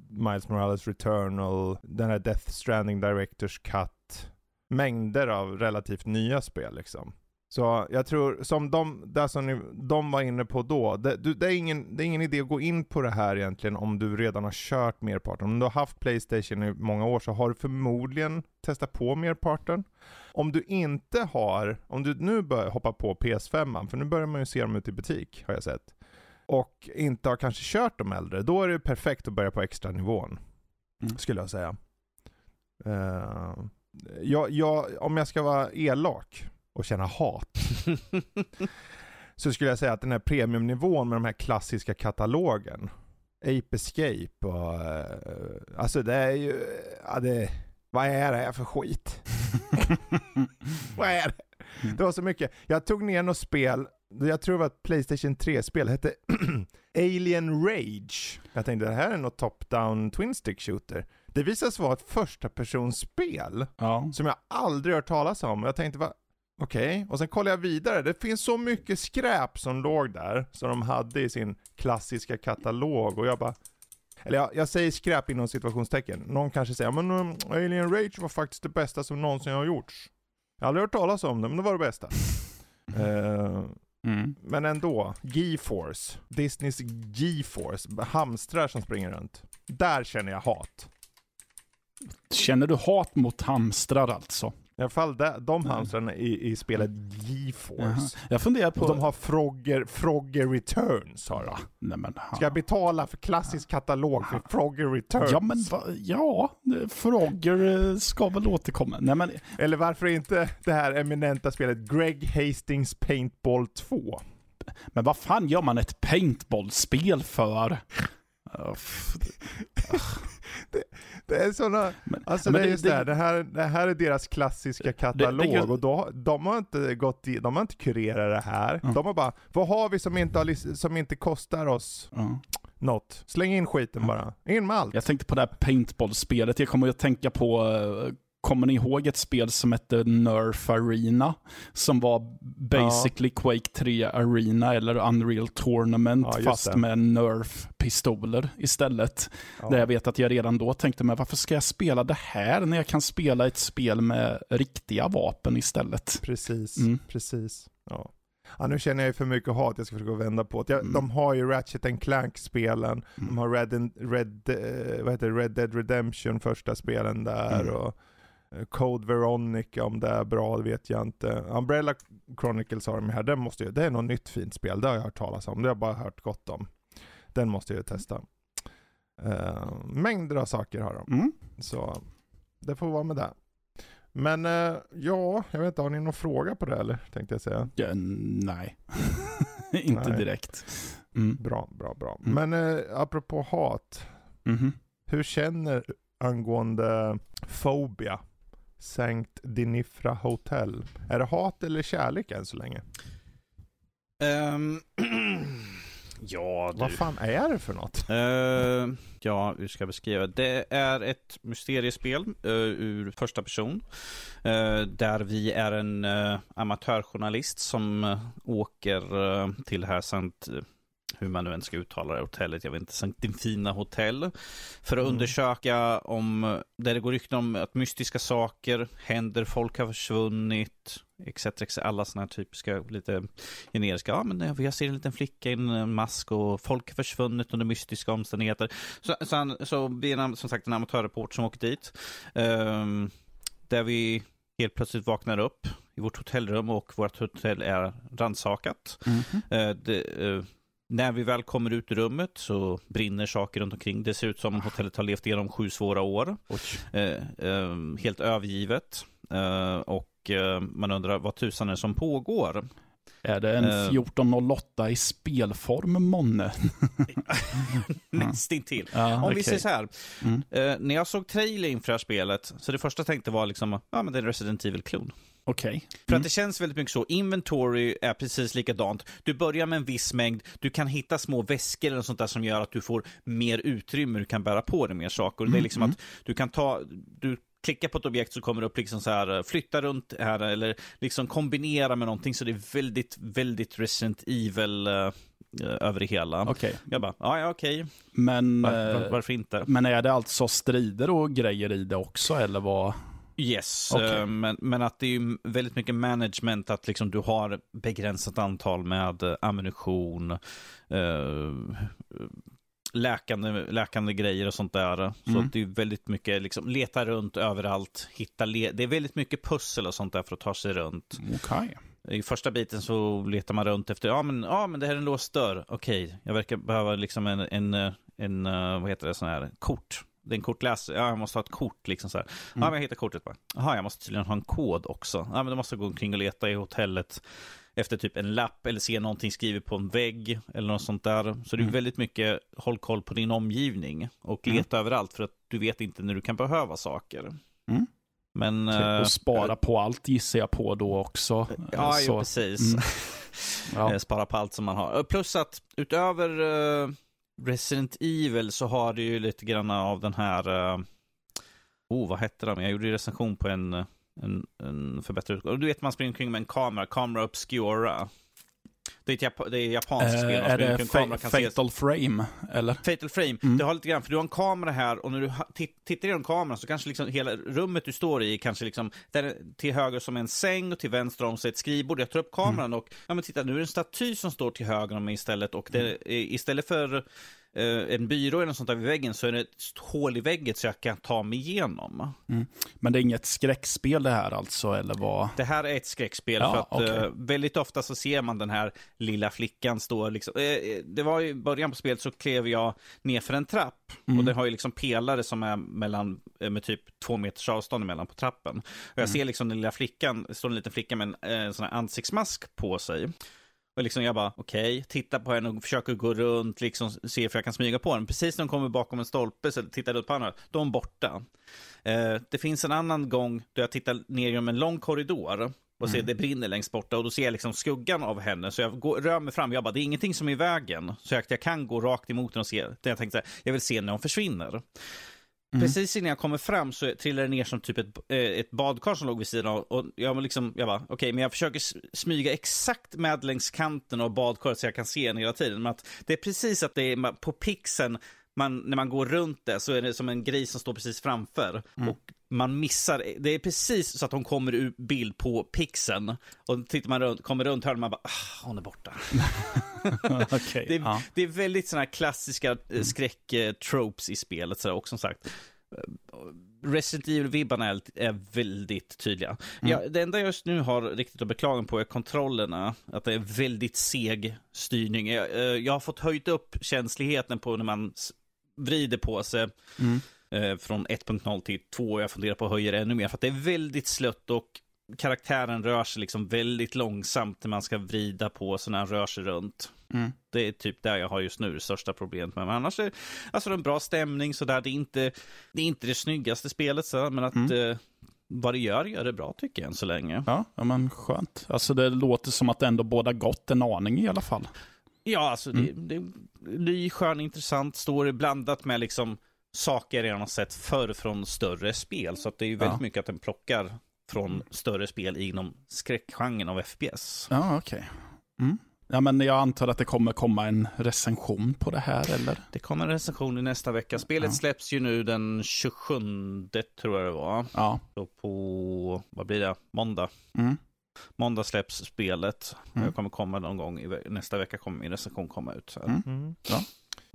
Miles Morales Returnal, den här Death Stranding Directors Cut, mängder av relativt nya spel liksom. Så jag tror, som de, där som ni, de var inne på då, det, det, är ingen, det är ingen idé att gå in på det här egentligen om du redan har kört merparten. Om du har haft Playstation i många år så har du förmodligen testat på merparten. Om du inte har, om du nu börjar hoppa på PS5, för nu börjar man ju se dem ute i butik, har jag sett. Och inte har kanske kört de äldre, då är det perfekt att börja på extra nivån. Mm. Skulle jag säga. Uh, jag, jag, om jag ska vara elak, och känna hat. (laughs) (laughs) så skulle jag säga att den här premiumnivån med de här klassiska katalogen, Ape Escape och... Uh, alltså det är ju... Ja, det, vad är det här för skit? (laughs) vad är det? Det var så mycket. Jag tog ner något spel jag tror det var ett Playstation 3-spel, hette (clears throat) Alien Rage. Jag tänkte det här är något top-down twin stick shooter. Det visade sig vara ett första personspel ja. som jag aldrig hört talas om. Jag tänkte, va? Okej, okay. och sen kollade jag vidare. Det finns så mycket skräp som låg där, som de hade i sin klassiska katalog. Och jag bara, eller jag, jag säger skräp inom situationstecken. Någon kanske säger, men um, Alien Rage var faktiskt det bästa som någonsin har gjorts. Jag har aldrig hört talas om det, men det var det bästa. uh, mm. Men ändå, G-Force. Disneys G-Force. Hamstrar som springer runt. Där känner jag hat. Känner du hat mot hamstrar alltså? I alla fall de, de hamstrarna i, i spelet GeForce. Jag funderar på... Och de har Frogger, Frogger Returns har de. Nej, men, Ska jag betala för klassisk katalog för Frogger Returns? Ja, men va, ja, Frogger eh, ska väl återkomma. Nej, men... Eller varför inte det här eminenta spelet Greg Hastings Paintball 2? Men vad fan gör man ett paintball-spel för? (laughs) det, det, är sådana, alltså men det, det, här, det, här, det här är deras klassiska katalog det, och då, de har inte gått i, de har inte kurerat det här. Mm. De har bara, vad har vi som inte, har, som inte kostar oss mm. något? Släng in skiten bara. In med allt. Jag tänkte på det här paintball-spelet, jag kommer att tänka på uh, Kommer ni ihåg ett spel som hette Nerf Arena? Som var basically ja. Quake 3 Arena eller Unreal Tournament ja, fast det. med Nerf-pistoler istället. Ja. Där jag vet att jag redan då tänkte, men varför ska jag spela det här när jag kan spela ett spel med riktiga vapen istället? Precis, mm. precis. Ja. Ja, nu känner jag ju för mycket hat, jag ska försöka vända på det. mm. De har ju Ratchet and Clank-spelen, mm. de har Red, Red, uh, vad heter Red Dead Redemption, första spelen där. Mm. Och Eh, Code Veronica, om det är bra, det vet jag inte. Umbrella Chronicles har de här, den måste jag, det är något nytt fint spel, det har jag hört talas om, det har jag bara hört gott om. Den måste jag testa. Uh, mängder av saker har de. Mm. Så det får vara med det. Men uh, ja, jag vet inte, har ni någon fråga på det eller? Tänkte jag säga. Ja, nej, (laughs) inte nej. direkt. Mm. Bra, bra, bra. Mm. Men uh, apropå hat. -hmm. Hur känner angående Phobia? Sankt Dinifra Hotel. Är det hat eller kärlek än så länge? Um, (clears throat) ja, du. Vad fan är det för något? Uh, ja, hur ska jag beskriva? Det är ett mysteriespel uh, ur första person. Uh, där vi är en amatörjournalist som åker till här Sankt hur man nu än ska uttala det, hotellet, jag vet inte, Sankt Fina hotell. För att mm. undersöka om, där det går rykten om att mystiska saker händer, folk har försvunnit, etc. etc. Alla sådana här typiska, lite generiska, ja men jag ser en liten flicka i en mask och folk har försvunnit under mystiska omständigheter. Så, så, så vi är som sagt en amatörreporter som åker dit. Um, där vi helt plötsligt vaknar upp i vårt hotellrum och vårt hotell är rannsakat. Mm -hmm. det, uh, när vi väl kommer ut ur rummet så brinner saker runt omkring. Det ser ut som hotellet har levt igenom sju svåra år. Eh, eh, helt övergivet. Eh, och eh, man undrar vad tusan är det som pågår. Är det en 1408 eh. i spelform månne? (laughs) Nästintill. Ja, Om okay. vi säger så här. Mm. Eh, när jag såg trailern inför det här spelet, så det första jag tänkte var liksom, ja men det är en Resident Evil-klon. Okej. Okay. För mm. att det känns väldigt mycket så. Inventory är precis likadant. Du börjar med en viss mängd, du kan hitta små väskor eller sånt där som gör att du får mer utrymme, du kan bära på dig mer saker. Mm. Det är liksom mm. att du kan ta, du klickar på ett objekt så kommer det upp liksom så här, flytta runt här eller liksom kombinera med någonting. Så det är väldigt, väldigt Resident Evil uh, över det hela. Okay. Jag bara, ja, ja okej. Okay. Men, var, var, varför inte? Men är det alltså strider och grejer i det också, eller vad? Yes, okay. uh, men, men att det är väldigt mycket management, att liksom du har begränsat antal med uh, ammunition, uh, läkande, läkande grejer och sånt där. Mm. Så det är väldigt mycket, liksom, leta runt överallt, hitta, le det är väldigt mycket pussel och sånt där för att ta sig runt. Okay. I första biten så letar man runt efter, ja men, ja, men det här är en låst dörr, okej, okay. jag verkar behöva liksom en, en, en, vad heter det, sån här kort det är en kortläsare, ja jag måste ha ett kort liksom så här. Ja men jag hittar kortet bara. Jaha, jag måste tydligen ha en kod också. Ja men då måste jag gå omkring och leta i hotellet efter typ en lapp eller se någonting skrivet på en vägg eller något sånt där. Så det är mm. väldigt mycket håll koll på din omgivning och mm. leta mm. överallt för att du vet inte när du kan behöva saker. Mm. Men, typ, och spara äh, på allt gissar jag på då också. Ja, jo, precis. Mm. (laughs) ja. Eh, spara på allt som man har. Plus att utöver Resident Evil så har det ju lite grann av den här, uh, oh vad hette de? Jag gjorde ju recension på en, en, en förbättrad utgåva. Du vet man springer omkring med en kamera, kamera obscura. Det är ett Jap det är japanskt uh, spel. Är det fa Fatal se... Frame? Eller? Fatal Frame. Mm. Det har lite grann, för du har en kamera här och när du tittar genom kameran så kanske liksom hela rummet du står i kanske liksom, där till höger som en säng och till vänster om sig ett skrivbord. Jag tar upp kameran mm. och, ja men titta nu är det en staty som står till höger om mig istället och det, mm. istället för eh, en byrå eller något sånt där vid väggen så är det ett hål i väggen så jag kan ta mig igenom. Mm. Men det är inget skräckspel det här alltså, eller vad? Det här är ett skräckspel ja, för att okay. eh, väldigt ofta så ser man den här lilla flickan stå liksom. Eh, eh, det var i början på spelet så klev jag ner för en trapp mm. och det har ju liksom pelare som är mellan, eh, med typ två meters avstånd emellan på trappen. Och jag mm. ser liksom den lilla flickan, står en liten flicka med en eh, sån här ansiktsmask på sig. Och liksom jag bara, okej, okay, tittar på henne och försöker gå runt, liksom se if jag kan smyga på den. Precis när de kommer bakom en stolpe så tittar jag ut på andra, då är hon borta. Eh, det finns en annan gång då jag tittar ner genom en lång korridor och ser mm. det brinner längst borta och då ser jag liksom skuggan av henne. Så jag går, rör mig fram, jag bara, det är ingenting som är i vägen. Så jag, jag kan gå rakt emot den och se, jag tänkte jag vill se när hon försvinner. Mm. Precis innan jag kommer fram så trillar det ner som typ ett, eh, ett badkar som låg vid sidan av. Och jag, liksom, jag bara, okej, okay, men jag försöker smyga exakt med längs kanten av badkaret så jag kan se den hela tiden. Men att det är precis att det är på pixeln man, när man går runt det så är det som en grej som står precis framför. Mm. Och man missar, det är precis så att hon kommer ur bild på pixeln. Och tittar man runt, kommer runt hörnet man bara, ah, hon är borta. (laughs) okay, det, är, ja. det, är, väldigt sådana här klassiska eh, mm. skräcktropes i spelet. Så, och som sagt, eh, Resident Evil-vibbarna är, är väldigt tydliga. Mm. Ja, det enda jag just nu har riktigt att beklaga på är kontrollerna. Att det är väldigt seg styrning. Jag, eh, jag har fått höjt upp känsligheten på när man vrider på sig. Mm. Eh, från 1.0 till 2. Jag funderar på att höja det ännu mer. För att det är väldigt slött och karaktären rör sig liksom väldigt långsamt när man ska vrida på så när han rör sig runt. Mm. Det är typ där jag har just nu det största problemet med. Men annars är alltså, det en bra stämning sådär. Det är inte det, är inte det snyggaste spelet, så, men att mm. eh, vad det gör, gör det bra tycker jag än så länge. Ja, ja men skönt. Alltså det låter som att det ändå båda gott en aning i alla fall. Ja, alltså mm. det, det är ny, skön, intressant story blandat med liksom saker jag redan har sett förr från större spel. Så att det är ju väldigt ja. mycket att den plockar från större spel inom skräckgenren av FPS. Ja, okej. Okay. Mm. Ja, men jag antar att det kommer komma en recension på det här, eller? Det kommer en recension i nästa vecka. Spelet ja. släpps ju nu den 27, tror jag det var. Ja. Så på, vad blir det, måndag. Mm. Måndag släpps spelet. Mm. Jag kommer komma någon gång i nästa vecka kommer min recension komma ut. Mm. Mm. Ja.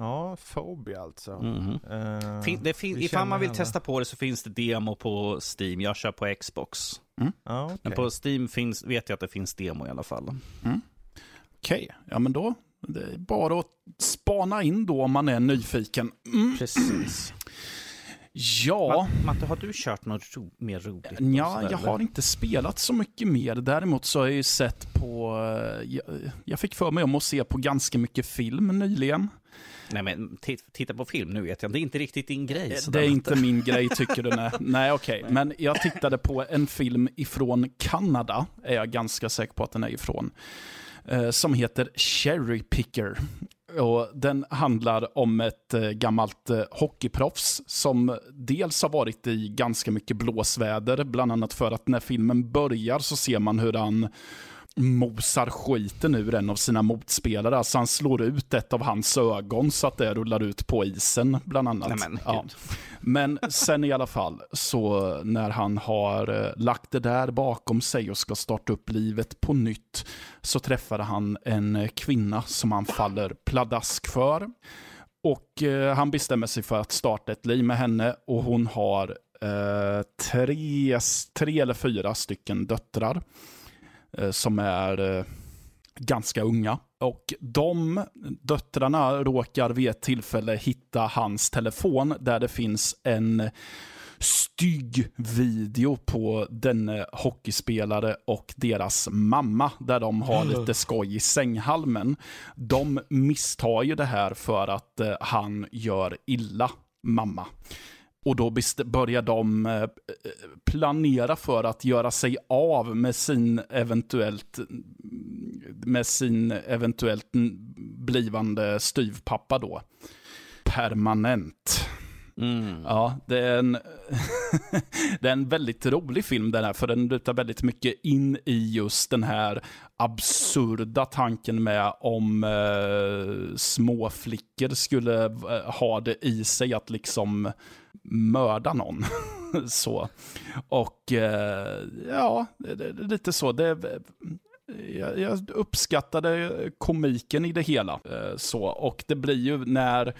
Ja, Phobia alltså. Mm. Uh, fin det fin ifall man vill henne. testa på det så finns det demo på Steam. Jag kör på Xbox. Mm. Ah, okay. Men på Steam finns, vet jag att det finns demo i alla fall. Mm. Okej, okay. ja men då det är bara att spana in då om man är nyfiken. Mm. Precis. Ja. Matte, har du kört något ro mer roligt? Ja, jag har inte spelat så mycket mer. Däremot så har jag ju sett på... Jag, jag fick för mig om att se på ganska mycket film nyligen. Nej men titta på film, nu vet jag. Det är inte riktigt din grej. Det är inte min grej tycker du? Nej, (laughs) nej okej. Okay. Men jag tittade på en film ifrån Kanada, är jag ganska säker på att den är ifrån. Eh, som heter Cherry Picker. Och den handlar om ett eh, gammalt eh, hockeyproffs som dels har varit i ganska mycket blåsväder, bland annat för att när filmen börjar så ser man hur han mosar skiten ur en av sina motspelare. Alltså han slår ut ett av hans ögon så att det rullar ut på isen bland annat. Nej, men, ja. men sen i alla fall, så när han har eh, lagt det där bakom sig och ska starta upp livet på nytt så träffar han en kvinna som han faller pladask för. Och eh, han bestämmer sig för att starta ett liv med henne och hon har eh, tre, tre eller fyra stycken döttrar. Eh, som är eh, ganska unga. Och de döttrarna råkar vid ett tillfälle hitta hans telefon där det finns en stygg video på den hockeyspelare och deras mamma där de har lite skoj i sänghalmen. De misstar ju det här för att eh, han gör illa mamma. Och då börjar de eh, planera för att göra sig av med sin eventuellt med sin eventuellt blivande styvpappa då. Permanent. Mm. Ja, det är, en, (laughs) det är en väldigt rolig film den här, för den lutar väldigt mycket in i just den här absurda tanken med om eh, små flickor skulle eh, ha det i sig att liksom mörda någon. (laughs) så. Och eh, ja, lite så. Det, jag, jag uppskattade komiken i det hela. Eh, så. Och det blir ju när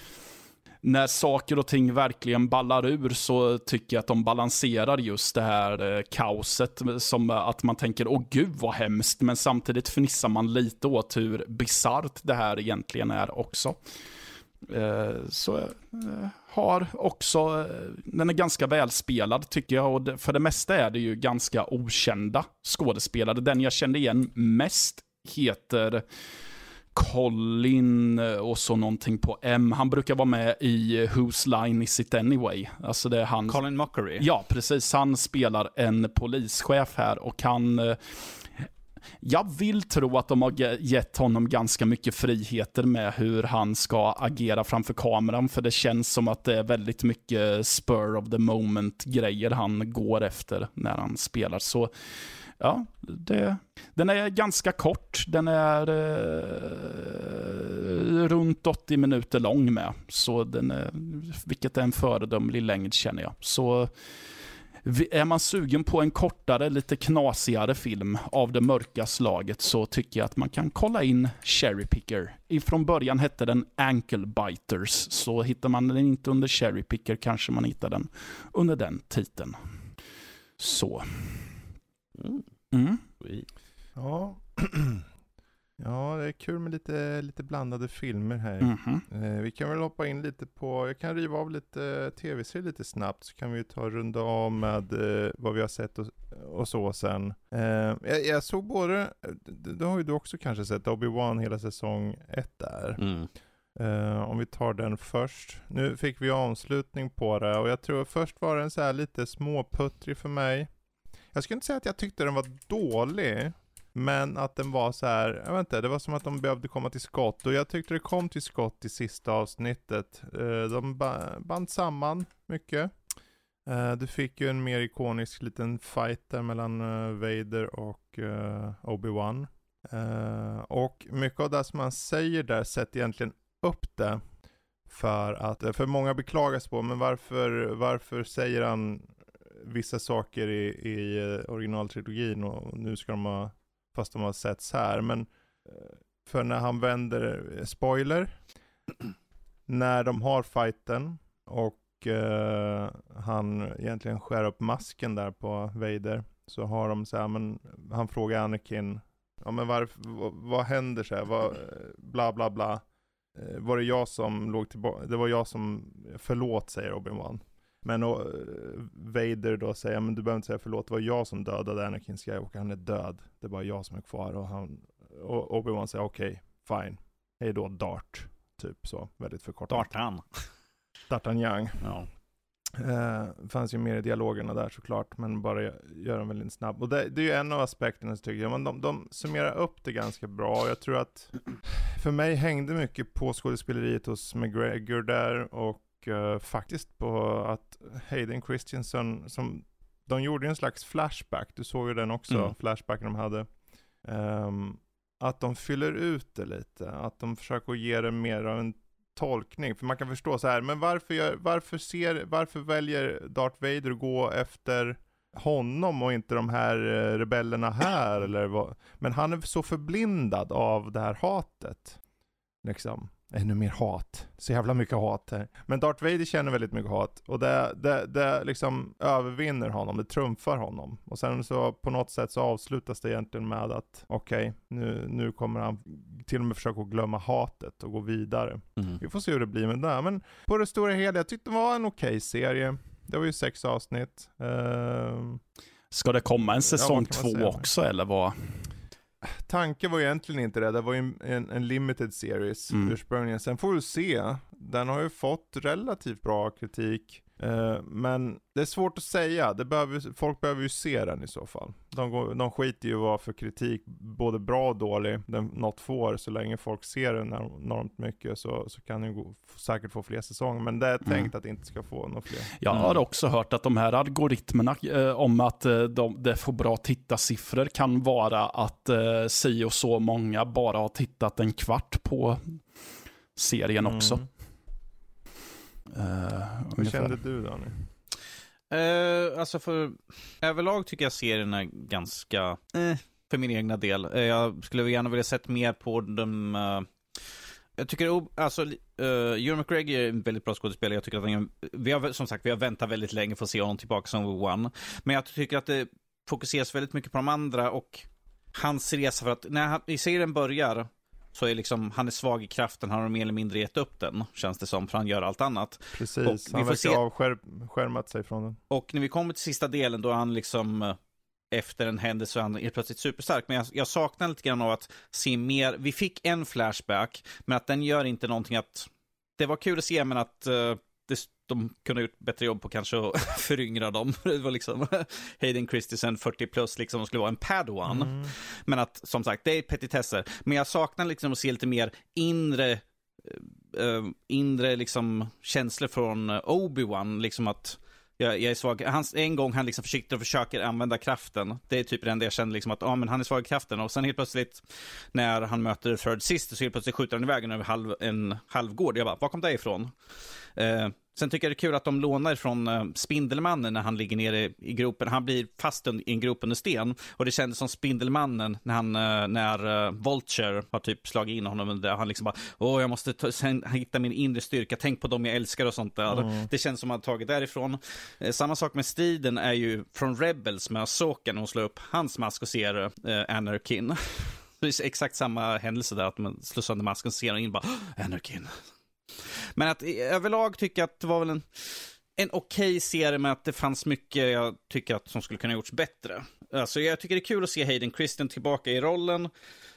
när saker och ting verkligen ballar ur så tycker jag att de balanserar just det här eh, kaoset. Som att man tänker, åh gud vad hemskt, men samtidigt fnissar man lite åt hur bisarrt det här egentligen är också. Eh, så eh, har också, den är ganska välspelad tycker jag och för det mesta är det ju ganska okända skådespelare. Den jag kände igen mest heter Colin eh, och så någonting på M. Han brukar vara med i Whose Line Is It Anyway? Alltså det är han... Colin Mockery? Ja, precis. Han spelar en polischef här och han... Jag vill tro att de har gett honom ganska mycket friheter med hur han ska agera framför kameran, för det känns som att det är väldigt mycket spur of the moment grejer han går efter när han spelar. Så ja, det, den är ganska kort. Den är eh, runt 80 minuter lång med. Så den är, vilket är en föredömlig längd känner jag. Så är man sugen på en kortare, lite knasigare film av det mörka slaget så tycker jag att man kan kolla in Cherry Picker. Ifrån början hette den Ankle Biters, så hittar man den inte under Cherry Picker kanske man hittar den under den titeln. Så. Mm. Mm. Ja. (clears throat) ja, det är kul med lite, lite blandade filmer här. Mm -hmm. eh, vi kan väl hoppa in lite på, jag kan riva av lite tv-serier lite snabbt, så kan vi ta och runda av med eh, vad vi har sett och, och så sen. Eh, jag, jag, såg både, det, har ju du också kanske sett, Obi-Wan hela säsong ett där. Mm. Uh, om vi tar den först. Nu fick vi avslutning på det och jag tror först var den så här lite småputtrig för mig. Jag skulle inte säga att jag tyckte den var dålig. Men att den var så här, jag vet inte, det var som att de behövde komma till skott. Och jag tyckte det kom till skott i sista avsnittet. Eh, de band samman mycket. Eh, du fick ju en mer ikonisk liten fight där mellan eh, Vader och Obi-Wan. Och mycket av det som man säger där sätter egentligen upp det. För att, för många beklagas på, men varför, varför säger han vissa saker i, i originaltrilogin och nu ska de ha, fast de har setts här. Men eh, för när han vänder, eh, spoiler, (clears throat) när de har fighten och uh, han egentligen skär upp masken där på Vader. Så har de så här, men han frågar Anakin, ja men varför, vad, vad händer så här, vad, bla bla bla. Var det jag som låg tillbaka, det var jag som, förlåt säger Obi-Wan. Men och, Vader då säger, men du behöver inte säga förlåt, det var jag som dödade Anakin Skywalker, han är död. Det är bara jag som är kvar. Och, han, och Obi-Wan säger okej, okay, fine. Hej då Dart. Typ så, väldigt förkortat. Dartan. Dartanjang. Ja. Eh, fanns ju mer i dialogerna där såklart, men bara göra dem väldigt snabb. Och det, det, är ju en av aspekterna tycker jag, men de, de summerar upp det ganska bra. Jag tror att för mig hängde mycket på skådespeleriet hos McGregor där och uh, faktiskt på att Hayden Christensen, som de gjorde en slags flashback, du såg ju den också, mm. flashbacken de hade. Um, att de fyller ut det lite, att de försöker ge det mer av en tolkning. För man kan förstå så här, men varför, gör, varför, ser, varför väljer Darth Vader att gå efter honom och inte de här eh, rebellerna här eller vad? Men han är så förblindad av det här hatet. Liksom ännu mer hat. Så jävla mycket hat här. Men Darth Vader känner väldigt mycket hat. Och det, det, det liksom övervinner honom, det trumfar honom. Och sen så på något sätt så avslutas det egentligen med att okej, okay, nu, nu kommer han till och med försöka glömma hatet och gå vidare. Mm. Vi får se hur det blir med det. Men på det stora hela, jag tyckte det var en okej okay serie. Det var ju sex avsnitt. Uh, Ska det komma en säsong ja, två också eller vad? Tanken var egentligen inte det, det var ju en, en limited series mm. ursprungligen. Sen får vi se, den har ju fått relativt bra kritik. Uh, men det är svårt att säga, det behöver, folk behöver ju se den i så fall. De, går, de skiter ju vad för kritik, både bra och dålig, den, något får. Så länge folk ser den enormt mycket så, så kan den gå, säkert få fler säsonger. Men det är mm. tänkt att det inte ska få några fler. Jag har också hört att de här algoritmerna eh, om att eh, de, det får bra tittarsiffror kan vara att eh, si och så många bara har tittat en kvart på serien också. Mm. Uh, Hur kände du Daniel? Uh, alltså för överlag tycker jag serien är ganska, uh, för min egna del. Uh, jag skulle gärna vilja sett mer på dem. jag tycker, alltså, uh, Ewan McGregor är en väldigt bra skådespelare. Jag tycker att han, vi har, som sagt, vi har väntat väldigt länge för att se honom tillbaka som One. Men jag tycker att det fokuseras väldigt mycket på de andra och hans resa för att när han, i serien börjar så är liksom, han är svag i kraften, han har mer eller mindre gett upp den, känns det som, för han gör allt annat. Precis, och han verkar se... avskärmat sig från den. Och när vi kommer till sista delen, då är han liksom eh, efter en händelse är han helt plötsligt superstark. Men jag, jag saknar lite grann av att se mer. Vi fick en flashback, men att den gör inte någonting att... Det var kul att se, men att uh, det, de kunde ha gjort bättre jobb på kanske att (laughs) föryngra dem. (laughs) Det var liksom (laughs) Hayden Christensen 40 plus, liksom, skulle vara en padawan. Mm. Men att, som sagt, det är petitesser. Men jag saknar liksom att se lite mer inre Uh, inre liksom känslor från Obi-Wan, liksom att jag, jag, är svag. Han, en gång han liksom försiktigt och försöker använda kraften. Det är typ det enda jag känner liksom att, ja men han är svag i kraften. Och sen helt plötsligt när han möter Third Sister så helt plötsligt skjuter han iväg över halv, en halvgård. Jag bara, var kom det ifrån? Uh, Sen tycker jag det är kul att de lånar från uh, Spindelmannen när han ligger nere i gropen. Han blir fast i en grop under sten. Och det kändes som Spindelmannen när han, uh, när uh, Vulture har typ slagit in honom. Där han liksom bara, åh jag måste ta, sen, hitta min inre styrka, tänk på dem jag älskar och sånt där. Mm. Det känns som att han tagit därifrån. samma sak med striden är ju från Rebels med Asoka när hon slår upp hans mask och ser Anarkin. (laughs) Det är exakt samma händelse där, att man slår sönder masken och ser och in bara, Anarkin. Men att överlag tycker jag att det var väl en, en okej okay serie med att det fanns mycket jag tycker att som skulle kunna gjorts bättre. Alltså jag tycker det är kul att se Hayden Christian tillbaka i rollen.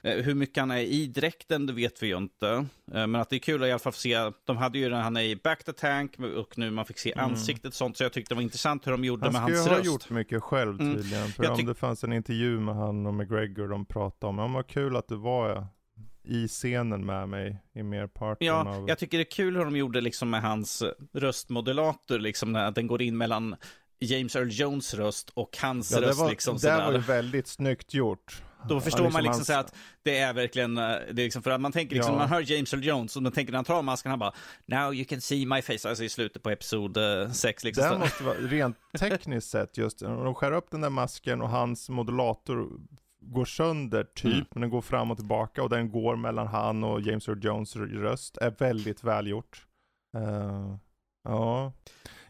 Eh, hur mycket han är i dräkten, det vet vi ju inte. Eh, men att det är kul att i alla fall få se, de hade ju den, han är i Back the Tank och nu man fick se mm. ansiktet och sånt. Så jag tyckte det var intressant hur de gjorde han med hans röst. Han skulle ha gjort mycket själv mm. tydligen. Mm. För om det fanns en intervju med han och McGregor de pratade om, ja vad kul att du var i scenen med mig i merparten ja, av... jag tycker det är kul hur de gjorde liksom med hans röstmodulator, liksom när den går in mellan James Earl Jones röst och hans ja, röst. Var, liksom, det var ju väldigt snyggt gjort. Då förstår liksom man liksom hans... så att det är verkligen, eh, det är liksom för att man tänker liksom, ja. man hör James Earl Jones och man tänker när han tar masken, han bara Now you can see my face, alltså i slutet på episod 6 liksom. Det måste vara, rent (laughs) tekniskt sett just, de skär upp den där masken och hans modulator går sönder typ, mm. men den går fram och tillbaka och den går mellan han och James Earl Jones röst, är väldigt välgjort. Uh, ja.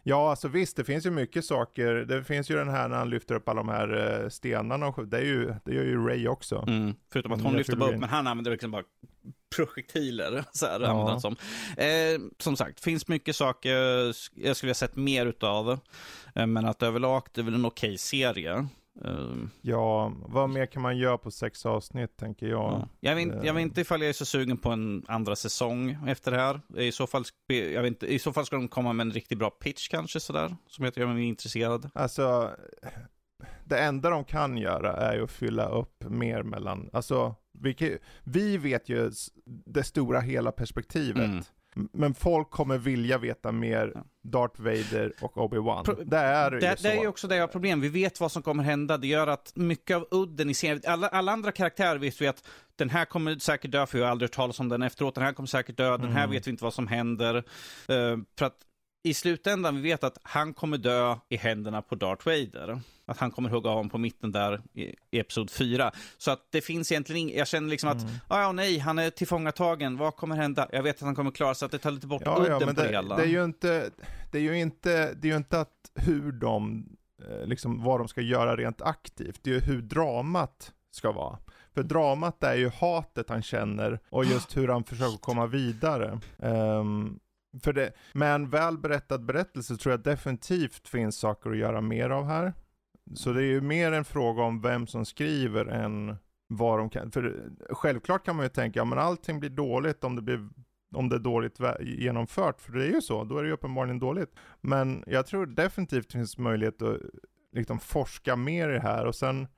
Ja, alltså visst, det finns ju mycket saker. Det finns ju den här när han lyfter upp alla de här uh, stenarna och det är ju, det gör ju Ray också. Mm. Förutom att hon lyfter bara upp, men han använder liksom bara projektiler, (laughs) så här ja. som. Eh, som sagt, finns mycket saker jag skulle ha sett mer utav. Eh, men att överlag, det är väl en okej okay serie. Um, ja, vad mer kan man göra på sex avsnitt tänker jag. Ja. Jag, vet, jag vet inte ifall jag är så sugen på en andra säsong efter det här. I så fall, jag vet inte, i så fall ska de komma med en riktigt bra pitch kanske sådär. Som jag är intresserad. Alltså, det enda de kan göra är ju att fylla upp mer mellan, alltså vi, vi vet ju det stora hela perspektivet. Mm. Men folk kommer vilja veta mer Darth Vader och Obi-Wan. Det är det, ju så. Det är ju också det jag har problem. Vi vet vad som kommer hända. Det gör att mycket av udden i serien, alla, alla andra karaktärer vet vi att den här kommer säkert dö, för vi har aldrig hört talas om den efteråt. Den här kommer säkert dö, den här mm. vet vi inte vad som händer. Uh, för att i slutändan, vi vet att han kommer dö i händerna på Darth Vader. Att han kommer hugga honom på mitten där i, i episod 4. Så att det finns egentligen inget, jag känner liksom att, mm. ah, ja nej, han är tillfångatagen, vad kommer hända? Jag vet att han kommer klara sig, att det tar lite bort ja, udden ja, men på det, det hela. Det är ju inte, det är ju inte, det är ju inte att hur de, eh, liksom vad de ska göra rent aktivt, det är ju hur dramat ska vara. För dramat är ju hatet han känner och just hur han försöker komma vidare. Um, för det, med en väl berättad berättelse tror jag definitivt finns saker att göra mer av här. Så det är ju mer en fråga om vem som skriver än vad de kan. För självklart kan man ju tänka, ja men allting blir dåligt om det blir om det är dåligt genomfört, för det är ju så, då är det ju uppenbarligen dåligt. Men jag tror definitivt det finns möjlighet att liksom forska mer i det här och sen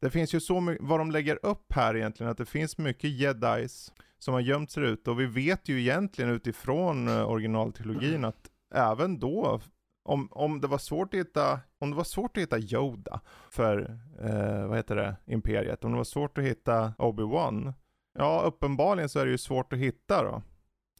det finns ju så mycket, vad de lägger upp här egentligen, att det finns mycket jedis som har gömt sig ute och vi vet ju egentligen utifrån eh, originaltrilogin att även då, om, om det var svårt att hitta, om det var svårt att hitta Yoda för, eh, vad heter det, Imperiet, om det var svårt att hitta Obi-Wan, ja uppenbarligen så är det ju svårt att hitta då.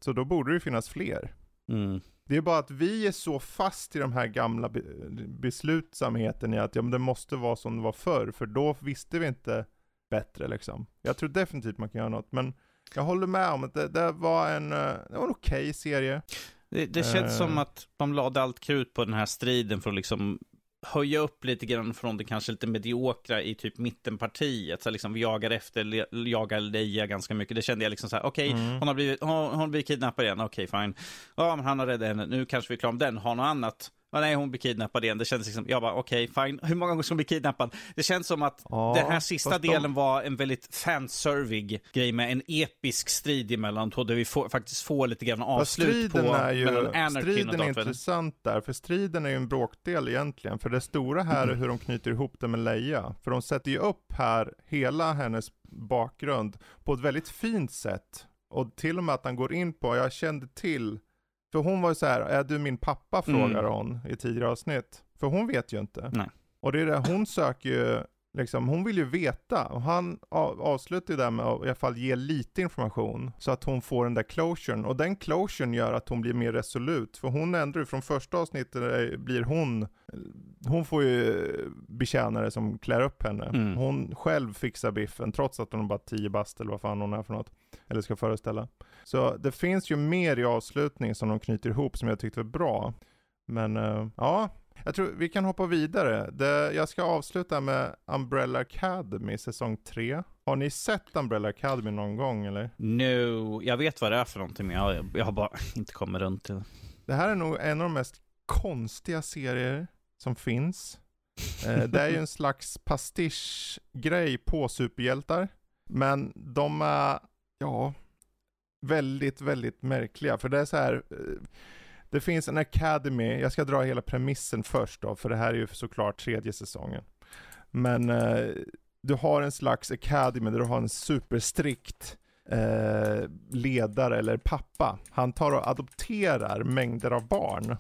Så då borde det ju finnas fler. Mm. Det är bara att vi är så fast i de här gamla be beslutsamheten i att ja, men det måste vara som det var förr, för då visste vi inte bättre liksom. Jag tror definitivt man kan göra något, men jag håller med om att det, det var en, eh, det var en okej okay serie. Det, det känns uh, som att de lade allt krut på den här striden för att liksom höja upp lite grann från det kanske lite mediokra i typ mittenpartiet. Så liksom vi jagar efter, jagar Leia ganska mycket. Det kände jag liksom så här, okej, okay, mm. hon har blivit, hon, hon har blivit kidnappad igen, okej okay, fine. Ja, men han har räddat henne, nu kanske vi är klara med den, har något annat ah, nej, hon blir kidnappad igen. Det kändes liksom, jag bara okej, okay, fine. Hur många gånger ska hon bli kidnappad? Det känns som att ja, den här sista delen de... var en väldigt fanservig grej med en episk strid emellan två, där vi får, faktiskt får lite grann avslut på är ju, Striden är intressant där, för striden är ju en bråkdel egentligen. För det stora här är hur de knyter ihop det med Leia. För de sätter ju upp här hela hennes bakgrund på ett väldigt fint sätt. Och till och med att han går in på, jag kände till för hon var ju så här, är du min pappa? frågar mm. hon i tidigare avsnitt. För hon vet ju inte. Nej. Och det är det, hon söker ju, liksom, hon vill ju veta. Och han avslutar ju där med att i alla fall ge lite information. Så att hon får den där closuren. Och den closuren gör att hon blir mer resolut. För hon ändrar ju, från första avsnittet blir hon, hon får ju betjänare som klär upp henne. Mm. Hon själv fixar biffen, trots att hon är bara 10 bast eller vad fan hon är för något. Eller ska föreställa. Så det finns ju mer i avslutningen som de knyter ihop som jag tyckte var bra. Men uh, ja, jag tror vi kan hoppa vidare. Det, jag ska avsluta med Umbrella Academy säsong 3. Har ni sett Umbrella Academy någon gång eller? No, jag vet vad det är för någonting men jag, jag har bara (laughs) inte kommit runt till det. Det här är nog en av de mest konstiga serier som finns. eh, det är ju en (laughs) slags pastischgrej på superhjältar. Men de är, ja, väldigt, väldigt märkliga. För det är så här, eh, det finns en Academy, jag ska dra hela premissen först då, för det här är ju såklart tredje säsongen. Men eh, du har en slags Academy där du har en superstrikt eh, ledare eller pappa. Han tar och adopterar mängder av barn.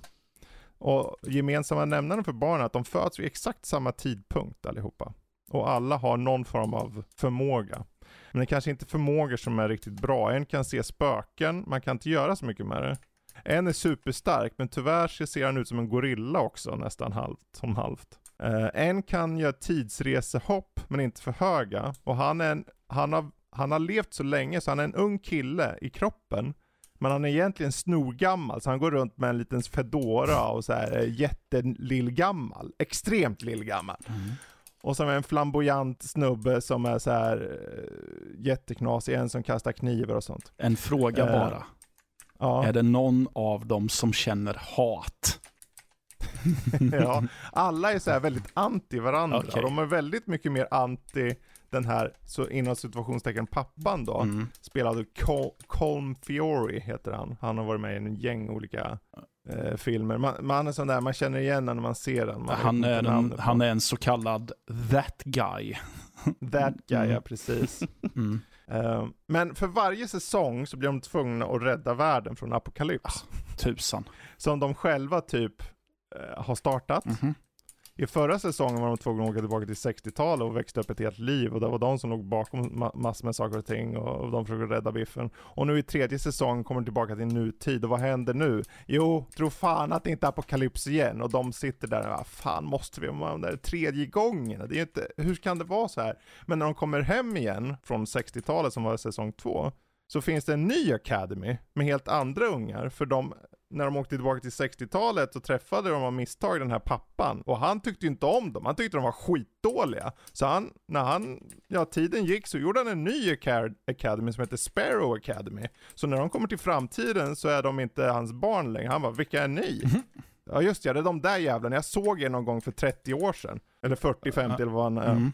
Och gemensamma nämnaren för barnen är att de föds vid exakt samma tidpunkt allihopa. Och alla har någon form av förmåga. Men det kanske inte är förmågor som är riktigt bra. En kan se spöken, man kan inte göra så mycket med det. En är superstark, men tyvärr ser han ut som en gorilla också, nästan halvt, som halvt. Uh, en kan göra tidsresehopp, men inte för höga. Och han, är en, han, har, han har levt så länge, så han är en ung kille i kroppen. Men han är egentligen snorgammal, så han går runt med en liten fedora och så här jättelillgammal. Extremt lillgammal. Mm. Och så en flamboyant snubbe som är så här uh, jätteknasig, en som kastar knivar och sånt. En fråga uh, bara. Ja. Är det någon av dem som känner hat? (laughs) ja, alla är så här väldigt anti varandra. Okay. De är väldigt mycket mer anti den här, så inom situationstecken pappan då, mm. spelade Col Colm Fiori heter han. Han har varit med i en gäng olika eh, filmer. Man, man är sån där, man känner igen när man ser den. Man han, är en, han är en så kallad that guy. that guy, mm. ja precis. Mm. Uh, men för varje säsong så blir de tvungna att rädda världen från apokalyps. Ah, tusan. Som de själva typ uh, har startat. Mm -hmm. I förra säsongen var de tvungna att åka tillbaka till 60-talet och växte upp ett helt liv och det var de som låg bakom ma massor med saker och ting och, de försökte rädda biffen. Och nu i tredje säsongen kommer de tillbaka till nutid och vad händer nu? Jo, tro fan att det inte är apokalyps igen och de sitter där och fan måste vi vara där tredje gången? Det är inte, hur kan det vara så här? Men när de kommer hem igen från 60-talet som var säsong två så finns det en ny Academy med helt andra ungar för de när de åkte tillbaka till 60-talet så träffade de av misstag den här pappan och han tyckte inte om dem, han tyckte de var skitdåliga. Så han, när han, ja tiden gick så gjorde han en ny Academy som heter Sparrow Academy. Så när de kommer till framtiden så är de inte hans barn längre, han bara vilka är ni? Mm. Ja just ja, det är de där jävlarna, jag såg er någon gång för 30 år sedan. Eller 40, 50 eller vad han är. Mm.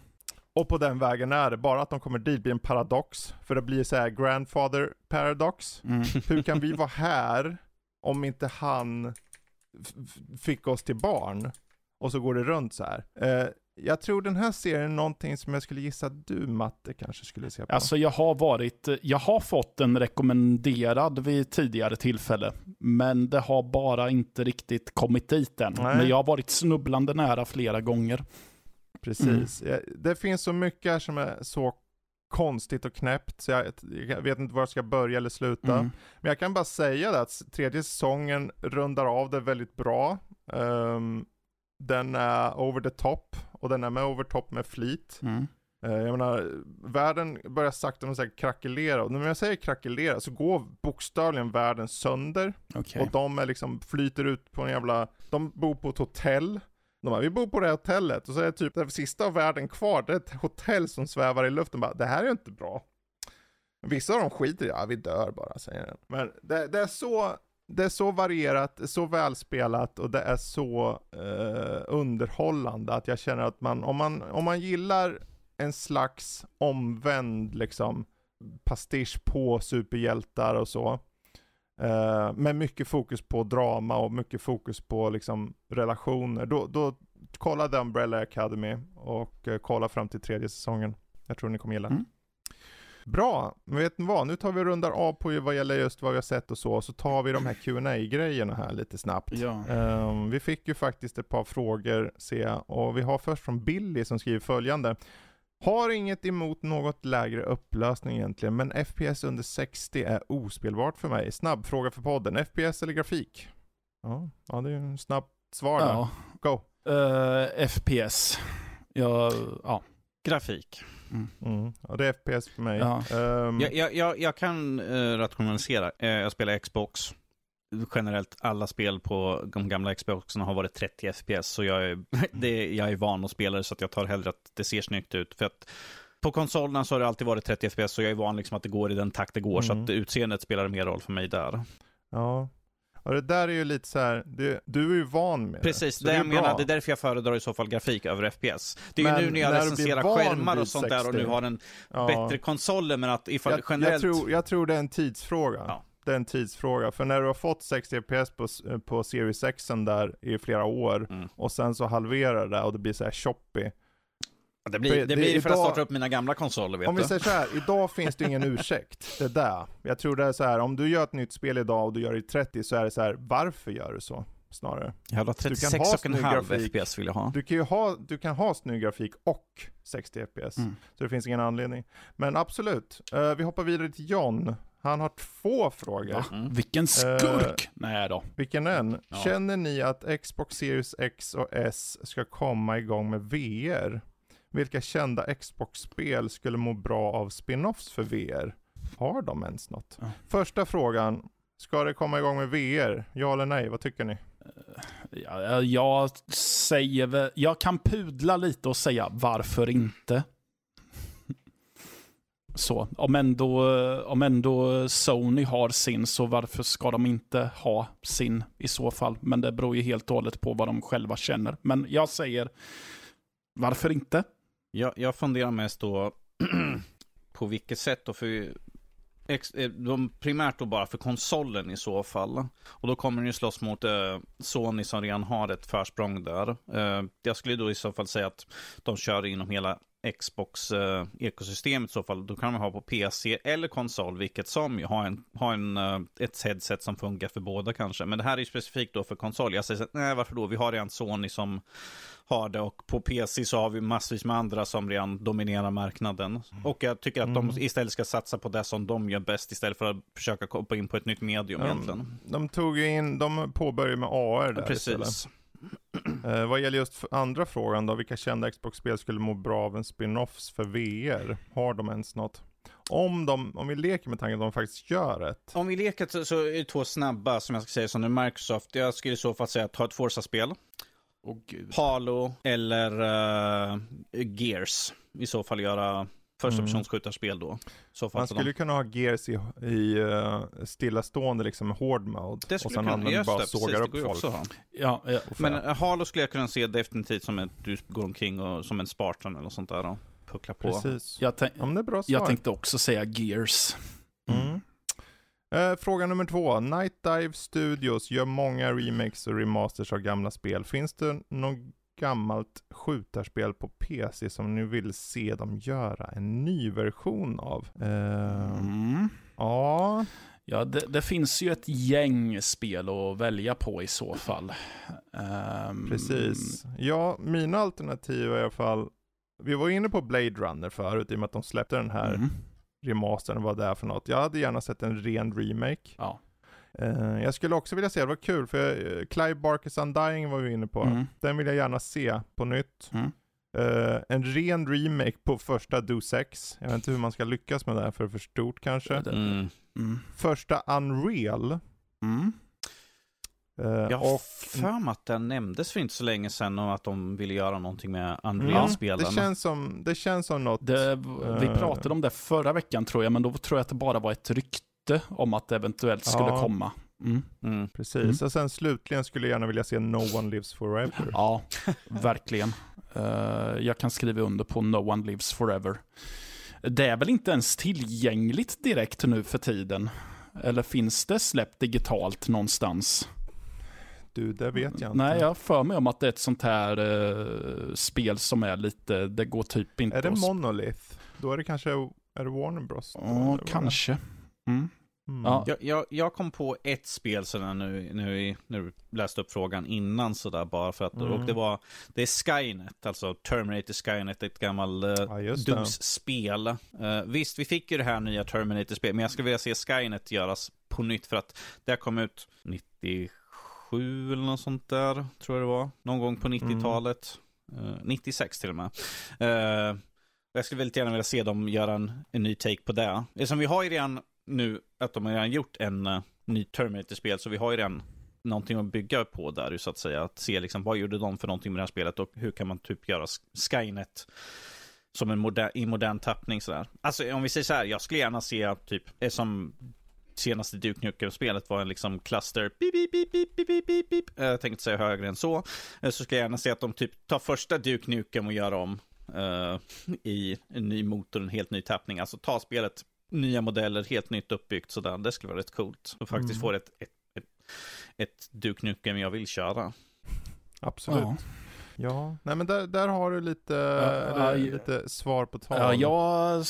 Och på den vägen är det, bara att de kommer dit blir en paradox. För det blir så här grandfather paradox. Mm. Hur kan vi vara här om inte han fick oss till barn? Och så går det runt så här. Eh, jag tror den här serien är någonting som jag skulle gissa att du Matte kanske skulle se på. Alltså jag har varit, jag har fått den rekommenderad vid tidigare tillfälle. Men det har bara inte riktigt kommit dit än. Nej. Men jag har varit snubblande nära flera gånger. Precis. Mm. Det finns så mycket här som är så konstigt och knäppt, så jag, jag, vet inte var jag ska börja eller sluta. Mm. Men jag kan bara säga det att tredje säsongen rundar av det väldigt bra. Um, den är over the top, och den är med over top med flit. Mm. Uh, jag menar, världen börjar sakta men säkert krackelera, och när jag säger krackelera så går bokstavligen världen sönder. Okay. Och de är liksom, flyter ut på en jävla, de bor på ett hotell, de bara, vi bor på det här hotellet och så är det typ det sista av världen kvar, det är ett hotell som svävar i luften. Bara, det här är inte bra. Vissa av dem skiter i ja vi dör bara, säger den. Men det, det, är så, det är så varierat, så välspelat och det är så eh, underhållande att jag känner att man, om man, om man gillar en slags omvänd liksom pastisch på superhjältar och så, Uh, med mycket fokus på drama och mycket fokus på liksom relationer. Då, då kolla The Umbrella Academy och uh, kolla fram till tredje säsongen. Jag tror ni kommer gilla mm. Bra, men vet ni vad? Nu tar vi och rundar av på vad gäller just vad vi har sett och så, så tar vi de här qa grejerna här lite snabbt. Ja. Um, vi fick ju faktiskt ett par frågor, jag, och vi har först från Billy som skriver följande. Har inget emot något lägre upplösning egentligen, men FPS under 60 är ospelbart för mig. Snabb fråga för podden, FPS eller grafik? Ja, ja det är ju snabbt svar där. Ja. Go! Uh, eh, FPS. Ja, ja. Grafik. Mm. Mm. Ja, det är FPS för mig. Ja. Um... Jag, jag, jag, kan uh, rationalisera. Uh, jag spelar Xbox generellt alla spel på de gamla Xboxen har varit 30 FPS. Så jag är, (laughs) det, jag är van att spela det så att jag tar hellre att det ser snyggt ut. För att på konsolerna så har det alltid varit 30 FPS så jag är van liksom att det går i den takt det går. Mm. Så att utseendet spelar mer roll för mig där. Ja. Och det där är ju lite så här, du, du är ju van med Precis, det. det jag menar, det är därför jag föredrar i så fall grafik över FPS. Det är men ju nu när jag recenserar skärmar och sånt 60. där och nu har en ja. bättre konsoler, men att ifall jag, generellt... Jag tror, jag tror det är en tidsfråga. Ja det är en tidsfråga. För när du har fått 60 FPS på, på Series X där i flera år mm. och sen så halverar det och det blir så här choppy. Det blir, det, det blir för idag, att starta upp mina gamla konsoler vet Om vi säger så här, idag finns det ingen ursäkt. Det är där. Jag tror det är så här, om du gör ett nytt spel idag och du gör det i 30 så är det så här, varför gör du så? Snarare. Jag har 36 och en halv FPS vill jag ha. Du kan ju ha, du kan ha snygg grafik och 60 FPS. Mm. Så det finns ingen anledning. Men absolut, uh, vi hoppar vidare till John han har två frågor. Mm. Vilken skurk! Uh, Nej då. Vilken en? Ja. Känner ni att Xbox Series X och S ska komma igång med VR? Vilka kända Xbox-spel skulle må bra av spin-offs för VR? Har de ens något? Ja. Första frågan. Ska det komma igång med VR? Ja eller nej? Vad tycker ni? Ja, jag säger jag kan pudla lite och säga varför inte. Så, om ändå, om ändå Sony har sin, så varför ska de inte ha sin i så fall? Men det beror ju helt och hållet på vad de själva känner. Men jag säger, varför inte? Jag, jag funderar mest då (clears throat) på vilket sätt då, för ex, eh, de primärt då bara för konsolen i så fall. Och då kommer den ju slåss mot eh, Sony som redan har ett försprång där. Eh, jag skulle då i så fall säga att de kör inom hela Xbox-ekosystemet eh, i så fall, då kan man ha på PC eller konsol, vilket som. Ha, en, ha en, eh, ett headset som funkar för båda kanske. Men det här är specifikt då för konsol. Jag säger så nej varför då? Vi har redan Sony som har det och på PC så har vi massvis med andra som redan dominerar marknaden. Och jag tycker att de mm. istället ska satsa på det som de gör bäst istället för att försöka komma in på ett nytt medium de, egentligen. De tog in, de påbörjade med AR där Precis. Istället. Eh, vad gäller just andra frågan då, vilka kända Xbox-spel skulle må bra av en spin-offs för VR? Har de ens något? Om, de, om vi leker med tanken att de faktiskt gör ett. Om vi leker så är det två snabba som jag ska säga som är Microsoft. Jag skulle i så fall säga att ta ett Forza-spel. Oh, Halo eller uh, Gears. I så fall göra första mm. persons då. Så Man skulle de... kunna ha Gears i, i uh, stillastående liksom hård mode. Det skulle och sen kunna, just bara det, sågar precis, upp folk. Ja, ja. Men uh, Halo skulle jag kunna se definitivt som att du går omkring och, som en Spartan eller sånt där. Då. puckla på. Precis. Jag, tänk, ja, det är bra svar. jag tänkte också säga Gears. Mm. Eh, fråga nummer två. Night Dive Studios gör många remakes och remasters av gamla spel. Finns det något gammalt skjutarspel på PC som ni vill se dem göra en ny version av? Eh, Mm. Ja, Ja, det, det finns ju ett gäng spel att välja på i så fall. Ehm, precis. Ja, mina alternativ i alla fall, vi var inne på Blade Runner förut i och med att de släppte den här Mm. remastern, vad det är för något. Jag hade gärna sett en ren remake. Ja. Eh, jag skulle också vilja se, det var kul, för eh, Clive Barkers Undying var vi inne på. Mm. Den vill jag gärna se på nytt. Mm. Eh, en ren remake på första Do 6. Jag vet inte hur man ska lyckas med det här för det är för stort kanske. Mm. Mm. Första Unreal. Mm. Jag har och för mig att den nämndes för inte så länge sedan om att de ville göra någonting med Ja, Unreal-spelarna. det, känns som, det känns som något. Det, vi pratade om det förra veckan tror jag, men då tror jag att det bara var ett rykte om att det eventuellt skulle Ja. komma. Mm. Mm. Precis. Mm. Och sen slutligen skulle jag gärna vilja se No One Lives Forever. Ja, verkligen. Eh, jag kan skriva under på No One Lives Forever. Det är väl inte ens tillgängligt direkt nu för tiden? Eller finns det släppt digitalt någonstans? Du, det vet jag inte. Nej, jag för mig om att det är ett sånt här eh, spel som är lite, det går typ inte Är det Monolith? Då är det kanske, är det Warner Bros? Ja, kanske. Mm. Mm. Ja. Jag, jag, jag kom på ett spel sådär nu, nu du läste upp frågan innan sådär bara för att, Mm. och det var, det är Skynet, alltså Terminator Skynet, ett gammalt uh, Ja. DOS-spel. Eh, visst, vi fick ju det här nya Terminator-spel, men jag skulle vilja se Skynet göras på nytt för att det kom ut 97 eller något sånt där, tror jag det var. Någon gång på 90-talet. Eh, 96 till och med. Eh, jag skulle väldigt gärna vilja se dem göra en, en ny take på det. Eftersom vi har ju redan nu att de har redan gjort en uh, ny Terminator-spel, så vi har ju redan någonting att bygga på där, så att säga. Att se liksom, vad gjorde de för någonting med det här spelet och hur kan man typ göra Skynet som en modern, i modern tappning sådär. Alltså om vi säger så här, jag skulle gärna se typ, eh, som senaste Duke Nukem-spelet var en liksom cluster, beep, beep, beep, beep, beep, beep, beep. Eh, jag tänkte säga högre än så, så skulle jag gärna se att de typ tar första Duke Nukem och gör om uh, i en ny motor, en helt ny tappning. Alltså ta spelet nya modeller, helt nytt uppbyggt sådär. Det skulle vara rätt coolt. Och faktiskt Mm. få ett, ett, ett, ett Duke Nukem jag vill köra. Absolut. Ja. Ja, nej men där, där har du lite, ja, ja. lite svar på tal. Ja, jag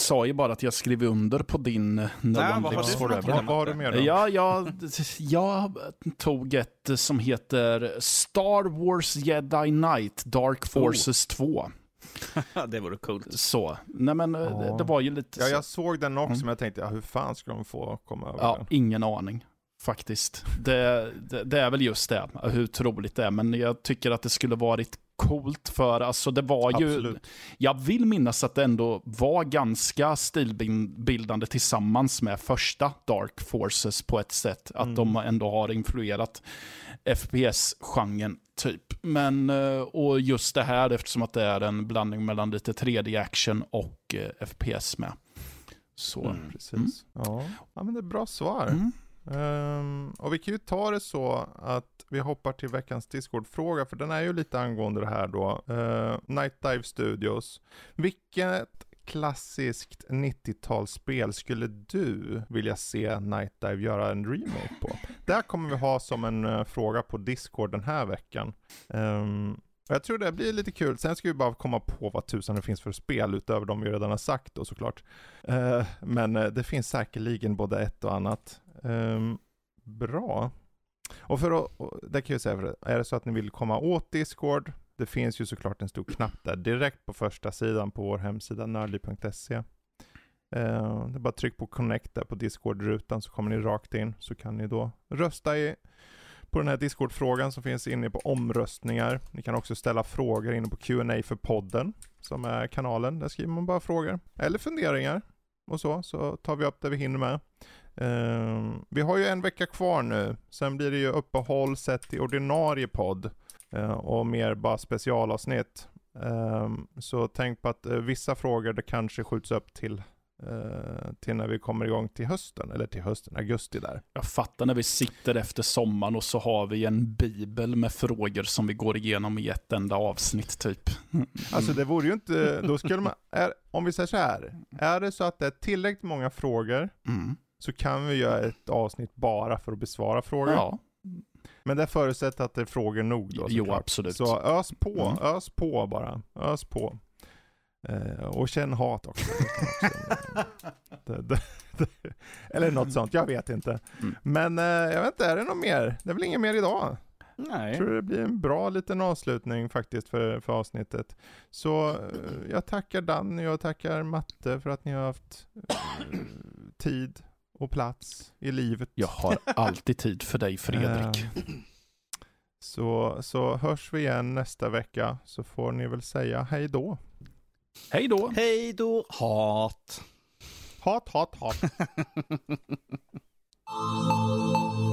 sa ju bara att jag skrev under på din eh, No Nej, One vad har Lives du för något? Forever. vad, har du mer då? Ja, jag, jag tog ett som heter Star Wars Jedi Knight Dark Forces 2. (laughs) det vore coolt. Så, nej men eh, Ja. det, det var ju lite Ja, så. jag såg den också, Mm. men jag tänkte, ja, hur fan ska de få komma över Ja, den? ingen aning faktiskt. Det, det, det är väl just det, hur troligt det är. Men jag tycker att det skulle varit coolt för, alltså det var ju, Absolut. jag vill minnas att det ändå var ganska stilbildande tillsammans med första Dark Forces på ett sätt. Att Mm. de ändå har influerat FPS-genren typ. Men, eh, och just det här eftersom att det är en blandning mellan lite 3D-action och eh, FPS med. Så. Mm. Precis. Ja. ja, men det är bra svar. Mm. Ehm, och vi kan ju ta det så att vi hoppar till veckans Discord-fråga, för den är ju lite angående det här då. Uh, Night Dive Studios. Vilket klassiskt 90-talsspel skulle du vilja se Night Dive göra en remake på? Där kommer vi ha som en uh, fråga på Discord den här veckan. Um, jag tror det blir lite kul. Sen ska vi bara komma på vad tusan det finns för spel utöver de vi redan har sagt då såklart. Uh, men eh, det finns säkerligen både ett och annat. Um, bra. Och för att, det kan jag säga, för är det så att ni vill komma åt Discord, det finns ju såklart en stor knapp där direkt på första sidan på vår hemsida nördli.se Eh, det är bara tryck på connect där på Discord-rutan så kommer ni rakt in så kan ni då rösta i på den här Discord-frågan som finns inne på omröstningar. Ni kan också ställa frågor inne på Q&A för podden som är kanalen. Där skriver man bara frågor eller funderingar och så, så tar vi upp det vi hinner med. Ehm, vi har ju en vecka kvar nu, sen blir det ju uppehåll sett i ordinarie podd eh, och mer bara specialavsnitt. Eh, så tänk på att eh, vissa frågor det kanske skjuts upp till till när vi kommer igång till hösten, eller till hösten, augusti där. Jag fattar när vi sitter efter sommaren och så har vi en bibel med frågor som vi går igenom i ett enda avsnitt typ. Mm. Alltså det vore ju inte, då skulle man, är, om vi säger så här, är det så att det är tillräckligt många frågor mm. så kan vi göra ett avsnitt bara för att besvara frågor. Ja. Men det förutsätter att det är frågor nog då Jo, klart. absolut. Så ös på, mm. ös på bara. Ös på. Eh, och känn hat också. (laughs) det, det, det, eller något sånt, jag vet inte. Mm. Men eh, jag vet inte, är det något mer? Det är väl inget mer idag? Nej. Jag tror det blir en bra liten avslutning faktiskt för, för avsnittet. Så eh, jag tackar Danny och jag tackar Matte för att ni har haft eh, tid och plats i livet. Jag har alltid tid för dig Fredrik. Eh, så, så hörs vi igen nästa vecka så får ni väl säga hej då. Hej då! Hej då, hat! Hat, hat, hat. (laughs)